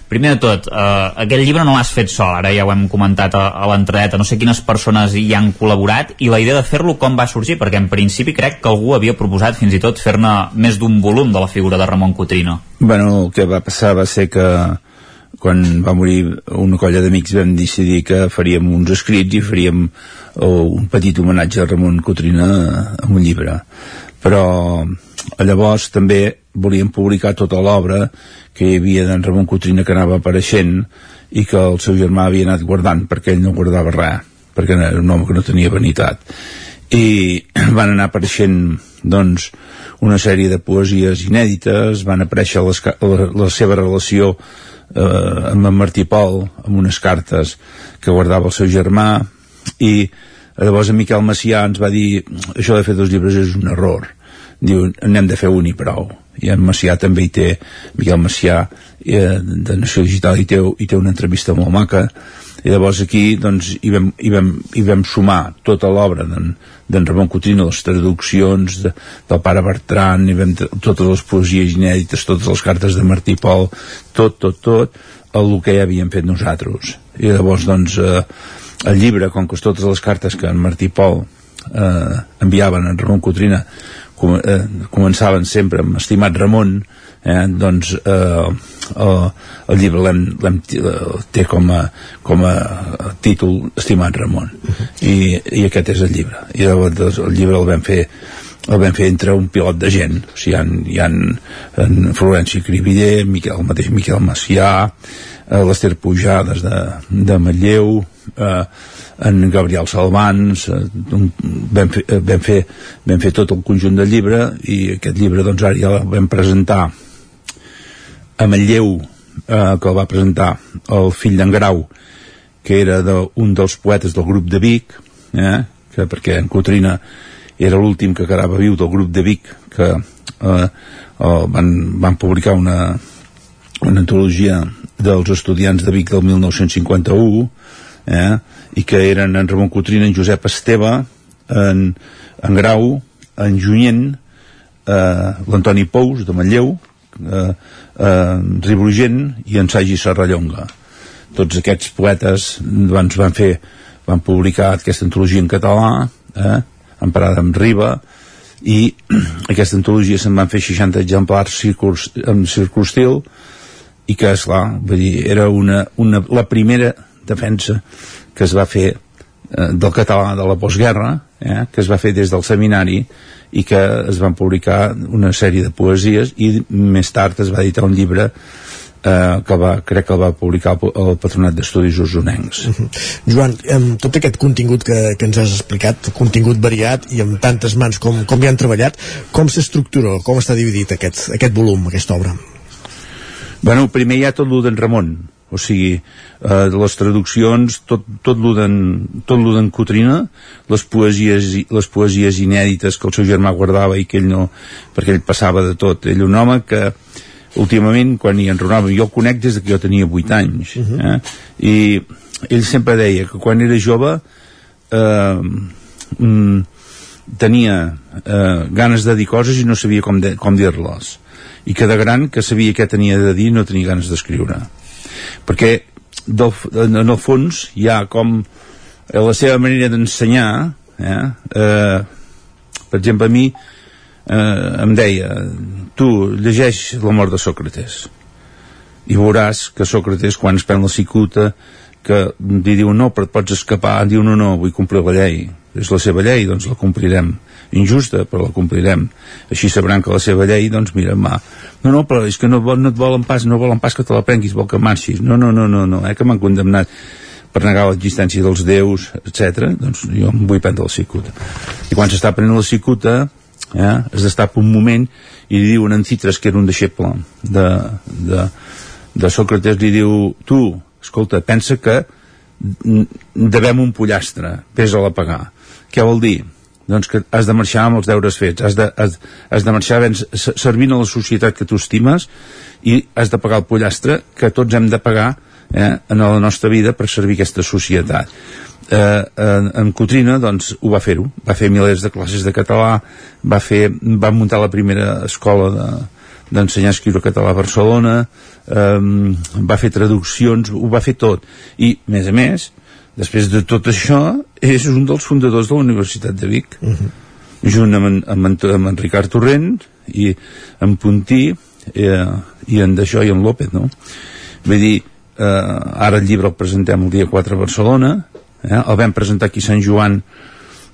Primer de tot, eh, aquest llibre no l'has fet sol, ara ja ho hem comentat a, a l'entradeta, no sé quines persones hi han col·laborat i la idea de fer-lo com va sorgir, perquè en principi crec que algú havia proposat fins i tot fer-ne més d'un volum de la figura de Ramon Cotrina. Bueno, el que va passar va ser que quan va morir una colla d'amics vam decidir que faríem uns escrits i faríem un petit homenatge a Ramon Cotrina amb un llibre però llavors també volíem publicar tota l'obra que hi havia d'en Ramon Cotrina que anava apareixent i que el seu germà havia anat guardant perquè ell no guardava res perquè era un home que no tenia vanitat. I van anar apareixent doncs una sèrie de poesies inèdites van aparèixer les, la, la seva relació eh, amb en Martí Pol amb unes cartes que guardava el seu germà i llavors en Miquel Macià ens va dir això de fer dos llibres és un error. Diu n'hem de fer un i prou. I en Macià també hi té Miquel Macià eh, de Nació Digital hi té, hi té una entrevista molt maca. I llavors aquí doncs, hi, vam, hi, vam, hi vam sumar tota l'obra d'en Ramon Cotrino, les traduccions de, del pare Bertran, hi vam totes les poesies inèdites, totes les cartes de Martí Pol, tot, tot, tot el que ja havíem fet nosaltres. I llavors doncs eh, el llibre, com que totes les cartes que en Martí Pol eh, enviaven a Ramon Cotrina com, eh, començaven sempre amb Estimat Ramon eh, doncs eh, el, el llibre l'hem, l'hem, eh, té com a, com a títol Estimat Ramon. I, i aquest és el llibre. I llavors el llibre el vam fer el vam fer entre un pilot de gent. O sigui, hi ha, hi ha en Florenci Cribiller, Miquel, el mateix Miquel Macià eh, l'Ester Pujades de, de Matlleu eh, en Gabriel Salvans eh, vam, fer, eh, vam, fer, vam fer tot el conjunt del llibre i aquest llibre doncs ara ja el vam presentar a Manlleu eh, que el va presentar el fill d'en Grau que era de, un dels poetes del grup de Vic eh, que perquè en Cotrina era l'últim que quedava viu del grup de Vic que eh, eh, van, van publicar una, una antologia dels estudiants de Vic del 1951 eh, i que eren en Ramon Cotrina, en Josep Esteve en, en Grau en Junyent eh, l'Antoni Pous de Manlleu eh, eh, Ribrugent i en Sagi Serrallonga. Tots aquests poetes doncs, van fer van publicar aquesta antologia en català eh, emparada amb Riba i aquesta antologia se'n van fer 60 exemplars circurs, amb circunstil i que, esclar, vull dir, era una, una, la primera defensa que es va fer eh, del català de la postguerra, eh, que es va fer des del seminari i que es van publicar una sèrie de poesies i més tard es va editar un llibre eh, que va, crec que el va publicar el, el Patronat d'Estudis Usonencs. Uh -huh. Joan, amb tot aquest contingut que, que ens has explicat, contingut variat i amb tantes mans com, com hi han treballat, com s'estructura, com està dividit aquest, aquest volum, aquesta obra? Bueno, primer hi ha tot lo d'en Ramon, o sigui, eh, les traduccions, tot, tot lo d'en Cotrina, les poesies, les poesies inèdites que el seu germà guardava i que ell no, perquè ell passava de tot. Ell un home que últimament quan hi enronava, jo el conec des que jo tenia 8 anys uh -huh. eh? i ell sempre deia que quan era jove eh, mm, tenia eh, ganes de dir coses i no sabia com, de, com dir-les i que de gran que sabia què tenia de dir no tenia ganes d'escriure perquè del, en el fons hi ha com la seva manera d'ensenyar eh, eh, per exemple a mi eh, em deia tu llegeix la mort de Sòcrates i veuràs que Sòcrates quan es pren la cicuta que li diu no però et pots escapar diu no no vull complir la llei és la seva llei doncs la complirem injusta però la complirem. Així sabran que la seva llei doncs mira mà. No no però és que no, no et volen pas no volen pas que te la prenguis vol que marxis. No no no no, no eh, que m'han condemnat per negar l'existència dels déus, etc. doncs jo em vull prendre la cicuta. I quan s'està prenent la cicuta eh, es destapa un moment i li diuen en Citres que era un deixeble de, de, de Sòcrates li diu, tu, escolta pensa que devem un pollastre pesa-la pagar. Què vol dir? Doncs que has de marxar amb els deures fets. Has de, has, has de marxar ben, servint a la societat que tu estimes i has de pagar el pollastre que tots hem de pagar eh, en la nostra vida per servir aquesta societat. Eh, en, en Cotrina doncs ho va fer-ho, va fer milers de classes de català, va, fer, va muntar la primera escola de, d'ensenyar a escriure català a Barcelona eh, va fer traduccions ho va fer tot. I a més a més després de tot això és un dels fundadors de la Universitat de Vic uh -huh. junt amb, en, amb, en, amb en Ricard Torrent i en Puntí eh, i en Daixò i en López no? vull dir eh, ara el llibre el presentem el dia 4 a Barcelona eh? el vam presentar aquí a Sant Joan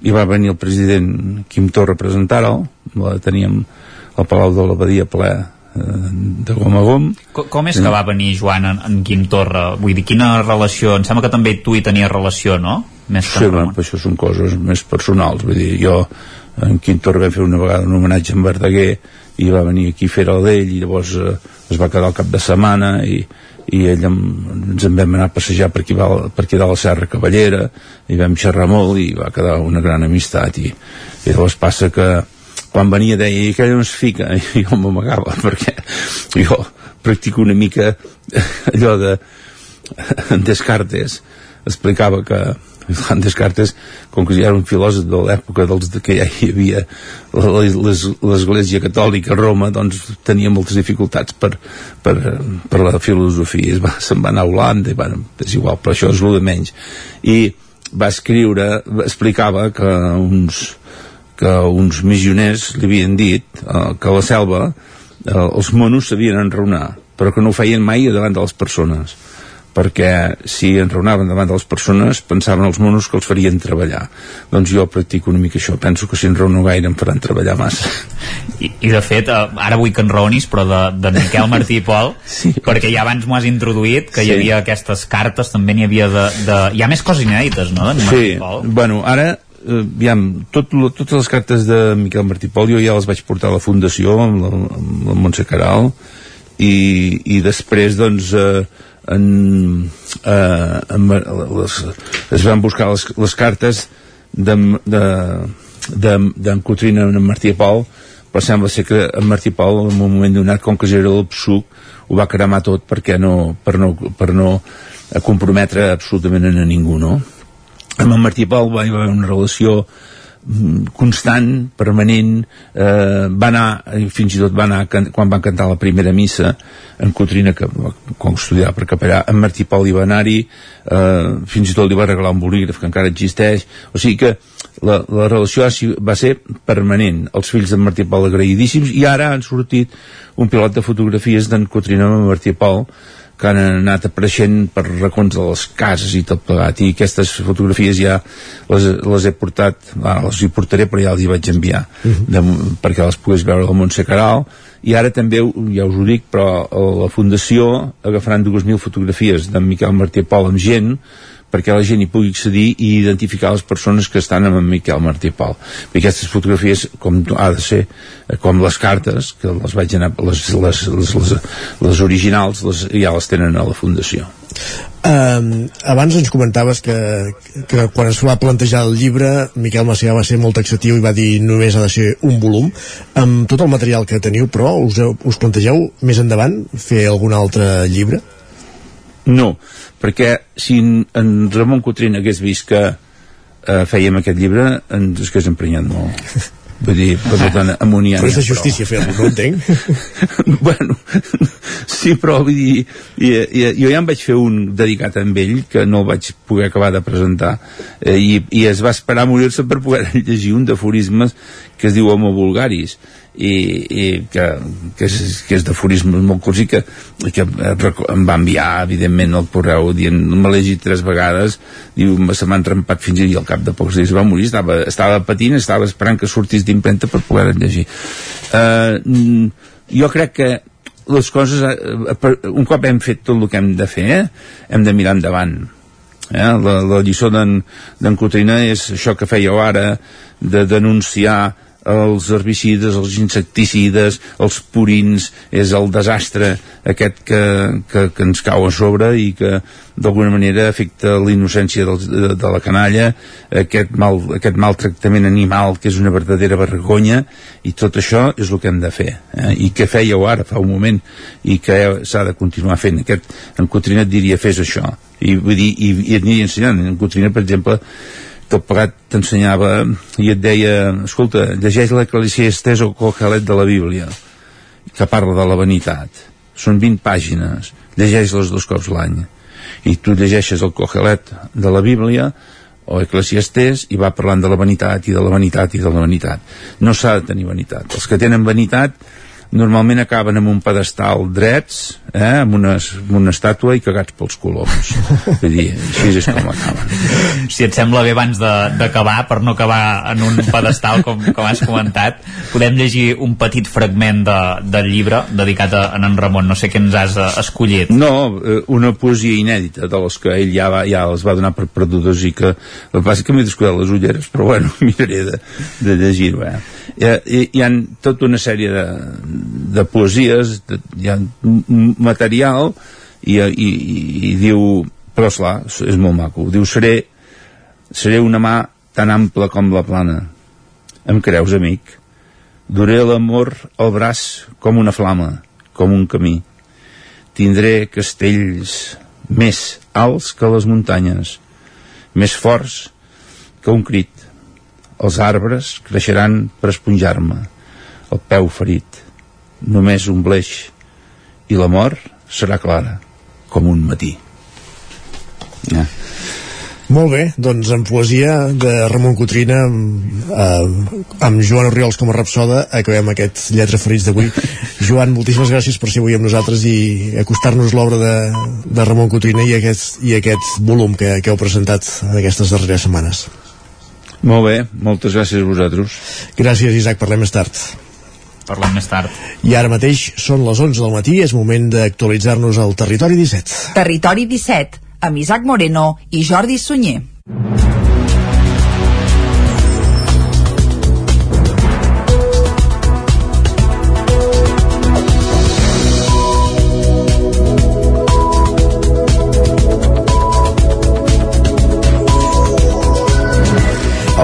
i va venir el president Quim Torra a presentar-lo teníem al Palau de l'Abadia ple de gom a gom com, com és que va venir Joan en, en Quim Torra? Vull dir, quina relació? Em sembla que també tu hi tenies relació, no? Més que sí, bueno, això són coses més personals vull dir, jo en Quim Torra vam fer una vegada un homenatge a en Verdaguer i va venir aquí a fer-ho d'ell i llavors eh, es va quedar al cap de setmana i, i ell em, ens en vam anar a passejar per aquí, per aquí de la Serra Cavallera i vam xerrar molt i va quedar una gran amistat i, i llavors passa que quan venia deia i aquell on es fica i jo m'amagava perquè jo practico una mica allò de Descartes explicava que Joan Descartes, com que ja era un filòsof de l'època dels que ja hi havia l'Església Catòlica a Roma, doncs tenia moltes dificultats per, per, per la filosofia. Va, se'n va anar a Holanda, i, bueno, és igual, però això és el de menys. I va escriure, explicava que uns, que uns missioners li havien dit eh, que a la selva eh, els monos sabien enraonar però que no ho feien mai davant de les persones perquè si enraonaven davant de les persones pensaven els monos que els farien treballar doncs jo practico una mica això penso que si enraono gaire em faran treballar massa I, i de fet, eh, ara vull que enraonis però de, de Miquel Martí i Pol sí. perquè ja abans m'ho has introduït que sí. hi havia aquestes cartes, també n'hi havia de, de... hi ha més coses inèdites, no? Martí Sí, Pol bueno, ara eh, aviam, tot, totes les cartes de Miquel Martí Pol jo ja les vaig portar a la Fundació amb la, amb la Montse Caral i, i després doncs eh, en, eh, en, les, es van buscar les, les cartes d'en de, de, d'en Cotrina en Martí Pol però sembla ser que en Martí Pol en un moment donat com que era el psuc ho va cremar tot perquè no, per no, per no comprometre absolutament a ningú no? Amb en Martí Pol va haver una relació mm, constant, permanent eh, va anar, fins i tot va anar quan van cantar la primera missa en Cotrina, que quan estudiava per capellà en Martí Pol hi va anar-hi eh, fins i tot li va regalar un bolígraf que encara existeix. O sigui que la, la relació va ser permanent. Els fills d'en Martí Pol agraïdíssims i ara han sortit un pilot de fotografies d'en Cotrina amb Martí Pol que han anat apareixent per racons de les cases i tot plegat. I aquestes fotografies ja les, les he portat, ah, les hi portaré però ja les hi vaig enviar de, perquè les pogués veure la Montse Caral. I ara també, ja us ho dic però la Fundació agafaran 2.000 fotografies d'en Miquel Martí Pol amb gent perquè la gent hi pugui accedir i identificar les persones que estan amb en Miquel Martí Pol. I aquestes fotografies, com ha de ser, eh, com les cartes, que les vaig anar, les, les, les, les, les originals les, ja les tenen a la Fundació. Um, abans ens comentaves que, que quan es va plantejar el llibre Miquel Macià va ser molt taxatiu i va dir només ha de ser un volum amb tot el material que teniu però us, us plantegeu més endavant fer algun altre llibre? No, perquè si en, Ramon Cotrin hagués vist que eh, fèiem aquest llibre ens hagués emprenyat molt. Vull dir, per tant, amonia però és de justícia fer-ho, no entenc? bueno, sí, però vull dir, i, i, jo ja en vaig fer un dedicat a ell, que no el vaig poder acabar de presentar, eh, i, i es va esperar a morir-se per poder llegir un d'aforismes que es diu Homo Vulgaris, i, i que, que, és, que és d'aforismes molt curts i que, que em va enviar, evidentment, el correu dient, me l'he llegit tres vegades, diu, se m'ha entrempat fins i al cap de pocs dies va morir, estava, estava patint, estava esperant que sortís d'impremta per poder llegir. Mm, jo crec que les coses, eh, un cop hem fet tot el que hem de fer, eh, hem de mirar endavant. Eh? La, la lliçó d'en Cotrina és això que fèieu ara, de denunciar els herbicides, els insecticides, els purins, és el desastre aquest que, que, que ens cau a sobre i que d'alguna manera afecta la innocència dels, de, de la canalla, aquest, mal, aquest maltractament animal que és una verdadera vergonya i tot això és el que hem de fer. Eh? I què fèieu ara, fa un moment, i que s'ha de continuar fent. Aquest, en Cotrina et diria, fes això. I, vull dir, i, i aniria ensenyant. En Cotrina, per exemple, tot plegat t'ensenyava i et deia, escolta, llegeix l'Eclesiastes o Coquelet de la Bíblia que parla de la vanitat. Són 20 pàgines. Llegeix-les dos cops l'any. I tu llegeixes el Coquelet de la Bíblia o Eclesiastés i va parlant de la vanitat i de la vanitat i de la vanitat. No s'ha de tenir vanitat. Els que tenen vanitat normalment acaben amb un pedestal drets eh, amb, una, amb una estàtua i cagats pels coloms. Vull dir, així és com acaben. Si et sembla bé abans d'acabar per no acabar en un pedestal com, com has comentat podem llegir un petit fragment de, del llibre dedicat a, a en Ramon. No sé què ens has eh, escollit. No, eh, una poesia inèdita de les que ell ja, va, ja les va donar per perdudes i que el que passa que m'he descuidat les ulleres però bueno, miraré de, de llegir-ho eh. Hi, hi, hi ha tota una sèrie de, de poesies de, hi ha material i, i, i, i diu però esclar, és molt maco. Diu seré, seré una mà tan ampla com la plana. Em creus amic? Duré l'amor al braç com una flama com un camí. Tindré castells més alts que les muntanyes, més forts que un crit. Els arbres creixeran per esponjar-me, el peu ferit, només un bleix, i la mort serà clara, com un matí. Ja. Molt bé, doncs en poesia de Ramon Cotrina eh, amb Joan Oriols com a rapsoda acabem aquests lletres ferits d'avui Joan, moltíssimes gràcies per ser avui amb nosaltres i acostar-nos l'obra de, de Ramon Cotrina i aquest, i aquest volum que, que heu presentat en aquestes darreres setmanes Molt bé, moltes gràcies a vosaltres. Gràcies, Isaac, parlem més tard. Parlem més tard. I ara mateix són les 11 del matí, és moment d'actualitzar-nos al Territori 17. Territori 17, amb Isaac Moreno i Jordi Sunyer.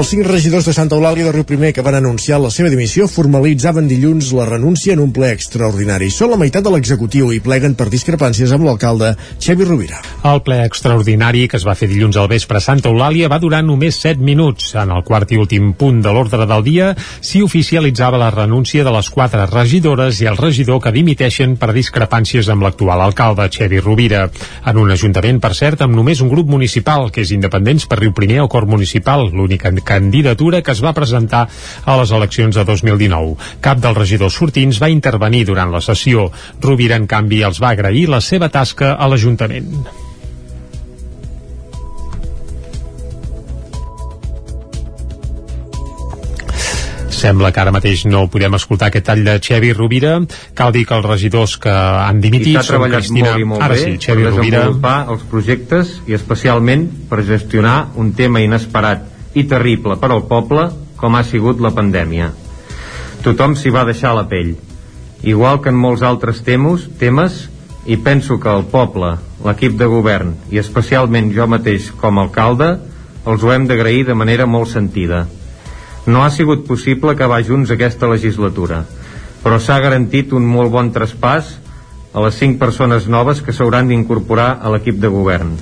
Els cinc regidors de Santa Eulàlia de Riu Primer que van anunciar la seva dimissió formalitzaven dilluns la renúncia en un ple extraordinari. Són la meitat de l'executiu i pleguen per discrepàncies amb l'alcalde Xevi Rovira. El ple extraordinari que es va fer dilluns al vespre a Santa Eulàlia va durar només 7 minuts. En el quart i últim punt de l'ordre del dia s'hi oficialitzava la renúncia de les quatre regidores i el regidor que dimiteixen per discrepàncies amb l'actual alcalde, Xevi Rovira. En un ajuntament, per cert, amb només un grup municipal, que és Independents per Riu Primer o Cor Municipal, l'única candidatura que es va presentar a les eleccions de 2019. Cap dels regidors sortins va intervenir durant la sessió. Rovira, en canvi, els va agrair la seva tasca a l'Ajuntament. Sembla que ara mateix no podem escoltar aquest tall de Xevi Rovira. Cal dir que els regidors que han dimitit I són Cristina... molt i molt ara bé sí, per Xevi Rovira. desenvolupar els projectes i especialment per gestionar un tema inesperat i terrible per al poble com ha sigut la pandèmia. Tothom s'hi va deixar la pell. Igual que en molts altres temes, temes i penso que el poble, l'equip de govern i especialment jo mateix com a alcalde els ho hem d'agrair de manera molt sentida. No ha sigut possible acabar junts aquesta legislatura, però s'ha garantit un molt bon traspàs a les cinc persones noves que s'hauran d'incorporar a l'equip de govern.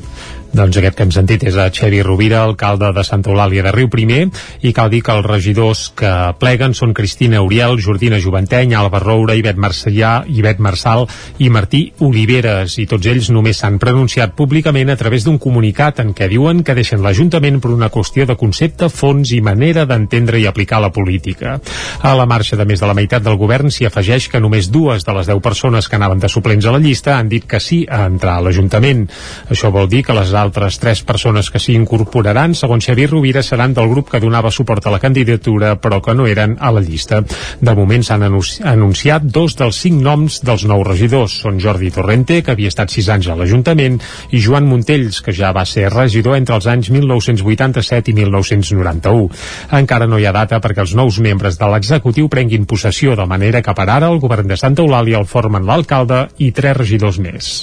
Doncs aquest que hem sentit és a Xevi Rovira, alcalde de Santa Eulàlia de Riu Primer, i cal dir que els regidors que pleguen són Cristina Uriel, Jordina Juventeny, Alba Roura, Ivet Marcellà, Ivet Marçal i Martí Oliveres, i tots ells només s'han pronunciat públicament a través d'un comunicat en què diuen que deixen l'Ajuntament per una qüestió de concepte, fons i manera d'entendre i aplicar la política. A la marxa de més de la meitat del govern s'hi afegeix que només dues de les deu persones que anaven de suplents a la llista han dit que sí a entrar a l'Ajuntament. Això vol dir que les altres tres persones que s'hi incorporaran, segons Xavier Rovira, seran del grup que donava suport a la candidatura però que no eren a la llista. De moment s'han anunci anunciat dos dels cinc noms dels nous regidors. Són Jordi Torrente, que havia estat sis anys a l'Ajuntament, i Joan Montells, que ja va ser regidor entre els anys 1987 i 1991. Encara no hi ha data perquè els nous membres de l'executiu prenguin possessió, de manera que per ara el govern de Santa Eulàlia el formen l'alcalde i tres regidors més.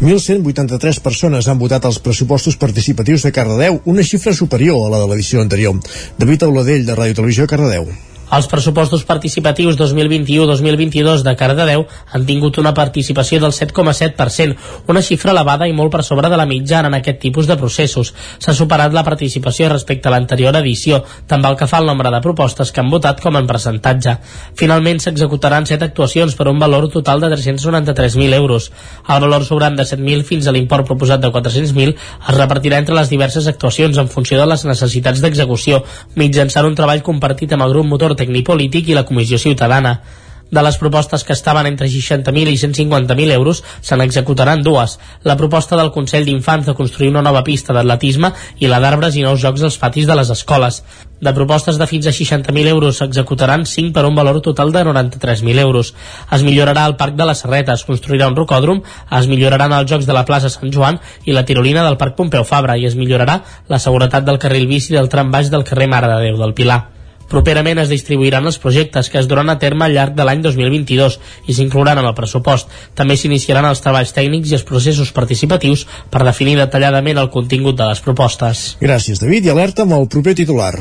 1.183 persones han votat els pressupostos participatius de Cardedeu, una xifra superior a la de l'edició anterior. David Auladell, de Ràdio Televisió, Cardedeu. Els pressupostos participatius 2021-2022 de Cardedeu han tingut una participació del 7,7%, una xifra elevada i molt per sobre de la mitjana en aquest tipus de processos. S'ha superat la participació respecte a l'anterior edició, tant pel que fa al nombre de propostes que han votat com en percentatge. Finalment s'executaran 7 actuacions per un valor total de 393.000 euros. El valor sobrant de 7.000 fins a l'import proposat de 400.000 es repartirà entre les diverses actuacions en funció de les necessitats d'execució, mitjançant un treball compartit amb el grup motor tecnipolític i la Comissió Ciutadana. De les propostes que estaven entre 60.000 i 150.000 euros, se n'executaran dues. La proposta del Consell d'Infants de construir una nova pista d'atletisme i la d'arbres i nous jocs als patis de les escoles. De propostes de fins a 60.000 euros s'executaran 5 per un valor total de 93.000 euros. Es millorarà el Parc de la Serreta, es construirà un rocòdrom, es milloraran els jocs de la plaça Sant Joan i la tirolina del Parc Pompeu Fabra i es millorarà la seguretat del carril bici del tram baix del carrer Mare de Déu del Pilar. Properament es distribuiran els projectes que es duran a terme al llarg de l'any 2022 i s'inclouran en el pressupost. També s'iniciaran els treballs tècnics i els processos participatius per definir detalladament el contingut de les propostes. Gràcies, David, i alerta amb el proper titular.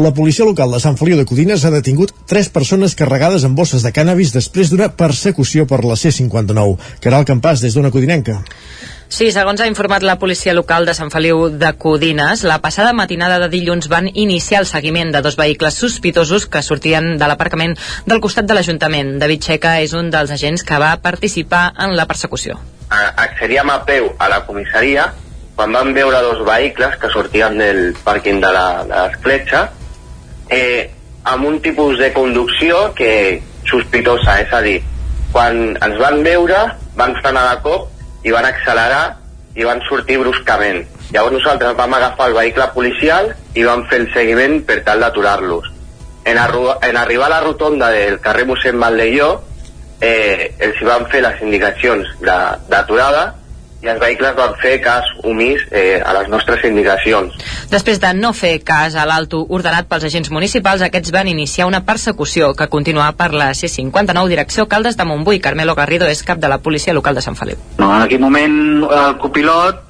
La policia local de Sant Feliu de Codines ha detingut tres persones carregades amb bosses de cànnabis després d'una persecució per la C-59. Caral Campàs, des d'una codinenca. Sí, segons ha informat la policia local de Sant Feliu de Codines, la passada matinada de dilluns van iniciar el seguiment de dos vehicles sospitosos que sortien de l'aparcament del costat de l'Ajuntament. David Checa és un dels agents que va participar en la persecució. accedíem a peu a la comissaria quan van veure dos vehicles que sortien del pàrquing de l'escletxa, eh, amb un tipus de conducció que sospitosa, és a dir, quan ens van veure, van frenar de cop i van accelerar i van sortir bruscament. Llavors nosaltres vam agafar el vehicle policial i vam fer el seguiment per tal d'aturar-los. En, en arribar a la rotonda del carrer mossèn Valdelló, eh, els hi van fer les indicacions d'aturada i els vehicles van fer cas omís eh, a les nostres indicacions. Després de no fer cas a l'alto ordenat pels agents municipals, aquests van iniciar una persecució que continuà per la C59 direcció Caldes de Montbui. Carmelo Garrido és cap de la policia local de Sant Feliu. No, en aquell moment el copilot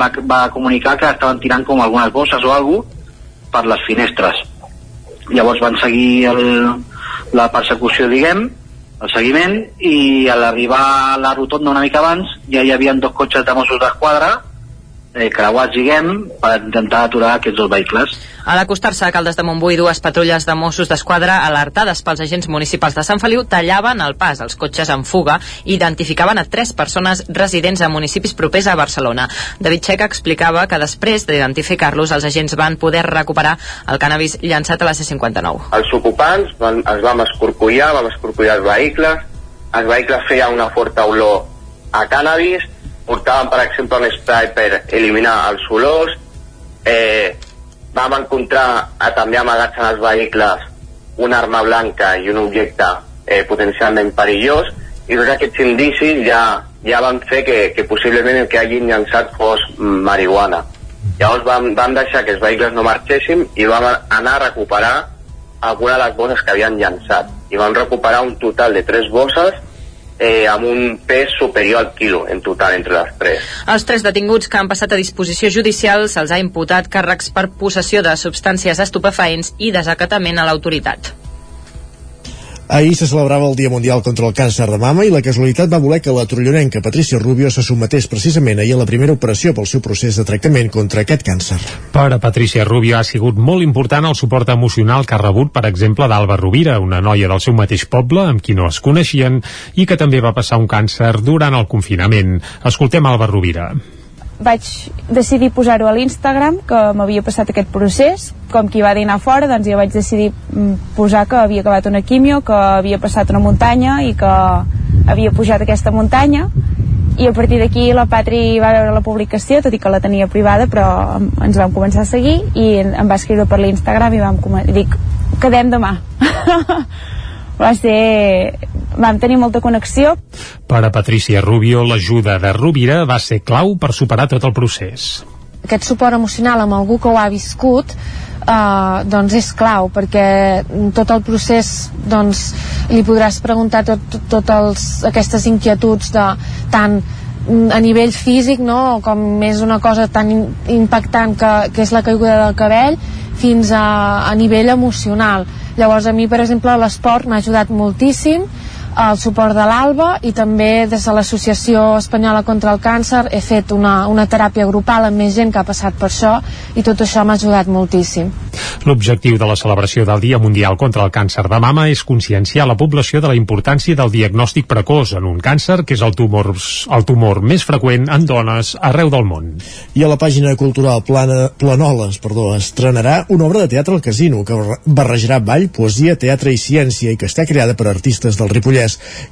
va, va comunicar que estaven tirant com algunes bosses o alguna per les finestres. Llavors van seguir el, la persecució, diguem, el seguiment, i a l'arribar a la rotonda una mica abans ja hi havia dos cotxes de Mossos d'Esquadra eh, creuats, diguem, per intentar aturar aquests dos vehicles. A l'acostar-se a Caldes de Montbui, dues patrulles de Mossos d'Esquadra, alertades pels agents municipals de Sant Feliu, tallaven el pas als cotxes en fuga i identificaven a tres persones residents a municipis propers a Barcelona. David Checa explicava que després d'identificar-los, els agents van poder recuperar el cannabis llançat a la C-59. Els ocupants van, els vam escorcollar, vam escorcollar els vehicles, els vehicles feien una forta olor a cannabis, portaven, per exemple, un spray per eliminar els olors, eh, vam encontrar eh, també amagats en els vehicles una arma blanca i un objecte eh, potencialment perillós, i tots aquests indicis ja, ja van fer que, que possiblement el que hagin llançat fos marihuana. Llavors vam, vam deixar que els vehicles no marxéssim i vam anar a recuperar alguna de les bosses que havien llançat. I vam recuperar un total de tres bosses eh, amb un pes superior al quilo en total entre les tres. Els tres detinguts que han passat a disposició judicial se'ls ha imputat càrrecs per possessió de substàncies estupefaents i desacatament a l'autoritat. Ahir se celebrava el Dia Mundial contra el Càncer de Mama i la casualitat va voler que la trollonenca Patricia Rubio se sometés precisament ahir a la primera operació pel seu procés de tractament contra aquest càncer. Per a Patricia Rubio ha sigut molt important el suport emocional que ha rebut, per exemple, d'Alba Rovira, una noia del seu mateix poble, amb qui no es coneixien, i que també va passar un càncer durant el confinament. Escoltem Alba Rovira. Vaig decidir posar-ho a l'Instagram que m'havia passat aquest procés. Com qui va dinar fora doncs jo vaig decidir mm, posar que havia acabat una quimio que havia passat una muntanya i que havia pujat aquesta muntanya. I a partir d'aquí la Patri va veure la publicació tot i que la tenia privada però ens vam començar a seguir i em va escriure per l'Instagram i vam comen- i dic quedem demà. Va ser vam tenir molta connexió Per a Patricia Rubio, l'ajuda de Rovira va ser clau per superar tot el procés. aquest suport emocional amb algú que ho ha viscut eh, doncs és clau perquè tot el procés doncs li podràs preguntar tot, tot, tot els, aquestes inquietuds de tant a nivell físic no? com és una cosa tan impactant que, que és la caiguda del cabell fins a, a nivell emocional llavors a mi per exemple l'esport m'ha ajudat moltíssim el suport de l'ALBA i també des de l'Associació Espanyola contra el Càncer he fet una, una teràpia grupal amb més gent que ha passat per això i tot això m'ha ajudat moltíssim. L'objectiu de la celebració del Dia Mundial contra el Càncer de Mama és conscienciar la població de la importància del diagnòstic precoç en un càncer que és el tumor, el tumor més freqüent en dones arreu del món. I a la pàgina cultural Plana, Planoles perdó, estrenarà una obra de teatre al casino que barre- barrejarà ball, poesia, teatre i ciència i que està creada per artistes del Ripollès.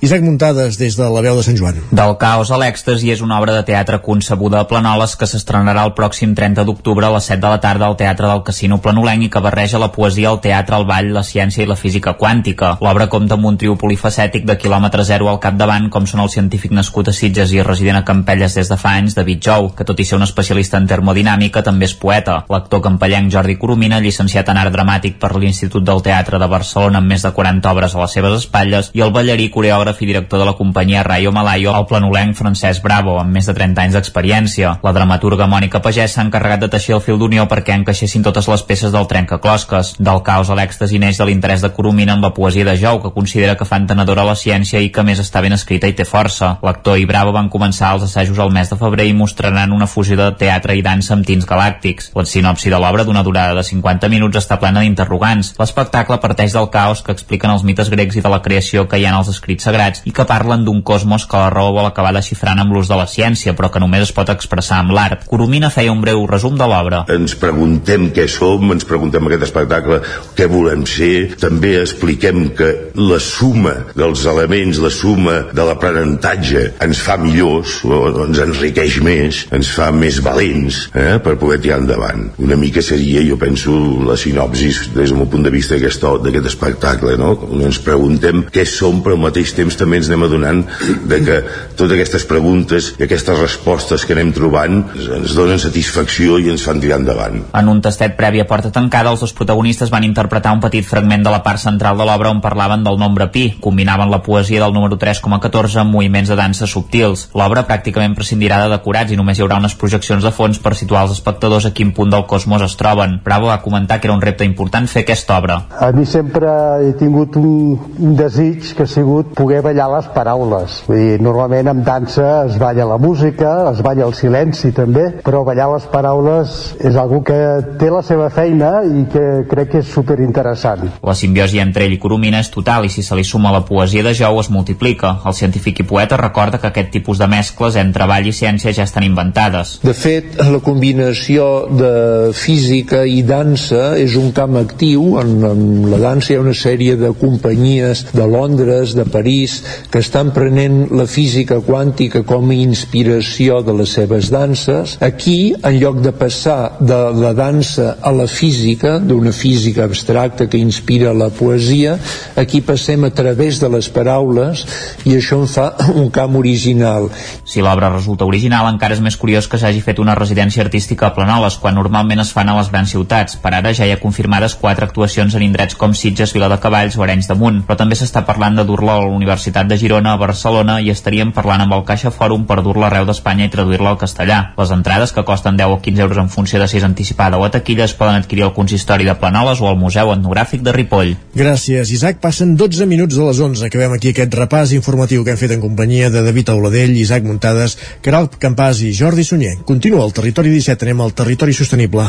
Isaac Muntades des de la veu de Sant Joan. Del caos a l'èxtasi és una obra de teatre concebuda a Planoles que s'estrenarà el pròxim 30 d'octubre a les 7 de la tarda al Teatre del Casino Planolenc i que barreja la poesia, el teatre, el ball, la ciència i la física quàntica. L'obra compta amb un trio polifacètic de quilòmetre zero al capdavant, com són el científic nascut a Sitges i resident a Campelles des de fa anys, David Jou, que tot i ser un especialista en termodinàmica també és poeta. L'actor campellenc Jordi Coromina, llicenciat en art dramàtic per l'Institut del Teatre de Barcelona amb més de 40 obres a les seves espatlles, i el ballarí, coreògraf i director de la companyia Rayo Malayo, el planolenc Francesc Bravo, amb més de 30 anys d'experiència. La dramaturga Mònica Pagès s'ha encarregat de teixir el fil d'unió perquè encaixessin totes les peces del trencaclosques. Del caos a l'èxtasi neix de l'interès de Coromina en la poesia de Jou, que considera que fa entenedora la ciència i que més està ben escrita i té força. L'actor i Bravo van començar els assajos al mes de febrer i mostraran una fusió de teatre i dansa amb tints galàctics. La sinopsi de l'obra, d'una durada de 50 minuts, està plena d'interrogants. L'espectacle parteix del caos que expliquen els mites grecs i de la creació que hi ha en els escrits sagrats i que parlen d'un cosmos que la raó vol acabar desxifrant amb l'ús de la ciència, però que només es pot expressar amb l'art. Coromina feia un breu resum de l'obra. Ens preguntem què som, ens preguntem aquest espectacle què volem ser, també expliquem que la suma dels elements, la suma de l'aprenentatge ens fa millors, o ens enriqueix més, ens fa més valents eh, per poder tirar endavant. Una mica seria, jo penso, la sinopsis des del meu punt de vista d'aquest espectacle, no? Ens preguntem què som, però al mateix temps també ens anem adonant de que totes aquestes preguntes i aquestes respostes que anem trobant ens donen satisfacció i ens fan tirar endavant. En un tastet previ a porta tancada, els dos protagonistes van interpretar un petit fragment de la part central de l'obra on parlaven del nombre pi, combinaven la poesia del número 3,14 amb moviments de dansa subtils. L'obra pràcticament prescindirà de decorats i només hi haurà unes projeccions de fons per situar els espectadors a quin punt del cosmos es troben. Bravo va comentar que era un repte important fer aquesta obra. A mi sempre he tingut un, un desig que ha sigut poder ballar les paraules. Vull dir, normalment en dansa es balla la música, es balla el silenci també, però ballar les paraules és algo que té la seva feina i que crec que és superinteressant. La simbiosi entre ell i Coromina és total i si se li suma la poesia de Jou es multiplica. El científic i poeta recorda que aquest tipus de mescles entre ball i ciència ja estan inventades. De fet, la combinació de física i dansa és un camp actiu. En, en la dansa hi ha una sèrie de companyies de Londres, de París, que estan prenent la física quàntica com a inspiració de les seves danses. Aquí, en lloc de passar de la dansa a la física, d'una física abstracta que inspira la poesia, aquí passem a través de les paraules i això en fa un camp original. Si l'obra resulta original, encara és més curiós que s'hagi fet una residència artística a Planoles, quan normalment es fan a les grans ciutats. Per ara ja hi ha confirmades quatre actuacions en indrets com Sitges, Viladecavalls o Arenys de Munt, però també s'està parlant de dur-la a la Universitat de Girona, a Barcelona, i estaríem parlant amb el Caixa Fòrum per dur-la arreu d'Espanya i traduir-la al castellà. Les entrades, que costen 10 o 15 euros en funció de si és anticipada o a taquilla, es poden adquirir al Consistori de Planoles o al Museu Etnogràfic de Ripoll. Gràcies, Isaac. Passen 12 minuts de les 11. Acabem aquí aquest repàs informatiu que hem fet en companyia de David Auladell, Isaac Muntades, Caral Campàs i Jordi Sunyer. Continua el Territori 17, anem al Territori Sostenible.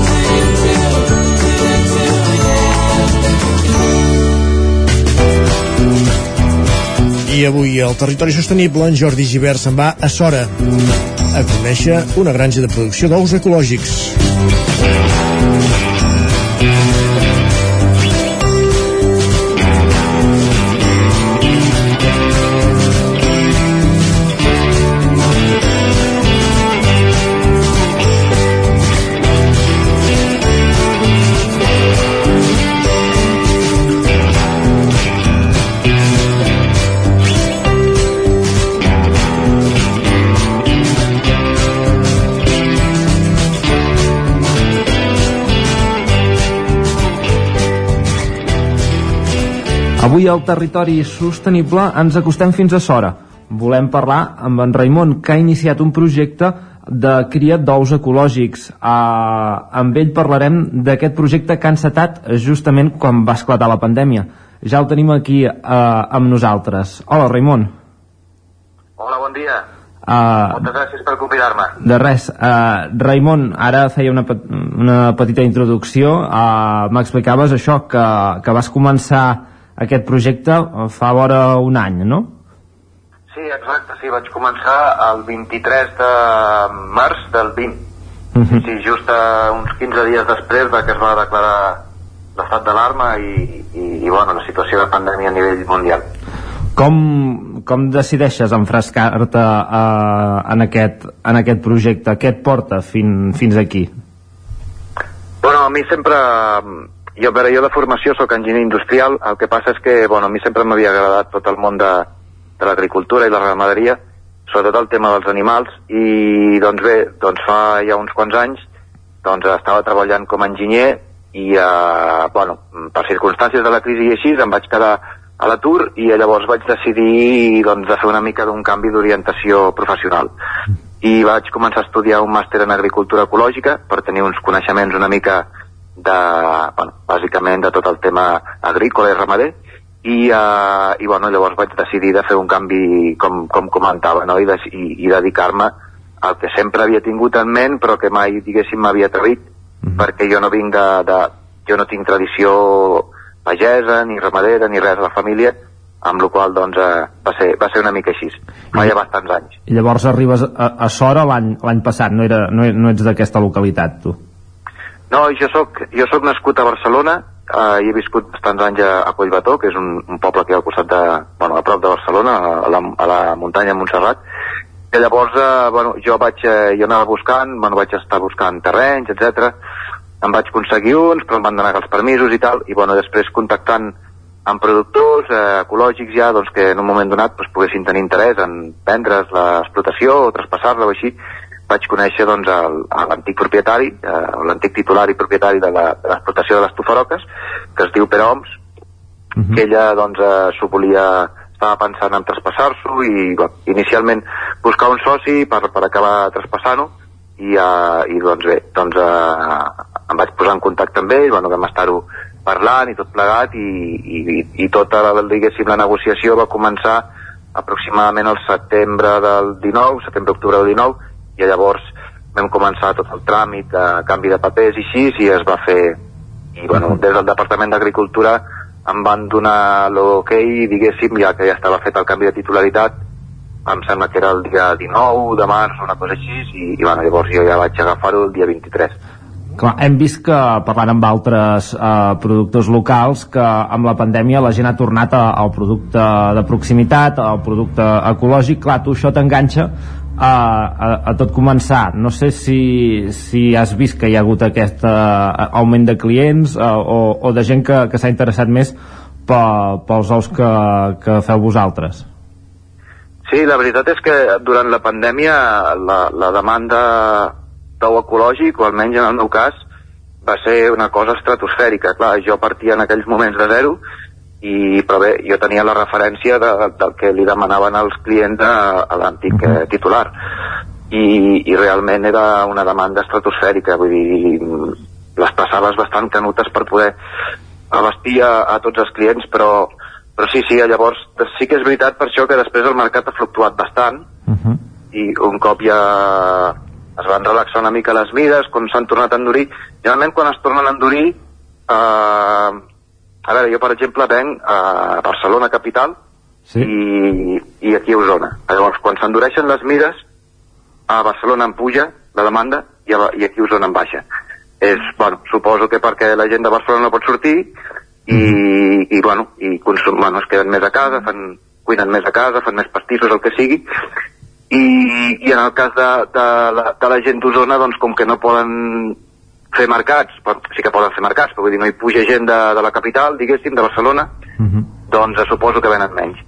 I avui al Territori Sostenible en Jordi Givert se'n va a Sora a conèixer una granja de producció d'ous ecològics. Avui al territori sostenible ens acostem fins a Sora. Volem parlar amb en Raimon, que ha iniciat un projecte de cria d'ous ecològics. Uh, amb ell parlarem d'aquest projecte que ha encetat justament quan va esclatar la pandèmia. Ja el tenim aquí uh, amb nosaltres. Hola, Raimon. Hola, bon dia. Uh, Moltes gràcies per convidar-me. de res, uh, Raimon, ara feia una, pe- una petita introducció, uh, m'explicaves això, que, que vas començar aquest projecte eh, fa vora un any, no? Sí, exacte, sí, vaig començar el 23 de març del 20. Uh -huh. Sí, just uh, uns 15 dies després de que es va declarar l'estat d'alarma i, i, i, bueno, la situació de pandèmia a nivell mundial. Com, com decideixes enfrescar-te uh, en, aquest, en aquest projecte? Què et porta fin, fins aquí? Bueno, a mi sempre... Jo, veure, jo de formació sóc enginyer industrial, el que passa és que, bueno, a mi sempre m'havia agradat tot el món de, de l'agricultura i la ramaderia, sobretot el tema dels animals, i doncs bé, doncs fa ja uns quants anys doncs estava treballant com a enginyer i, eh, bueno, per circumstàncies de la crisi i així, em vaig quedar a l'atur i llavors vaig decidir doncs, de fer una mica d'un canvi d'orientació professional. I vaig començar a estudiar un màster en agricultura ecològica per tenir uns coneixements una mica de, bueno, bàsicament de tot el tema agrícola i ramader i, uh, i bueno, llavors vaig decidir de fer un canvi com, com comentava no? i, de, i, i dedicar-me al que sempre havia tingut en ment però que mai diguéssim m'havia atrevit mm -hmm. perquè jo no vinc de, de jo no tinc tradició pagesa ni ramadera ni res a la família amb la qual doncs, eh, va, ser, va ser una mica així fa ja bastants anys I llavors arribes a, a Sora l'any passat, no, era, no, no ets d'aquesta localitat, tu? No, jo sóc, jo sóc nascut a Barcelona eh, i he viscut bastants anys a, a Collbató, que és un, un poble que hi ha al costat de, bueno, a prop de Barcelona, a la, a la muntanya Montserrat, i llavors, eh, bueno, jo vaig, eh, jo anava buscant, bueno, vaig estar buscant terrenys, etc. Em vaig aconseguir uns, però em van donar els permisos i tal, i bueno, després contactant amb productors eh, ecològics ja doncs, que en un moment donat doncs, poguessin tenir interès en vendre's l'explotació o traspassar-la o així vaig conèixer doncs, l'antic propietari eh, l'antic titular i propietari de l'explotació de, de les tufaroques que es diu Pere Oms uh -huh. que ella doncs, eh, s'ho volia estava pensant en traspassar-s'ho i bueno, inicialment buscar un soci per, per acabar traspassant-ho i, eh, i doncs bé, doncs, eh, em vaig posar en contacte amb ell, bueno, vam estar-ho parlant i tot plegat i, i, i tota la, diguéssim, la negociació va començar aproximadament al setembre del 19, setembre-octubre del 19 i llavors vam començar tot el tràmit de canvi de papers i així i es va fer. I bueno, des del Departament d'Agricultura em van donar l'ok, diguéssim, ja que ja estava fet el canvi de titularitat em sembla que era el dia 19 de març o una cosa així i, i bueno, llavors jo ja vaig agafar-ho el dia 23 Clar, hem vist que, parlant amb altres eh, productors locals, que amb la pandèmia la gent ha tornat a, al producte de proximitat, al producte ecològic. Clar, tu això t'enganxa a, a, a tot començar. No sé si, si has vist que hi ha hagut aquest uh, augment de clients uh, o, o de gent que, que s'ha interessat més pels ous que, que feu vosaltres. Sí, la veritat és que durant la pandèmia la, la demanda d'ou ecològic, o almenys en el meu cas, va ser una cosa estratosfèrica. Clar, jo partia en aquells moments de zero, i, però bé, jo tenia la referència de, del que li demanaven els clients a, a l'antic uh -huh. titular. I, I realment era una demanda estratosfèrica, vull dir, les passaves bastant canutes per poder abastir a, a tots els clients, però, però sí, sí, llavors sí que és veritat per això que després el mercat ha fluctuat bastant uh -huh. i un cop ja es van relaxar una mica les mides, quan s'han tornat a endurir. Generalment quan es tornen a endurir, eh, a veure, jo per exemple venc a Barcelona capital sí. i, i aquí a Osona. Llavors, quan s'endureixen les mides, a Barcelona en puja la demanda i, a, i aquí a Osona en baixa. És, bueno, suposo que perquè la gent de Barcelona no pot sortir i, mm. i bueno, i consum, bueno, es queden més a casa, fan, cuinen més a casa, fan més pastissos, el que sigui, i, i en el cas de, de, la, de la gent d'Osona doncs com que no poden fer mercats, sí que poden fer mercats però vull dir no hi puja gent de, de la capital diguéssim, de Barcelona uh -huh. doncs suposo que venen menys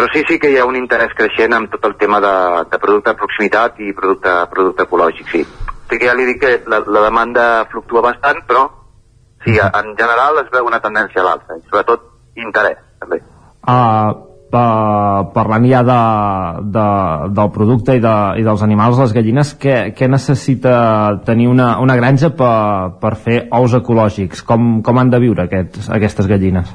però sí, sí que hi ha un interès creixent amb tot el tema de, de producte de proximitat i producte, producte ecològic, sí. Sí que ja li dic que la, la demanda fluctua bastant, però sí, en general es veu una tendència a l'alça, sobretot interès, també. Uh, Uh, parlant ja de, de, del producte i, de, i dels animals, les gallines, què, què necessita tenir una, una granja per, per fer ous ecològics? Com, com han de viure aquests, aquestes gallines?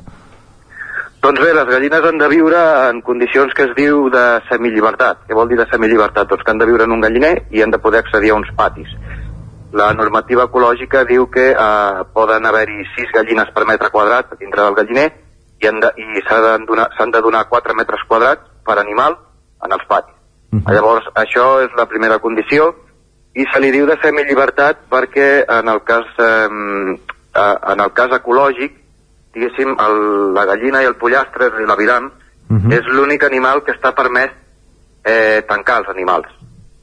Doncs bé, les gallines han de viure en condicions que es diu de semillibertat. Què vol dir de semillibertat? Doncs que han de viure en un galliner i han de poder accedir a uns patis. La normativa ecològica diu que eh, poden haver-hi sis gallines per metre quadrat dintre del galliner i, de, i s'han de, de donar 4 metres quadrats per animal en els patis. Uh -huh. Llavors, això és la primera condició i se li diu de semi-llibertat perquè en el cas, eh, en el cas ecològic, diguéssim, el, la gallina i el pollastre i l'aviram uh -huh. és l'únic animal que està permès eh, tancar els animals,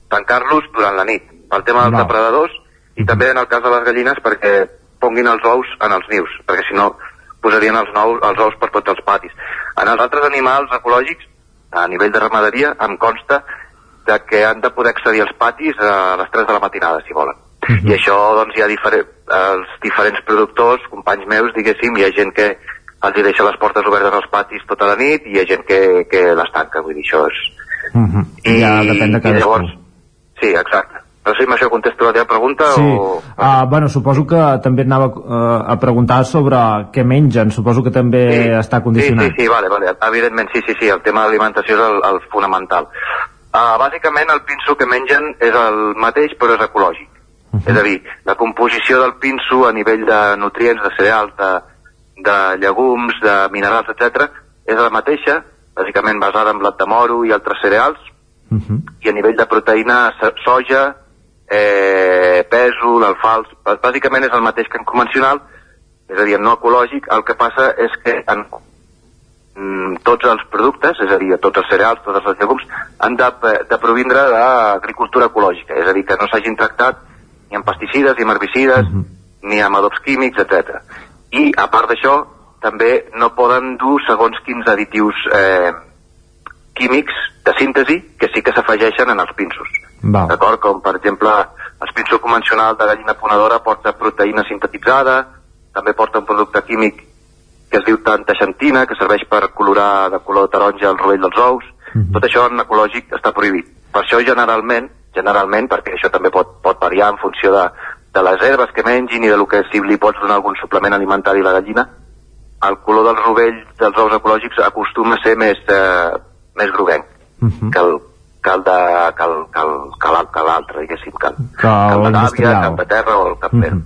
tancar-los durant la nit, pel tema dels no. depredadors i també en el cas de les gallines perquè ponguin els ous en els nius, perquè si no posarien els, nous, els ous per tots els patis. En els altres animals ecològics, a nivell de ramaderia, em consta de que han de poder accedir als patis a les 3 de la matinada, si volen. Mm -hmm. I això, doncs, hi ha difer els diferents productors, companys meus, diguéssim, hi ha gent que els hi deixa les portes obertes als patis tota la nit i hi ha gent que, que les tanca, vull dir, això és... Uh -huh. I, ja depèn de i cadascú. llavors, sí, exacte. No sé si amb això contesto la teva pregunta Sí, o... uh, bueno, suposo que també anava uh, a preguntar sobre què mengen, suposo que també sí. està Sí, condicionat. sí, sí, vale, vale. Evidentment, sí, sí, sí, el tema de l'alimentació és el, el fonamental. Uh, bàsicament, el pinso que mengen és el mateix, però és ecològic. Uh -huh. És a dir, la composició del pinso a nivell de nutrients, de cereals, de, de llegums, de minerals, etc, és la mateixa, bàsicament basada en blat de moro i altres cereals, Uh -huh. i a nivell de proteïna, so- soja, eh, pèsol, alfals, bà- bàsicament és el mateix que en convencional, és a dir, en no ecològic, el que passa és que en mm, tots els productes, és a dir, tots els cereals, tots els llegums, han de, de provindre d'agricultura ecològica, és a dir, que no s'hagin tractat ni amb pesticides, ni amb herbicides, ni amb adobs químics, etc. I, a part d'això, també no poden dur segons quins additius eh, químics de síntesi que sí que s'afegeixen en els pinsos. D'acord? Com, per exemple, el pinso convencional de gallina ponedora porta proteïna sintetitzada, també porta un producte químic que es diu tantaxantina, que serveix per colorar de color taronja el rovell dels ous. Tot això en ecològic està prohibit. Per això generalment, generalment, perquè això també pot, pot variar en funció de, de les herbes que mengin i de lo que si li pots donar algun suplement alimentari a la gallina, el color del rovell dels ous ecològics acostuma a ser més, eh, més groguenc que el, que el de que el, que el, que l'al- que l'altre, diguéssim, que, el- Que que el de gàbia, l'industrial. cap de terra o el cap verd.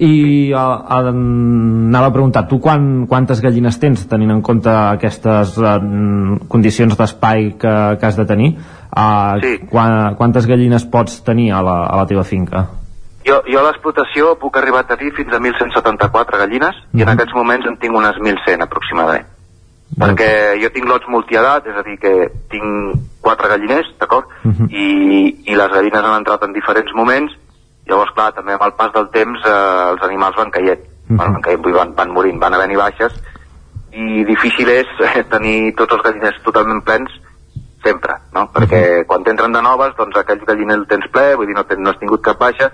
I uh, uh, anava a preguntar, tu quan, quantes gallines tens, tenint en compte aquestes uh, condicions d'espai que, que has de tenir? Uh, Sí. quan, quantes gallines pots tenir a la, a la teva finca? Jo, jo a l'explotació puc arribar a tenir fins a 1.174 gallines i en aquests moments en tinc unes 1.100 aproximadament. Perquè jo tinc lots multiedat, és a dir, que tinc quatre galliners, d'acord? I, I les gallines han entrat en diferents moments, llavors, clar, també amb el pas del temps eh, els animals van caient. Bueno, van caient, vull dir, van, van morint, van havent-hi baixes, i difícil és eh, tenir tots els galliners totalment plens sempre, no? Perquè quan t'entren de noves, doncs aquell galliner el tens ple, vull dir, no, ten, no has tingut cap baixa,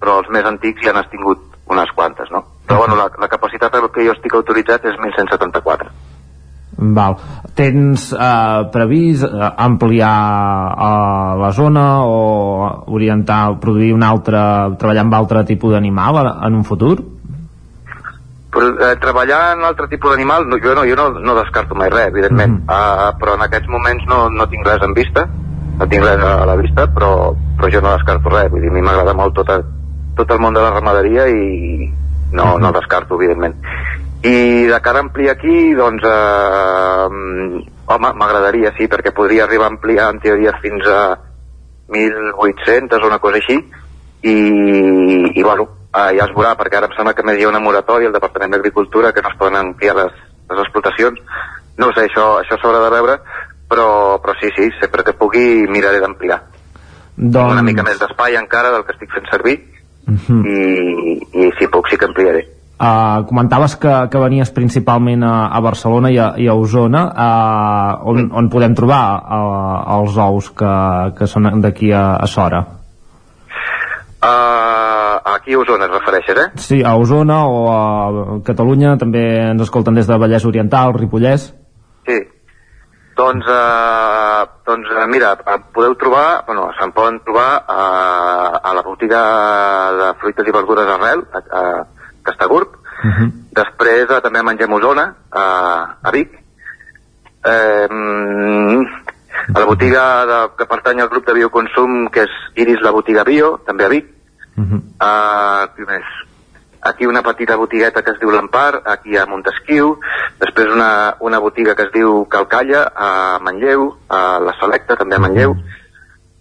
però els més antics ja n'has tingut unes quantes, no? Però bueno, la, la capacitat que jo estic autoritzat és 1.174. Val. Tens uh, previst uh, ampliar uh, la zona o orientar, produir un altre, treballar amb altre tipus d'animal en- un futur? Però, eh, treballar en altre tipus d'animal, no, jo, no, jo no, no descarto mai res, evidentment, mm. uh, però en aquests moments no, no tinc res en vista, no tinc res a la vista, però, però jo no descarto res, vull dir, a mi m'agrada molt tot, a, tot el món de la ramaderia i no, no descarto, evidentment. I de cara a ampliar aquí, doncs, eh, home, m'agradaria, sí, perquè podria arribar a ampliar en teoria fins a 1.800 o una cosa així, i, i bueno, eh, ja es veurà, perquè ara em sembla que més hi ha una moratòria al Departament d'Agricultura que no es poden ampliar les, les explotacions. No sé, això, això s'haurà de veure, però, però sí, sí, sempre que pugui miraré d'ampliar. Doncs... Una mica més d'espai encara del que estic fent servir, Mhm. i, i si puc sí que ampliaré. Uh, comentaves que, que venies principalment a, a Barcelona i a, i a Osona. Uh, on, on podem trobar uh, els ous que, que són d'aquí a, a Sora? Uh, aquí a Osona es refereixes, eh? Sí, a Osona o a Catalunya. També ens escolten des de Vallès Oriental, Ripollès. Sí. Doncs, eh, doncs mira, podeu trobar, bueno, se'n poden trobar eh, a la botiga de fruites i verdures Arrel, a, a Castagurb. Després eh, també mengem Osona, a, a Vic. Eh, a la botiga de, que pertany al grup de bioconsum, que és Iris la botiga Bio, també a Vic. Uh, qui més? Aquí una petita botigueta que es diu l'Empar, aquí a Montesquieu, després una, una botiga que es diu Calcalla, a Manlleu, a la Selecta, també a Manlleu,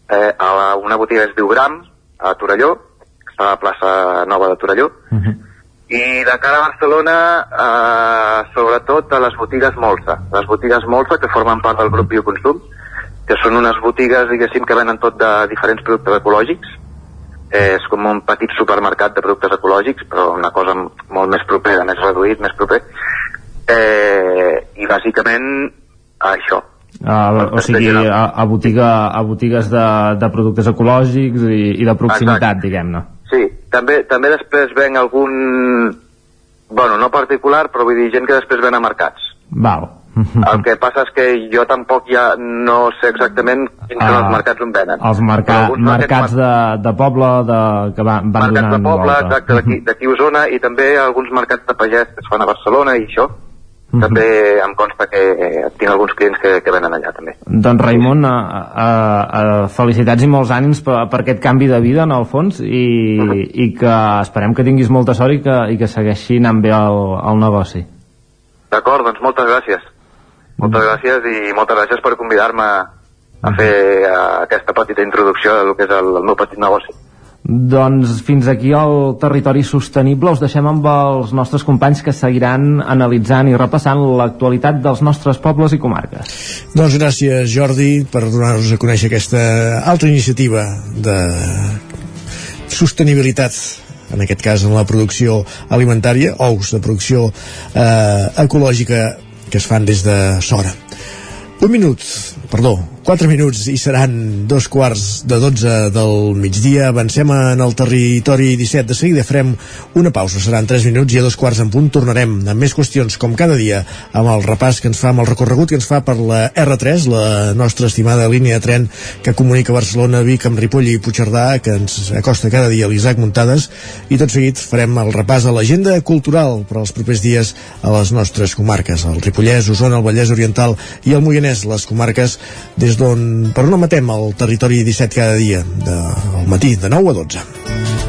eh, a la, una botiga que es diu Gram, a Torelló, que està a la plaça Nova de Torelló, i de cara a Barcelona, eh, sobretot a les botigues Molsa, les botigues Molsa que formen part del grup Bioconsum, que són unes botigues, diguéssim, que venen tot de diferents productes ecològics, eh, és com un petit supermercat de productes ecològics, però una cosa molt més propera, més reduït, més proper. Eh, I bàsicament això. uh, o sigui a, a, botiga, a botigues de, de productes ecològics i, i de proximitat, diguem-ne Sí, també, també després ven algun bueno, no particular, però vull dir gent que després ven a mercats. Val. El que passa és que jo tampoc ja no sé exactament quins són Ah, els mercats on venen. Els merca mercats de, de poble de, que van, van mercats de donant poble, volta. exacte, d'aquí d'aquí a Osona, i també alguns mercats de pagès que es fan a Barcelona i això. Mhm. També em consta que eh, tinc alguns clients que, que venen allà també. Doncs Raimon, a, a, a, felicitats i molts ànims per, per aquest canvi de vida en el fons i, i que esperem que tinguis molta sort i que, i que segueixi anant bé el, el negoci. D'acord, doncs moltes gràcies. Moltes gràcies i moltes gràcies per convidar-me a fer eh, aquesta petita introducció del que és el, el meu petit negoci. Doncs fins aquí el territori sostenible us deixem amb els nostres companys que seguiran analitzant i repassant l'actualitat dels nostres pobles i comarques. Doncs gràcies Jordi per donar-nos a conèixer aquesta altra iniciativa de sostenibilitat en aquest cas en la producció alimentària, ous de producció eh, ecològica que es fan des de Sora. Un minut, perdó, 4 minuts i seran dos quarts de 12 del migdia. Avancem en el territori 17. De seguida farem una pausa, seran 3 minuts i a dos quarts en punt tornarem amb més qüestions com cada dia amb el repàs que ens fa, amb el recorregut que ens fa per la R3, la nostra estimada línia de tren que comunica Barcelona, Vic amb Ripoll i Puigcerdà, que ens acosta cada dia l'Isaac Muntades i tot seguit farem el repàs a l'agenda cultural per als propers dies a les nostres comarques, el Ripollès, Osona, el Vallès Oriental i el Moianès, les comarques des d'on, per on matem el territori 17 cada dia, de, al matí, de 9 a 12.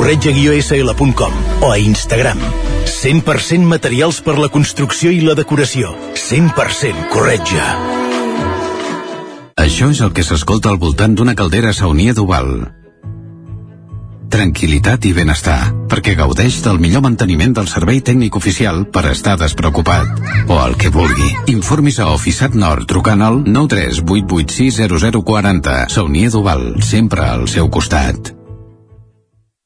corretja-sl.com o a Instagram. 100% materials per la construcció i la decoració. 100% corretja. Això és el que s'escolta al voltant d'una caldera saunia d'Oval. Tranquilitat i benestar, perquè gaudeix del millor manteniment del servei tècnic oficial per estar despreocupat. O el que vulgui. Informis a Oficiat Nord trucant al 938860040. Saunia d'Oval, sempre al seu costat.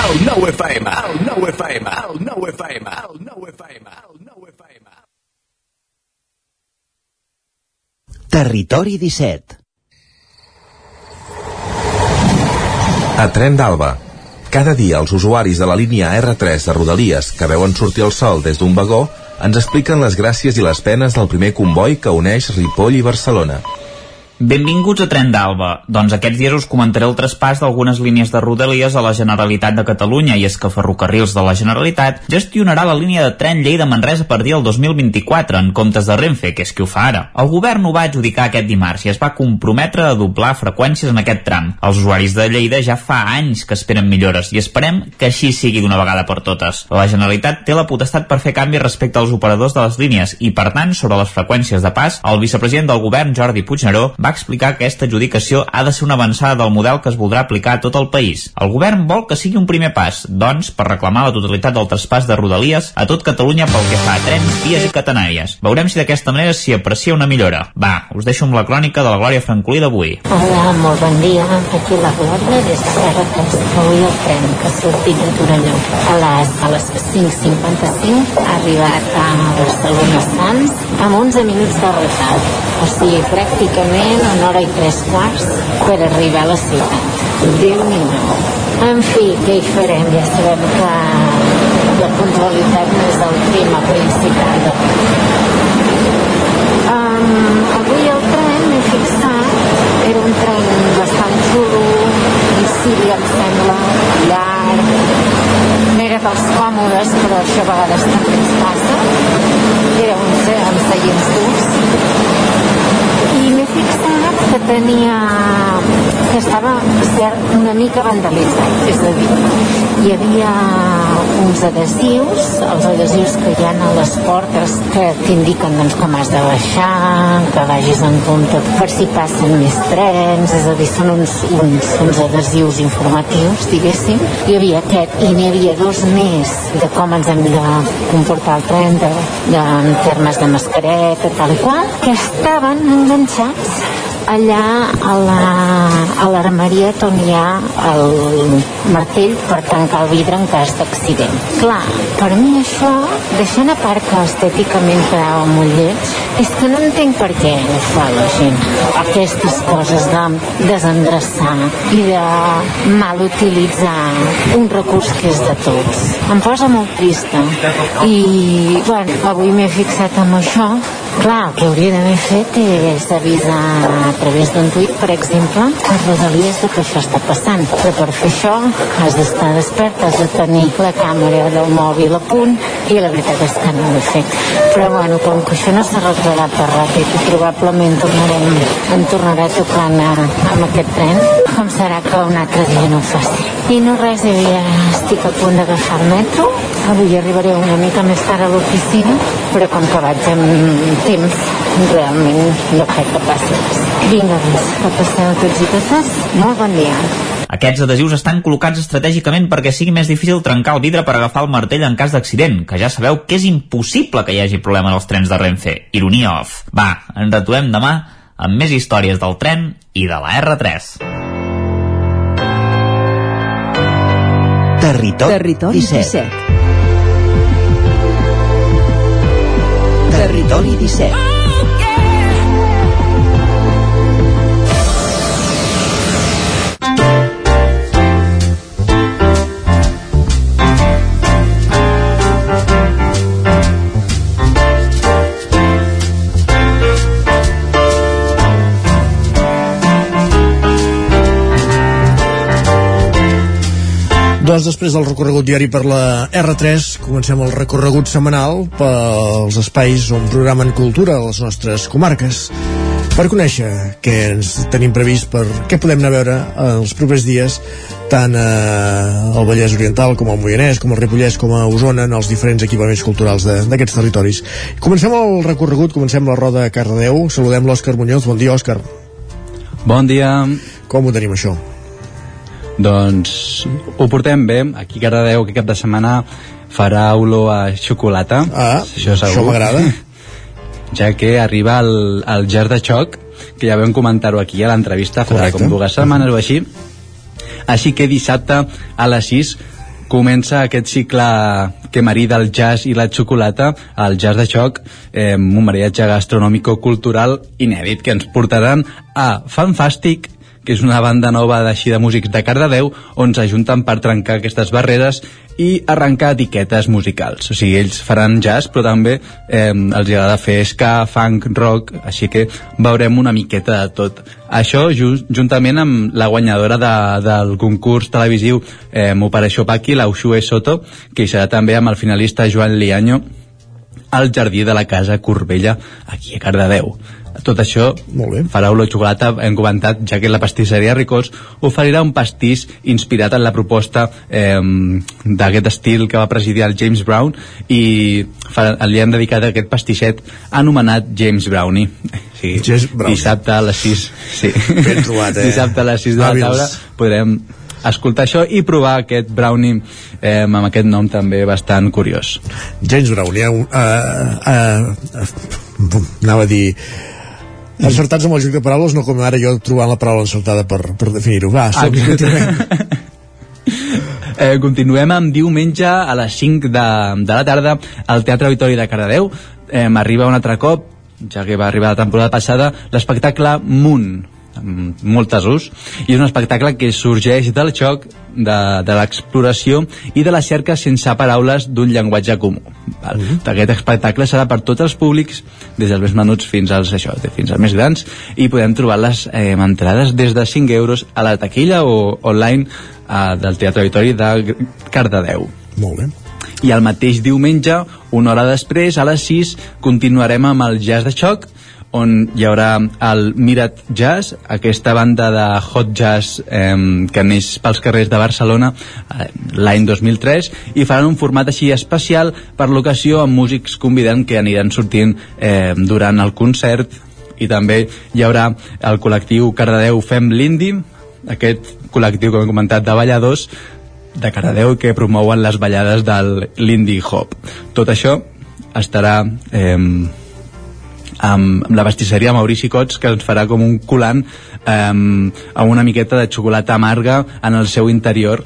cocodrilo. El nou FM, el nou FM, el nou FM, el nou FM, el nou FM. Territori 17 A Tren d'Alba. Cada dia els usuaris de la línia R3 de Rodalies que veuen sortir el sol des d'un vagó ens expliquen les gràcies i les penes del primer comboi que uneix Ripoll i Barcelona. Benvinguts a Tren d'Alba. Doncs aquests dies us comentaré el traspàs d'algunes línies de Rodalies a la Generalitat de Catalunya i és que Ferrocarrils de la Generalitat gestionarà la línia de tren Lleida-Manresa a partir del 2024 en comptes de Renfe, que és qui ho fa ara. El govern ho va adjudicar aquest dimarts i es va comprometre a doblar freqüències en aquest tram. Els usuaris de Lleida ja fa anys que esperen millores i esperem que així sigui d'una vegada per totes. La Generalitat té la potestat per fer canvis respecte als operadors de les línies i, per tant, sobre les freqüències de pas, el vicepresident del govern, Jordi Puigneró, va explicar que aquesta adjudicació ha de ser una avançada del model que es voldrà aplicar a tot el país. El govern vol que sigui un primer pas, doncs, per reclamar la totalitat del traspàs de Rodalies a tot Catalunya pel que fa a trens, vies i catenàries. Veurem si d'aquesta manera s'hi aprecia una millora. Va, us deixo amb la crònica de la Glòria Francolí d'avui. Hola, molt bon dia. Aquí la Glòria des de Carretes. Avui el tren que ha sortit de Torelló a les, a les 5.55 ha arribat a Barcelona Sants amb 11 minuts de retard. O sigui, pràcticament una hora i tres quarts per arribar a la ciutat. déu nhi En fi, què hi farem? Ja sabem que la puntualitat no és el tema principal de um, avui el tren m'he fixat era un tren bastant xulo Sicília em sembla llarg dels còmodes però això a vegades també ens passa era un, amb seients durs. I m'he fixat que tenia que estava cert, una mica vandalitzat és a dir, hi havia uns adhesius els adhesius que hi ha a les portes que t'indiquen doncs, com has de baixar que vagis en compte per si passen més trens és a dir, són uns, uns, uns adhesius informatius diguéssim, hi havia aquest i n'hi havia dos més de com ens hem de comportar al tren de, de, en termes de mascareta tal i qual, que estaven enganxats allà a la, l'armeria on hi ha el martell per tancar el vidre en cas d'accident. Clar, per mi això, deixant a part que estèticament quedava molt lleig, és que no entenc per què ho fa la gent. Aquestes coses de desendreçar i de mal utilitzar un recurs que és de tots. Em posa molt trista. I, bueno, avui m'he fixat amb això Clar, el que hauria d'haver fet és avisar a través d'un tuit, per exemple, a Rodalies de que això està passant. Però per fer això has d'estar despert, has de tenir la càmera del mòbil a punt i la veritat és que no ho he fet. Però bueno, com que això no s'arreglarà per ràpid i probablement tornarem, em tornarà tocant a, amb aquest tren, com serà que un altre dia no ho faci. I no res, ja estic a punt d'agafar el metro. Avui arribaré una mica més tard a l'oficina, però com que vaig amb temps, realment no crec que passi. Vinga, doncs, que passeu tots i totes. Molt bon dia. Aquests adhesius estan col·locats estratègicament perquè sigui més difícil trencar el vidre per agafar el martell en cas d'accident, que ja sabeu que és impossible que hi hagi problema en els trens de Renfe. Ironia off. Va, ens retrobem demà amb més històries del tren i de la R3. Territori, Territori 17. Territori 17. Doncs després del recorregut diari per la R3, comencem el recorregut setmanal pels espais on programen cultura a les nostres comarques. Per conèixer què ens tenim previst per què podem anar a veure els propers dies tant eh, al Vallès Oriental com al Moianès, com al Ripollès, com a Osona, en els diferents equipaments culturals d'aquests territoris. Comencem el recorregut, comencem la roda a Cardedeu. Saludem l'Òscar Muñoz. Bon dia, Òscar. Bon dia. Com ho tenim, això? Doncs ho portem bé. Aquí a Cardedeu aquest cap de setmana farà olor a xocolata. Ah, això, això m'agrada. ja que arriba el, el ger de xoc que ja vam comentar-ho aquí a l'entrevista fa Correcte. com dues setmanes o així així que dissabte a les 6 comença aquest cicle que marida el jazz i la xocolata, el jazz de xoc, eh, un mariatge gastronòmico-cultural inèdit que ens portaran a Fanfàstic, que és una banda nova d'així de músics de Cardedeu, on s'ajunten per trencar aquestes barreres i arrencar etiquetes musicals. O sigui, ells faran jazz, però també eh, els agrada fer ska, funk, rock, així que veurem una miqueta de tot. Això ju juntament amb la guanyadora de, del concurs televisiu eh, Operació Paqui, la Uxue Soto, que hi serà també amb el finalista Joan Liaño al Jardí de la Casa Corbella, aquí a Cardedeu. Tot això Molt bé. farà olor a xocolata, hem comentat, ja que la pastisseria Ricols oferirà un pastís inspirat en la proposta eh, d'aquest estil que va presidir el James Brown i li han dedicat aquest pastisset anomenat James Brownie. Sí, James Brownie. Dissabte a les 6. Sí. Ben trobat, eh? Dissabte a les 6 de la taula podrem escoltar això i provar aquest brownie eh, amb aquest nom també bastant curiós. James Brown, ja un, uh, uh, uh, anava a dir encertats amb el joc de paraules no com ara jo trobant la paraula encertada per, per definir-ho va, Exacte. continuem Eh, continuem amb diumenge a les 5 de, de la tarda al Teatre Auditori de Cardedeu. Eh, arriba un altre cop, ja que va arribar la temporada passada, l'espectacle Moon, amb moltes us, i és un espectacle que sorgeix del xoc, de, de l'exploració i de la cerca sense paraules d'un llenguatge comú. Val? Mm -hmm. Aquest espectacle serà per tots els públics, des dels més menuts fins als, això, fins als més grans, i podem trobar les eh, entrades des de 5 euros a la taquilla o online eh, del Teatre Auditori de Cardedeu. Molt bé. I el mateix diumenge, una hora després, a les 6, continuarem amb el jazz de xoc, on hi haurà el Mirat Jazz, aquesta banda de hot jazz eh, que neix pels carrers de Barcelona eh, l'any 2003 i faran un format així especial per l'ocasió amb músics convidant que aniran sortint eh, durant el concert i també hi haurà el col·lectiu Cardedeu Fem l'Indi aquest col·lectiu, com he comentat, de balladors de Cardedeu que promouen les ballades del l'indie hop. Tot això estarà eh, amb, amb la pastisseria Maurici Cots que ens farà com un colant eh, amb una miqueta de xocolata amarga en el seu interior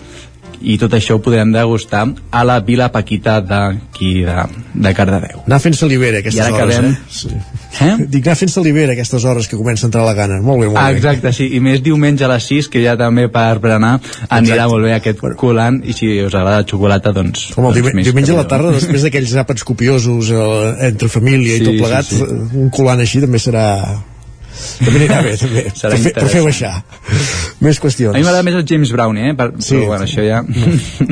i tot això ho podrem degustar a la Vila Paquita d'aquí de, de Cardedeu. anar fent-se l'Ibera I aquestes ara hores acabem- eh? Sí. Eh? dic anar fent-se l'Ibera aquestes hores que comença a entrar la gana molt bé, molt Ah, bé exacte, sí, i més diumenge a les 6 que ja també per berenar anirà molt bé aquest colant i si us agrada la xocolata doncs, Com el doncs diumenge, diumenge a la tarda, després d'aquells àpats copiosos eh, entre família Sí, i tot sí, plegat, sí. un colant així també serà... També anirà bé, també. Serà per, fer, per fer baixar. Més qüestions. A mi m'agrada més el James Brown, eh? Per, Sí, però bueno, sí. això ja...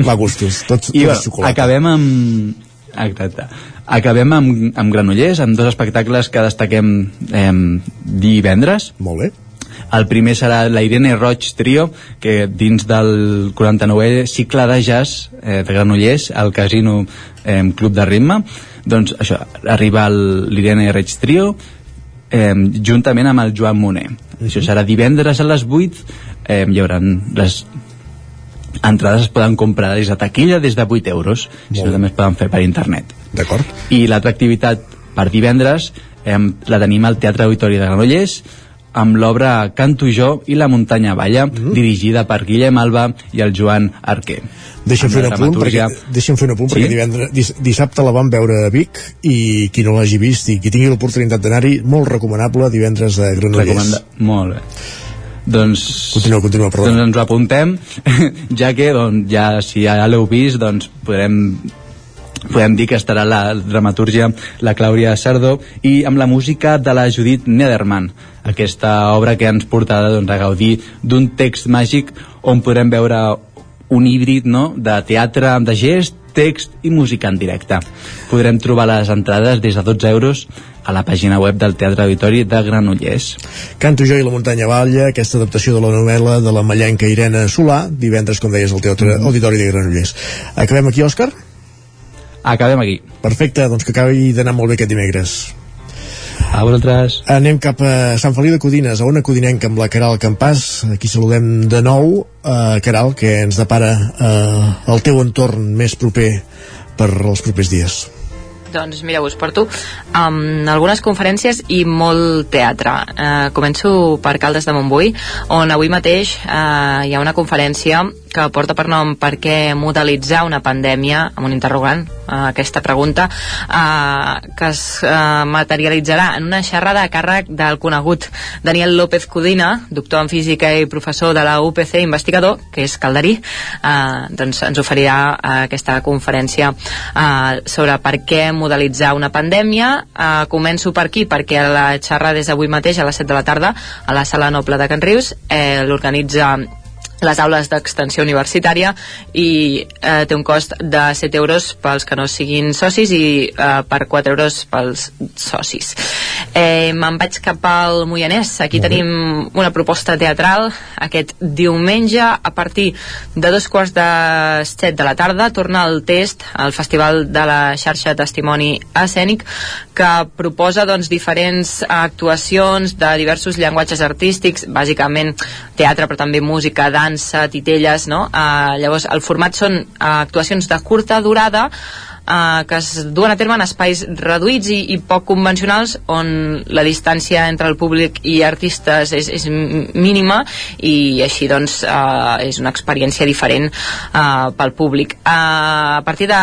Va, gustos. Tot, tot I és bueno, xocolata. acabem amb... Exacte. Acabem amb, amb Granollers, amb dos espectacles que destaquem eh, divendres. Molt bé. El primer serà la Irene Roig Trio, que dins del 49è cicle de jazz eh, de Granollers, al Casino eh, Club de Ritme, doncs això, arriba l'Irene Roig Trio, eh, juntament amb el Joan Moner. Això serà divendres a les 8, eh, hi haurà les entrades es poden comprar des de taquilla des de 8 euros, si no també es poden fer per internet. D'acord. I l'altra activitat per divendres eh, la tenim al Teatre Auditori de Granollers amb l'obra Canto jo i la muntanya balla, Mm-hmm. dirigida per Guillem Alba i el Joan Arquer. Deixa'm fer un la apunt, perquè, deixa'm fer un apunt Sí? perquè divendres, dis, dissabte la vam veure a Vic i qui no l'hagi vist i qui tingui l'oportunitat d'anar-hi, molt recomanable divendres a Granollers. Recomanda... Molt bé. Doncs... Continua, continua, perdó. Doncs ens ho apuntem, ja que doncs, ja, si ja l'heu vist, doncs podrem podem dir que estarà la dramatúrgia la Clàudia Sardó i amb la música de la Judit Nederman aquesta obra que ens portarà doncs, a gaudir d'un text màgic on podrem veure un híbrid no? de teatre de gest, text i música en directe. Podrem trobar les entrades des de 12 euros a la pàgina web del Teatre Auditori de Granollers. Canto jo i la muntanya balla, aquesta adaptació de la novel·la de la mallenca Irene Solà, divendres, com deies, al Teatre Mm-hmm. Auditori de Granollers. Acabem aquí, Òscar? Acabem aquí. Perfecte, doncs que acabi d'anar molt bé aquest dimecres. A vosaltres. Anem cap a Sant Feliu de Codines, a una codinenca amb la Caral Campàs. Aquí saludem de nou, eh, Caral, que ens depara eh, el teu entorn més proper per als propers dies. Doncs mira, us porto um, algunes conferències i molt teatre. Uh, començo per Caldes de Montbui, on avui mateix uh, hi ha una conferència que porta per nom per què modelitzar una pandèmia, amb un interrogant, uh, aquesta pregunta, uh, que es uh, materialitzarà en una xerrada a càrrec del conegut Daniel López Codina, doctor en física i professor de la UPC, investigador, que és calderí, uh, doncs ens oferirà uh, aquesta conferència uh, sobre per què modelitzar una pandèmia. Uh, començo per aquí, perquè la xerrada és avui mateix a les 7 de la tarda a la Sala Noble de Can Rius. Eh, L'organitza les aules d'extensió universitària i eh, té un cost de 7 euros pels que no siguin socis i eh, per 4 euros pels socis. Eh, Me'n vaig cap al Moianès. Aquí Molt tenim una proposta teatral aquest diumenge a partir de dos quarts de set de la tarda torna el test al Festival de la xarxa Testimoni Escènic que proposa doncs, diferents actuacions de diversos llenguatges artístics, bàsicament teatre però també música, dansa, titelles, no? Uh, llavors el format són uh, actuacions de curta durada Uh, que es duen a terme en espais reduïts i, i poc convencionals on la distància entre el públic i artistes és, és mínima i així doncs uh, és una experiència diferent uh, pel públic uh, a partir de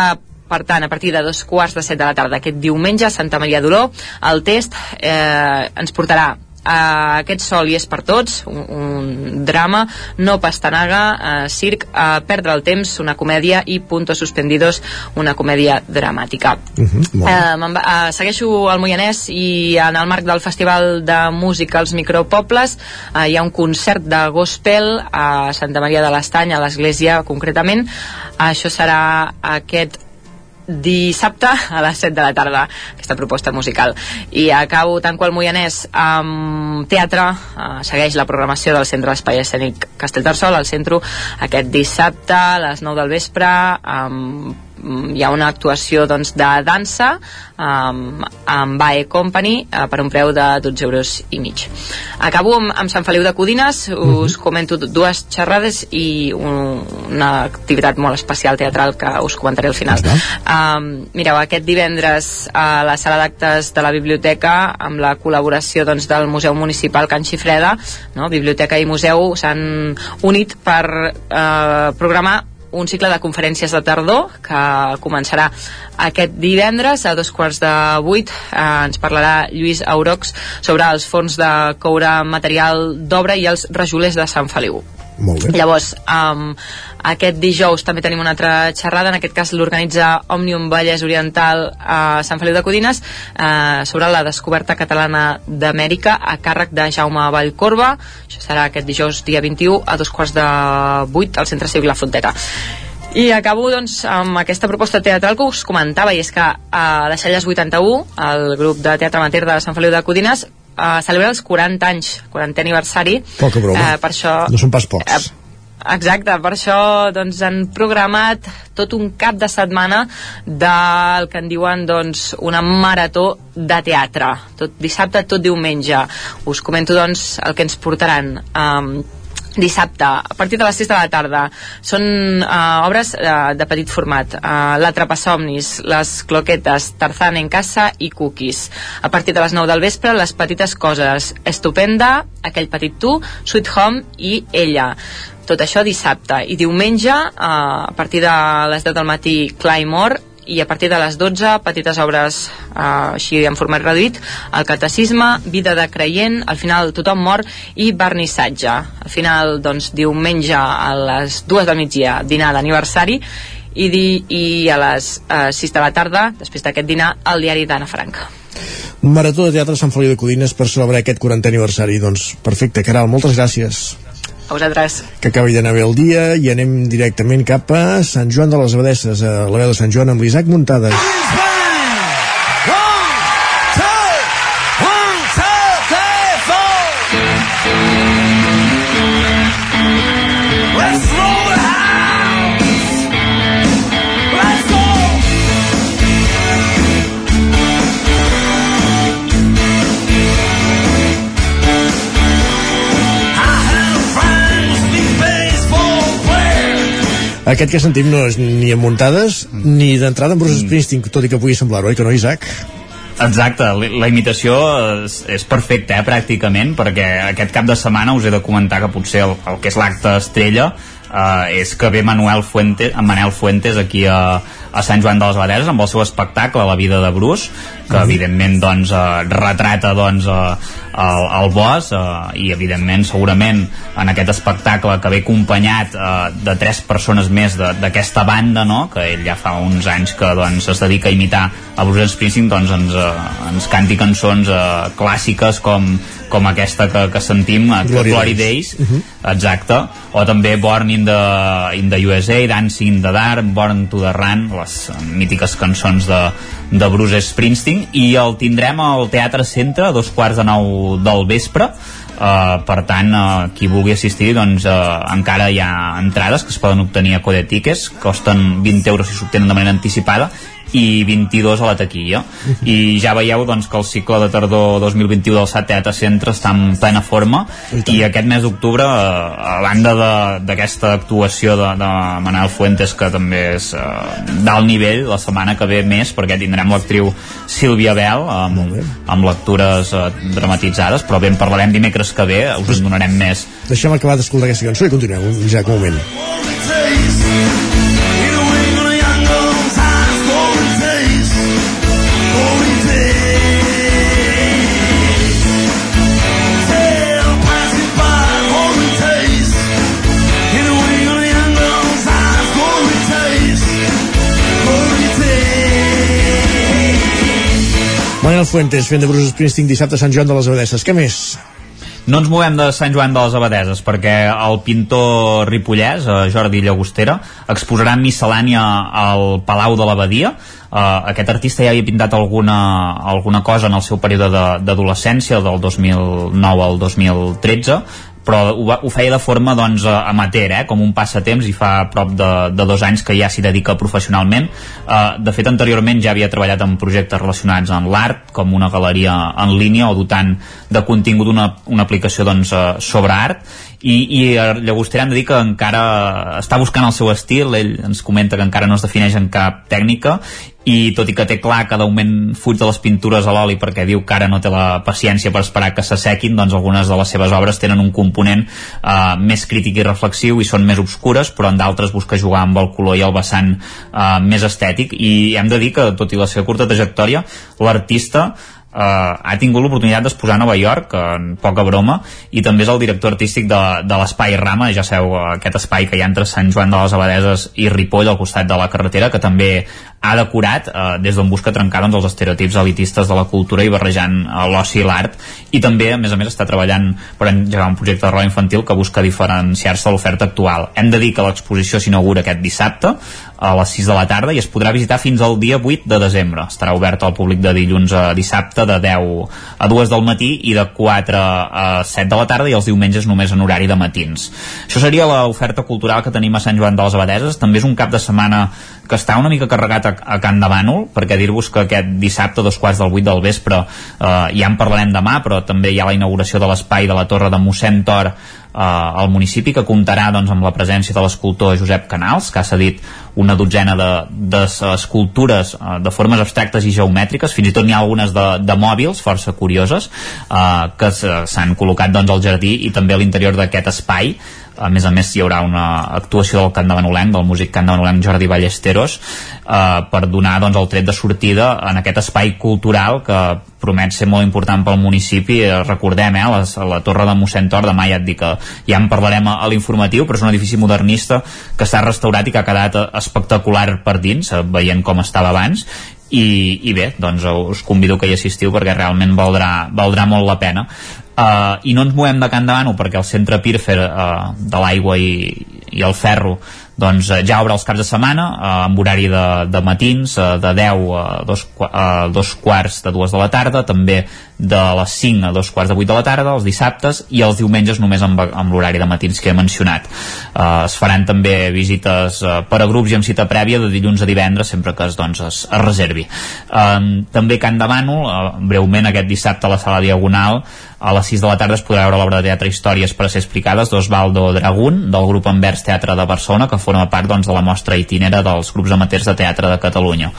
per tant, a partir de dos quarts de set de la tarda aquest diumenge a Santa Maria d'Oló el test eh, ens portarà Uh, aquest sol i és per tots un, un drama, no pastanaga uh, circ, uh, perdre el temps una comèdia i puntos suspendidos una comèdia dramàtica. Uh -huh, uh, uh, segueixo al Moianès i en el marc del Festival de Música als Micropobles uh, hi ha un concert de gospel a Santa Maria de l'Estany a l'església concretament. Això serà aquest dissabte a les 7 de la tarda aquesta proposta musical. I acabo tant qual Moianès amb teatre. Eh, segueix la programació del Centre d'Espai Escènic Castellterçol al centre aquest dissabte a les 9 del vespre amb hi ha una actuació doncs, de dansa um, amb Bae Company uh, per un preu de 12 euros i mig. Acabo amb, amb Sant Feliu de Codines, us uh -huh. comento dues xerrades i un, una activitat molt especial teatral que us comentaré al final. -huh. um, mireu, aquest divendres a la sala d'actes de la biblioteca amb la col·laboració doncs, del Museu Municipal Can Xifreda, no? biblioteca i museu s'han unit per uh, programar un cicle de conferències de tardor que començarà aquest divendres a dos quarts de vuit eh, ens parlarà Lluís Aurox sobre els fons de coure material d'obra i els rajolers de Sant Feliu molt bé. Llavors, um, aquest dijous també tenim una altra xerrada, en aquest cas l'organitza Òmnium Vallès Oriental a Sant Feliu de Codines uh, sobre la descoberta catalana d'Amèrica a càrrec de Jaume Vallcorba. Això serà aquest dijous dia 21 a dos quarts de vuit al Centre Cívic La Frontera. I acabo doncs, amb aquesta proposta teatral que us comentava, i és que a les Celles 81, el grup de teatre amateur de Sant Feliu de Codines, uh, celebra els 40 anys, 40 aniversari. Poca broma. Uh, per això, no són pas pocs. Uh, Exacte, per això doncs, han programat tot un cap de setmana del que en diuen doncs, una marató de teatre. Tot dissabte, tot diumenge. Us comento doncs, el que ens portaran. Um, dissabte, a partir de les 6 de la tarda són uh, obres uh, de petit format uh, Somnis, Les Cloquetes Tarzan en casa i Cookies a partir de les 9 del vespre Les petites coses, Estupenda Aquell petit tu, Sweet Home i Ella tot això dissabte. I diumenge uh, a partir de les 10 del matí Claymore i a partir de les 12 petites obres eh, així en format reduït el catecisme, vida de creient al final tothom mor i vernissatge. Al final doncs diumenge a les 2 del migdia dinar d'aniversari i, di, i a les eh, 6 de la tarda després d'aquest dinar el diari d'Anna Frank. Marató de Teatre Sant Feliu de Codines per celebrar aquest 40 aniversari. Doncs perfecte, Caral, moltes gràcies a vosaltres. Que acabi d'anar bé el dia i anem directament cap a Sant Joan de les Abadesses, a la veu de Sant Joan amb l'Isaac Muntades. Aquest que sentim no és ni en muntades ni d'entrada en Bruce Springsteen, tot i que pugui semblar-ho, oi que no, Isaac? Exacte, la la imitació és, és perfecta, eh, pràcticament, perquè aquest cap de setmana us he de comentar que potser el, el que és l'acte estrella eh, és que ve Manuel Fuentes, en Manel Fuentes aquí a, a Sant Joan de les Abadeses amb el seu espectacle La vida de Bruce que Mhm. evidentment doncs, eh, retrata doncs, eh, el, el bosc eh, i evidentment segurament en aquest espectacle que ve acompanyat eh, de tres persones més de- d'aquesta banda no? que ell ja fa uns anys que doncs, es dedica a imitar a Bruce Springsteen doncs ens, eh, ens canti cançons eh, clàssiques com, com aquesta que, que sentim eh, Glory Glory Days. Days, exacte o també Born in the, in the USA Dancing in the Dark, Born to the Run les mítiques cançons de, de Bruce Springsteen. I el tindrem al Teatre Centre a dos quarts de nou del vespre. Uh, per tant, uh, qui vulgui assistir doncs uh, encara hi ha entrades que es poden obtenir a Code Tickets. Costen 20 euros si s'obtenen de manera anticipada i 22 a la taquilla. I ja veieu doncs, que el cicle de tardor 2021 del SAT Teatre Centre està en plena forma. I aquest mes d'octubre eh, a banda de- d'aquesta actuació de, de Manel Fuentes que també és eh, d'alt nivell la setmana que ve més perquè tindrem l'actriu Sílvia Bell amb, amb lectures eh, dramatitzades però bé en parlarem dimecres que ve us en donarem més. Deixem acabar d'escoltar aquesta cançó i continuem, Isaac, un moment. Manel Fuentes fent de Bruce Springsteen dissabte a Sant Joan de les Abadesses. Què més? No ens movem de Sant Joan de les Abadeses perquè el pintor ripollès, eh, Jordi Llagostera, exposarà miscel·lània al Palau de l'Abadia. Uh, aquest artista ja havia pintat alguna, alguna cosa en el seu període de- d'adolescència, del 2009 al 2013, però ho, va, ho feia de forma doncs, eh, amateur, eh, com un passatemps i fa prop de, de dos anys que ja s'hi dedica professionalment. Uh, de fet anteriorment ja havia treballat en projectes relacionats amb l'art com una galeria en línia o dotant de contingut una, una aplicació doncs, eh, sobre art. I, i a Llagostera hem de dir que encara està buscant el seu estil. Ell ens comenta que encara no es defineix en cap tècnica i tot i que té clar que d'augment fuig de les pintures a l'oli perquè diu que ara no té la paciència per esperar que s'assequin doncs algunes de les seves obres tenen un component eh, més crític i reflexiu i són més obscures però en d'altres busca jugar amb el color i el vessant eh, més estètic. I hem de dir que tot i la seva curta trajectòria l'artista Uh, ha tingut l'oportunitat d'exposar a Nova York en poca broma i també és el director artístic de, de l'Espai Rama ja sabeu aquest espai que hi ha entre Sant Joan de les Abadeses i Ripoll al costat de la carretera que també ha decorat uh, des d'on busca trencar doncs, els estereotips elitistes de la cultura i barrejant uh, l'oci i l'art. I també a més a més està treballant per engegar un projecte de roba infantil que busca diferenciar-se de l'oferta actual. Hem de dir que l'exposició s'inaugura aquest dissabte a les 6 de la tarda i es podrà visitar fins al dia 8 de desembre. Estarà obert al públic de dilluns a dissabte de 10 a 2 del matí i de 4 a 7 de la tarda i els diumenges només en horari de matins. Això seria l'oferta cultural que tenim a Sant Joan de les Abadeses. També és un cap de setmana que està una mica carregat a, a Can de Bànol, perquè dir-vos que aquest dissabte, dos quarts del 8 del vespre, eh, ja en parlarem demà, però també hi ha la inauguració de l'espai de la Torre de mossèn Tor al municipi que comptarà doncs, amb la presència de l'escultor Josep Canals que ha cedit una dotzena de, de, de formes abstractes i geomètriques. Fins i tot n'hi ha algunes de, de mòbils força curioses eh, que s'han col·locat doncs, al jardí i també a l'interior d'aquest espai a més a més hi haurà una actuació del cant de Banolenc, del músic cant de Banolenc Jordi Ballesteros eh, per donar doncs, el tret de sortida en aquest espai cultural que promet ser molt important pel municipi. Eh, recordem, eh, les, la torre de mossèn Tor demà ja et dic que ja en parlarem a, a l'informatiu, però és un edifici modernista que està restaurat i que ha quedat eh, espectacular per dins, eh, veient com estava abans. I, i bé, doncs us convido que hi assistiu perquè realment valdrà, valdrà molt la pena uh, i no ens movem de Can Davano perquè el centre Pirfer uh, de l'aigua i, i el ferro doncs eh, ja obre els caps de setmana eh, amb horari de, de matins eh, de 10 a dos, a dos quarts de dues de la tarda també de les 5 a dos quarts de 8 de la tarda els dissabtes i els diumenges només amb, amb l'horari de matins que he mencionat. Eh, es faran també visites eh, per a grups i amb cita prèvia de dilluns a divendres sempre que es, doncs, es, es reservi. Eh, també Can de Bànol eh, breument aquest dissabte a la sala Diagonal a les 6 de la tarda es podrà veure l'obra de teatre Històries per a ser explicades d'Osvaldo Dragún del grup Anvers Teatre de Barcelona que forma part doncs, de la mostra itinera dels grups amateurs de teatre de Catalunya.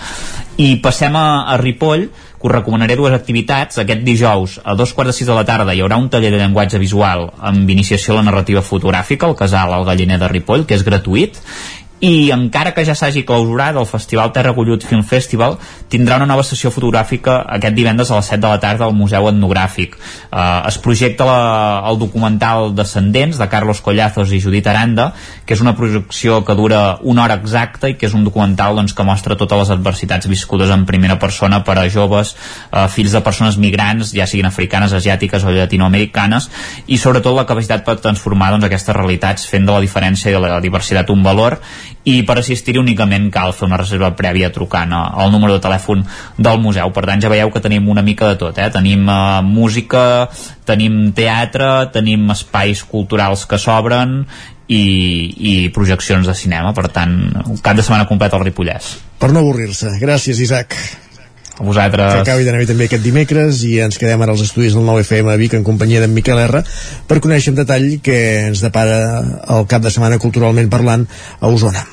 I passem a, a Ripoll, que us recomanaré dues activitats. Aquest dijous, a dos quarts de sis de la tarda, hi haurà un taller de llenguatge visual amb iniciació a la narrativa fotogràfica al casal al Galliner de Ripoll, que és gratuït, i encara que ja s'hagi clausurat el Festival Terra Gullut Film Festival tindrà una nova sessió fotogràfica aquest divendres a les 7 de la tarda al Museu Etnogràfic. Eh, es projecta la, el documental Descendents de Carlos Collazos i Judit Aranda que és una projecció que dura una hora exacta i que és un documental doncs, que mostra totes les adversitats viscudes en primera persona per a joves, eh, fills de persones migrants ja siguin africanes, asiàtiques o llatinoamericanes i sobretot la capacitat per transformar doncs, aquestes realitats fent de la diferència i de la diversitat un valor i per assistir-hi únicament cal fer una reserva prèvia trucant al número de telèfon del museu. Per tant, ja veieu que tenim una mica de tot, eh? Tenim uh, música, tenim teatre, tenim espais culturals que s'obren i, i projeccions de cinema. Per tant, un cap de setmana complet al Ripollès. Per no avorrir-se. Gràcies, Isaac. A vosaltres. Que acabi d'anar també aquest dimecres i ens quedem ara als estudis del 9FM a Vic en companyia d'en Miquel R per conèixer en detall què ens depara el cap de setmana culturalment parlant a Osona.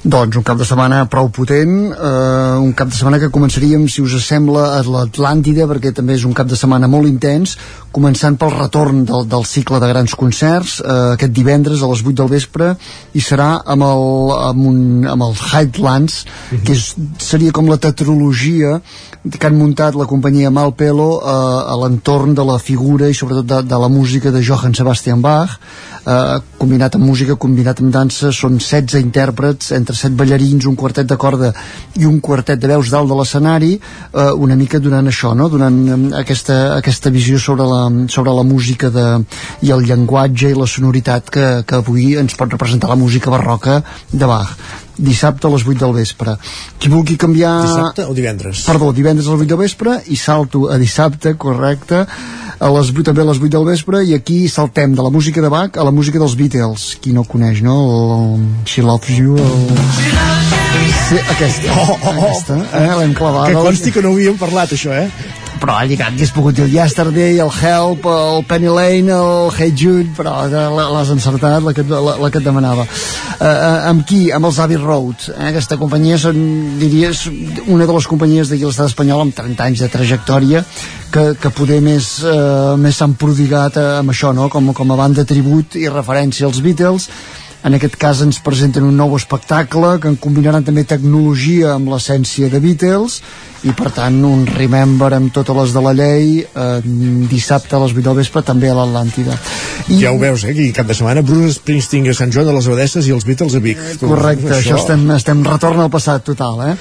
Doncs un cap de setmana prou potent, eh, un cap de setmana que començaríem, si us sembla, a l'Atlàntida, perquè també és un cap de setmana molt intens, començant pel retorn del, del cicle de grans concerts, eh, aquest divendres a les 8 del vespre, i serà amb el, amb un, amb el Highlands, uh -huh. que és, seria com la tetralogia que han muntat la companyia Malpelo eh, a l'entorn de la figura i sobretot de, de la música de Johann Sebastian Bach, eh, combinat amb música, combinat amb dansa, són 16 intèrprets, entre 7 ballarins, un quartet de corda i un quartet de veus dalt de l'escenari, eh, una mica donant això, no? donant eh, aquesta, aquesta visió sobre la, sobre la música de, i el llenguatge i la sonoritat que, que avui ens pot representar la música barroca de Bach dissabte a les 8 del vespre. Qui vulgui canviar... Dissabte o divendres? Perdó, divendres a les 8 del vespre i salto a dissabte, correcte, a les 8, també a les 8 del vespre i aquí saltem de la música de Bach a la música dels Beatles qui no coneix, no? El, She Loves You el... Sí, aquesta, oh, oh, oh. aquesta eh? l'hem clavat que consti que no ho havíem parlat això, eh? Però ha lligat, hagués pogut dir el Yesterday, el Help, el Penny Lane, el Hey Jude, però l'has encertat, la que, la, la que et demanava. Uh, uh, amb qui? Amb els Abbey Road. Eh? Aquesta companyia són, diries, una de les companyies d'aquí l'estat espanyol amb 30 anys de trajectòria que, que poder més, uh, més s'han prodigat amb això, no? com, com a banda tribut i referència als Beatles en aquest cas ens presenten un nou espectacle que en combinaran també tecnologia amb l'essència de Beatles i per tant un Remember amb totes les de la llei eh, dissabte a les 8 del vespre també a l'Atlàntida I... ja ho veus, eh, aquí cap de setmana Bruce Springsteen a Sant Joan de les Abadesses i els Beatles a Vic correcte, això, això estem, estem retorn al passat total eh?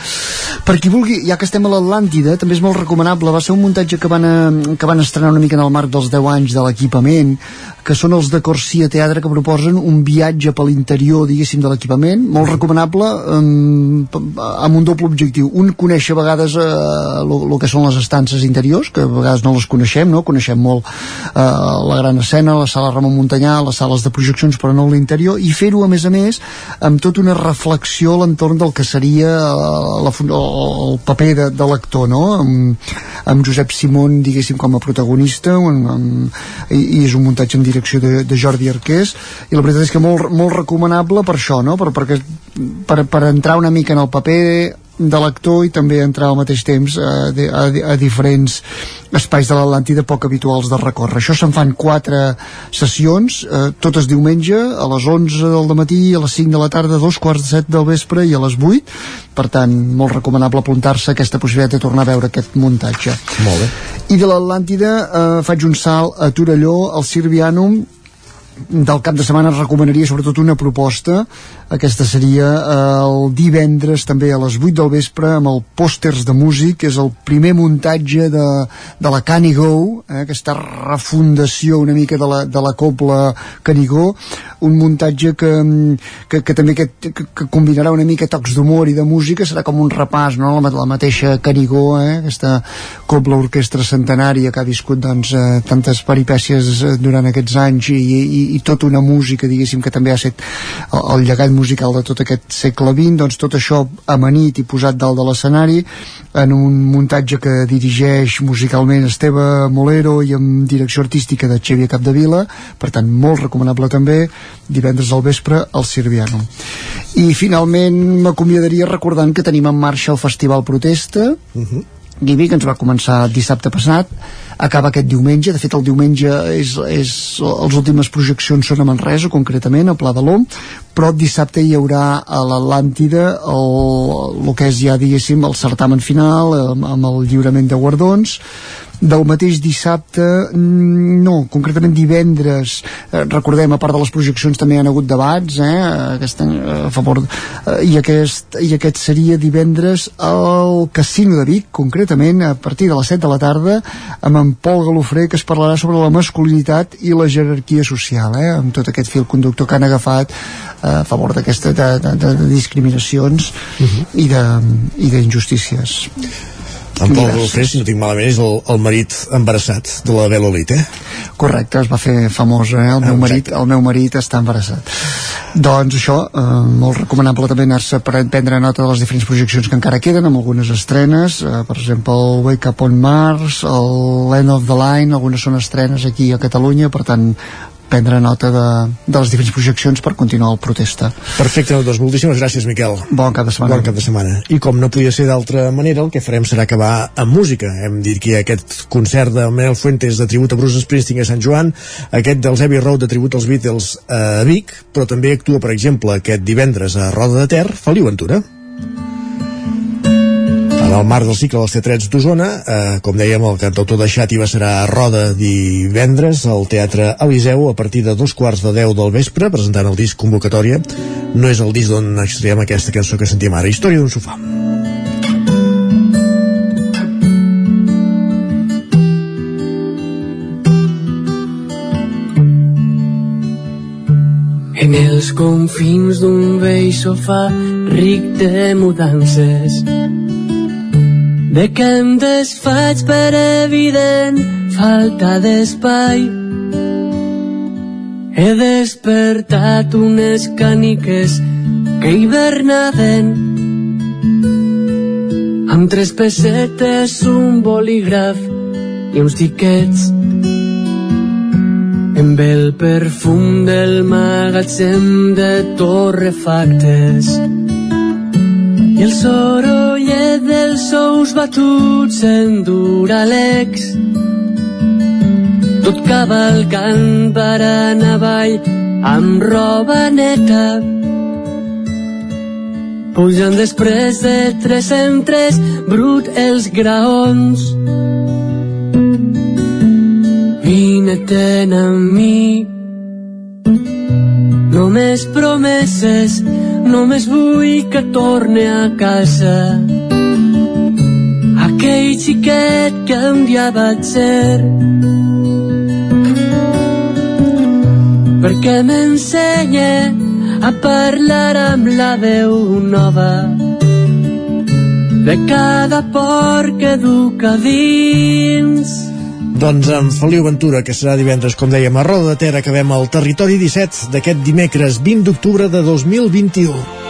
per qui vulgui, ja que estem a l'Atlàntida també és molt recomanable, va ser un muntatge que van, a, que van estrenar una mica en el marc dels 10 anys de l'equipament que són els de Corsia Teatre que proposen un viatge per l'interior, diguéssim, de l'equipament, molt recomanable, amb, amb un doble objectiu. Un, conèixer a vegades eh, el que són les estances interiors, que a vegades no les coneixem, no? Coneixem molt eh, la gran escena, la sala Ramon Montanyà, les sales de projeccions, però no l'interior, i fer-ho, a més a més, amb tota una reflexió a l'entorn del que seria eh, la, el paper de, de l'actor, no? Amb, amb Josep Simón, diguéssim, com a protagonista, amb, amb, i, i és un muntatge en direcció de, de Jordi Arqués, i la veritat és que molt, molt recomanable per això, no? Per, per, per, per entrar una mica en el paper de l'actor i també entrar al mateix temps a, a, a diferents espais de l'Atlàntida poc habituals de recórrer. Això se'n fan quatre sessions, eh, totes diumenge, a les 11 del matí, a les 5 de la tarda, a dos quarts de set del vespre i a les 8. Per tant, molt recomanable apuntar-se a aquesta possibilitat de tornar a veure aquest muntatge. Molt bé. I de l'Atlàntida eh, faig un salt a Torelló, al Sirvianum, del cap de setmana recomanaria sobretot una proposta aquesta seria eh, el divendres també a les 8 del vespre amb el Pòsters de Músic que és el primer muntatge de, de la Canigó eh, aquesta refundació una mica de la, de la copla Canigó un muntatge que, que, que també que, que, que combinarà una mica tocs d'humor i de música serà com un repàs no? la, la mateixa Canigó eh? aquesta copla orquestra centenària que ha viscut doncs, eh, tantes peripècies eh, durant aquests anys i, i, i tota una música, diguéssim, que també ha estat el, el llegat musical de tot aquest segle XX, doncs tot això amanit i posat dalt de l'escenari en un muntatge que dirigeix musicalment Esteve Molero i amb direcció artística de Xavier Capdevila, per tant molt recomanable també, divendres al vespre al Sirviano. i finalment m'acomiadaria recordant que tenim en marxa el Festival Protesta uh -huh. Gibi, que ens va començar dissabte passat acaba aquest diumenge, de fet el diumenge és, és, les últimes projeccions són a Manresa concretament, a Pla de l'Om però dissabte hi haurà a l'Atlàntida el, el que és ja diguéssim el certamen final amb, amb el lliurament de guardons del mateix dissabte mm, no, concretament divendres eh, recordem, a part de les projeccions també hi ha hagut debats eh, aquest, eh, a favor eh, i, aquest, i aquest seria divendres al Casino de Vic concretament a partir de les 7 de la tarda amb en Pol Galofré que es parlarà sobre la masculinitat i la jerarquia social eh, amb tot aquest fil conductor que han agafat eh, a favor d'aquesta de, de, de, de discriminacions uh -huh. i d'injustícies en Pol Golfré, si no tinc malament, és el, el marit embarassat de la Bela Olit, eh? Correcte, es va fer famós, eh? El, meu marit, el meu marit està embarassat. Doncs això, eh, molt recomanable també anar-se per prendre nota de les diferents projeccions que encara queden, amb algunes estrenes, eh, per exemple, el Wake Up on Mars, el End of the Line, algunes són estrenes aquí a Catalunya, per tant, prendre nota de, de les diferents projeccions per continuar el protesta. Perfecte, doncs moltíssimes gràcies, Miquel. Bon cap de setmana. Bon cap de setmana. I com no podia ser d'altra manera, el que farem serà acabar amb música. Hem dit que aquest concert de Manel Fuentes de tribut a Bruce Springsteen a Sant Joan, aquest dels Abbey Road de tribut als Beatles a Vic, però també actua, per exemple, aquest divendres a Roda de Ter, Feliu Ventura. En el marc del cicle dels teatrets d'Osona, eh, com dèiem, el cantautor de Xàtiva serà a Roda divendres al Teatre Eliseu a partir de dos quarts de deu del vespre, presentant el disc Convocatòria. No és el disc d'on extraiem aquesta cançó que sentim ara, Història d'un sofà. En els confins d'un vell sofà ric de mudances de què em desfaig per evident falta d'espai. He despertat unes càniques que hibernaven amb tres pessetes, un bolígraf i uns tiquets. Amb el perfum del magatzem de torrefactes i el sorollet dels sous batuts en duralex tot cavalcant per anar avall amb roba neta. Pujant després de tres en tres brut els graons. Vine-te'n amb mi només promeses Només vull que torne a casa. Aquell xiquet que un dia vaig ser. Perquè m'ensenya a parlar amb la veu nova de cada por que duc a dins doncs amb Feliu Ventura, que serà divendres, com dèiem, a Roda de Ter, acabem el Territori 17 d'aquest dimecres 20 d'octubre de 2021.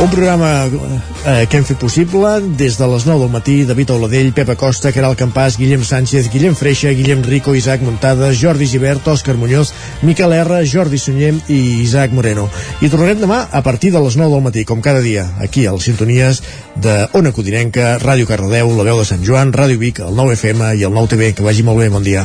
Un programa eh, que hem fet possible des de les 9 del matí, David Oladell, Pepa Costa, Caral Campàs, Guillem Sánchez, Guillem Freixa, Guillem Rico, Isaac Montada, Jordi Givert, Òscar Muñoz, Miquel R, Jordi Sunyem i Isaac Moreno. I tornarem demà a partir de les 9 del matí, com cada dia, aquí a les sintonies de Ona Codinenca, Ràdio Cardedeu, La Veu de Sant Joan, Ràdio Vic, el 9 FM i el 9 TV. Que vagi molt bé, bon dia.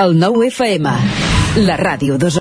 El 9 FM, la ràdio d'Osona.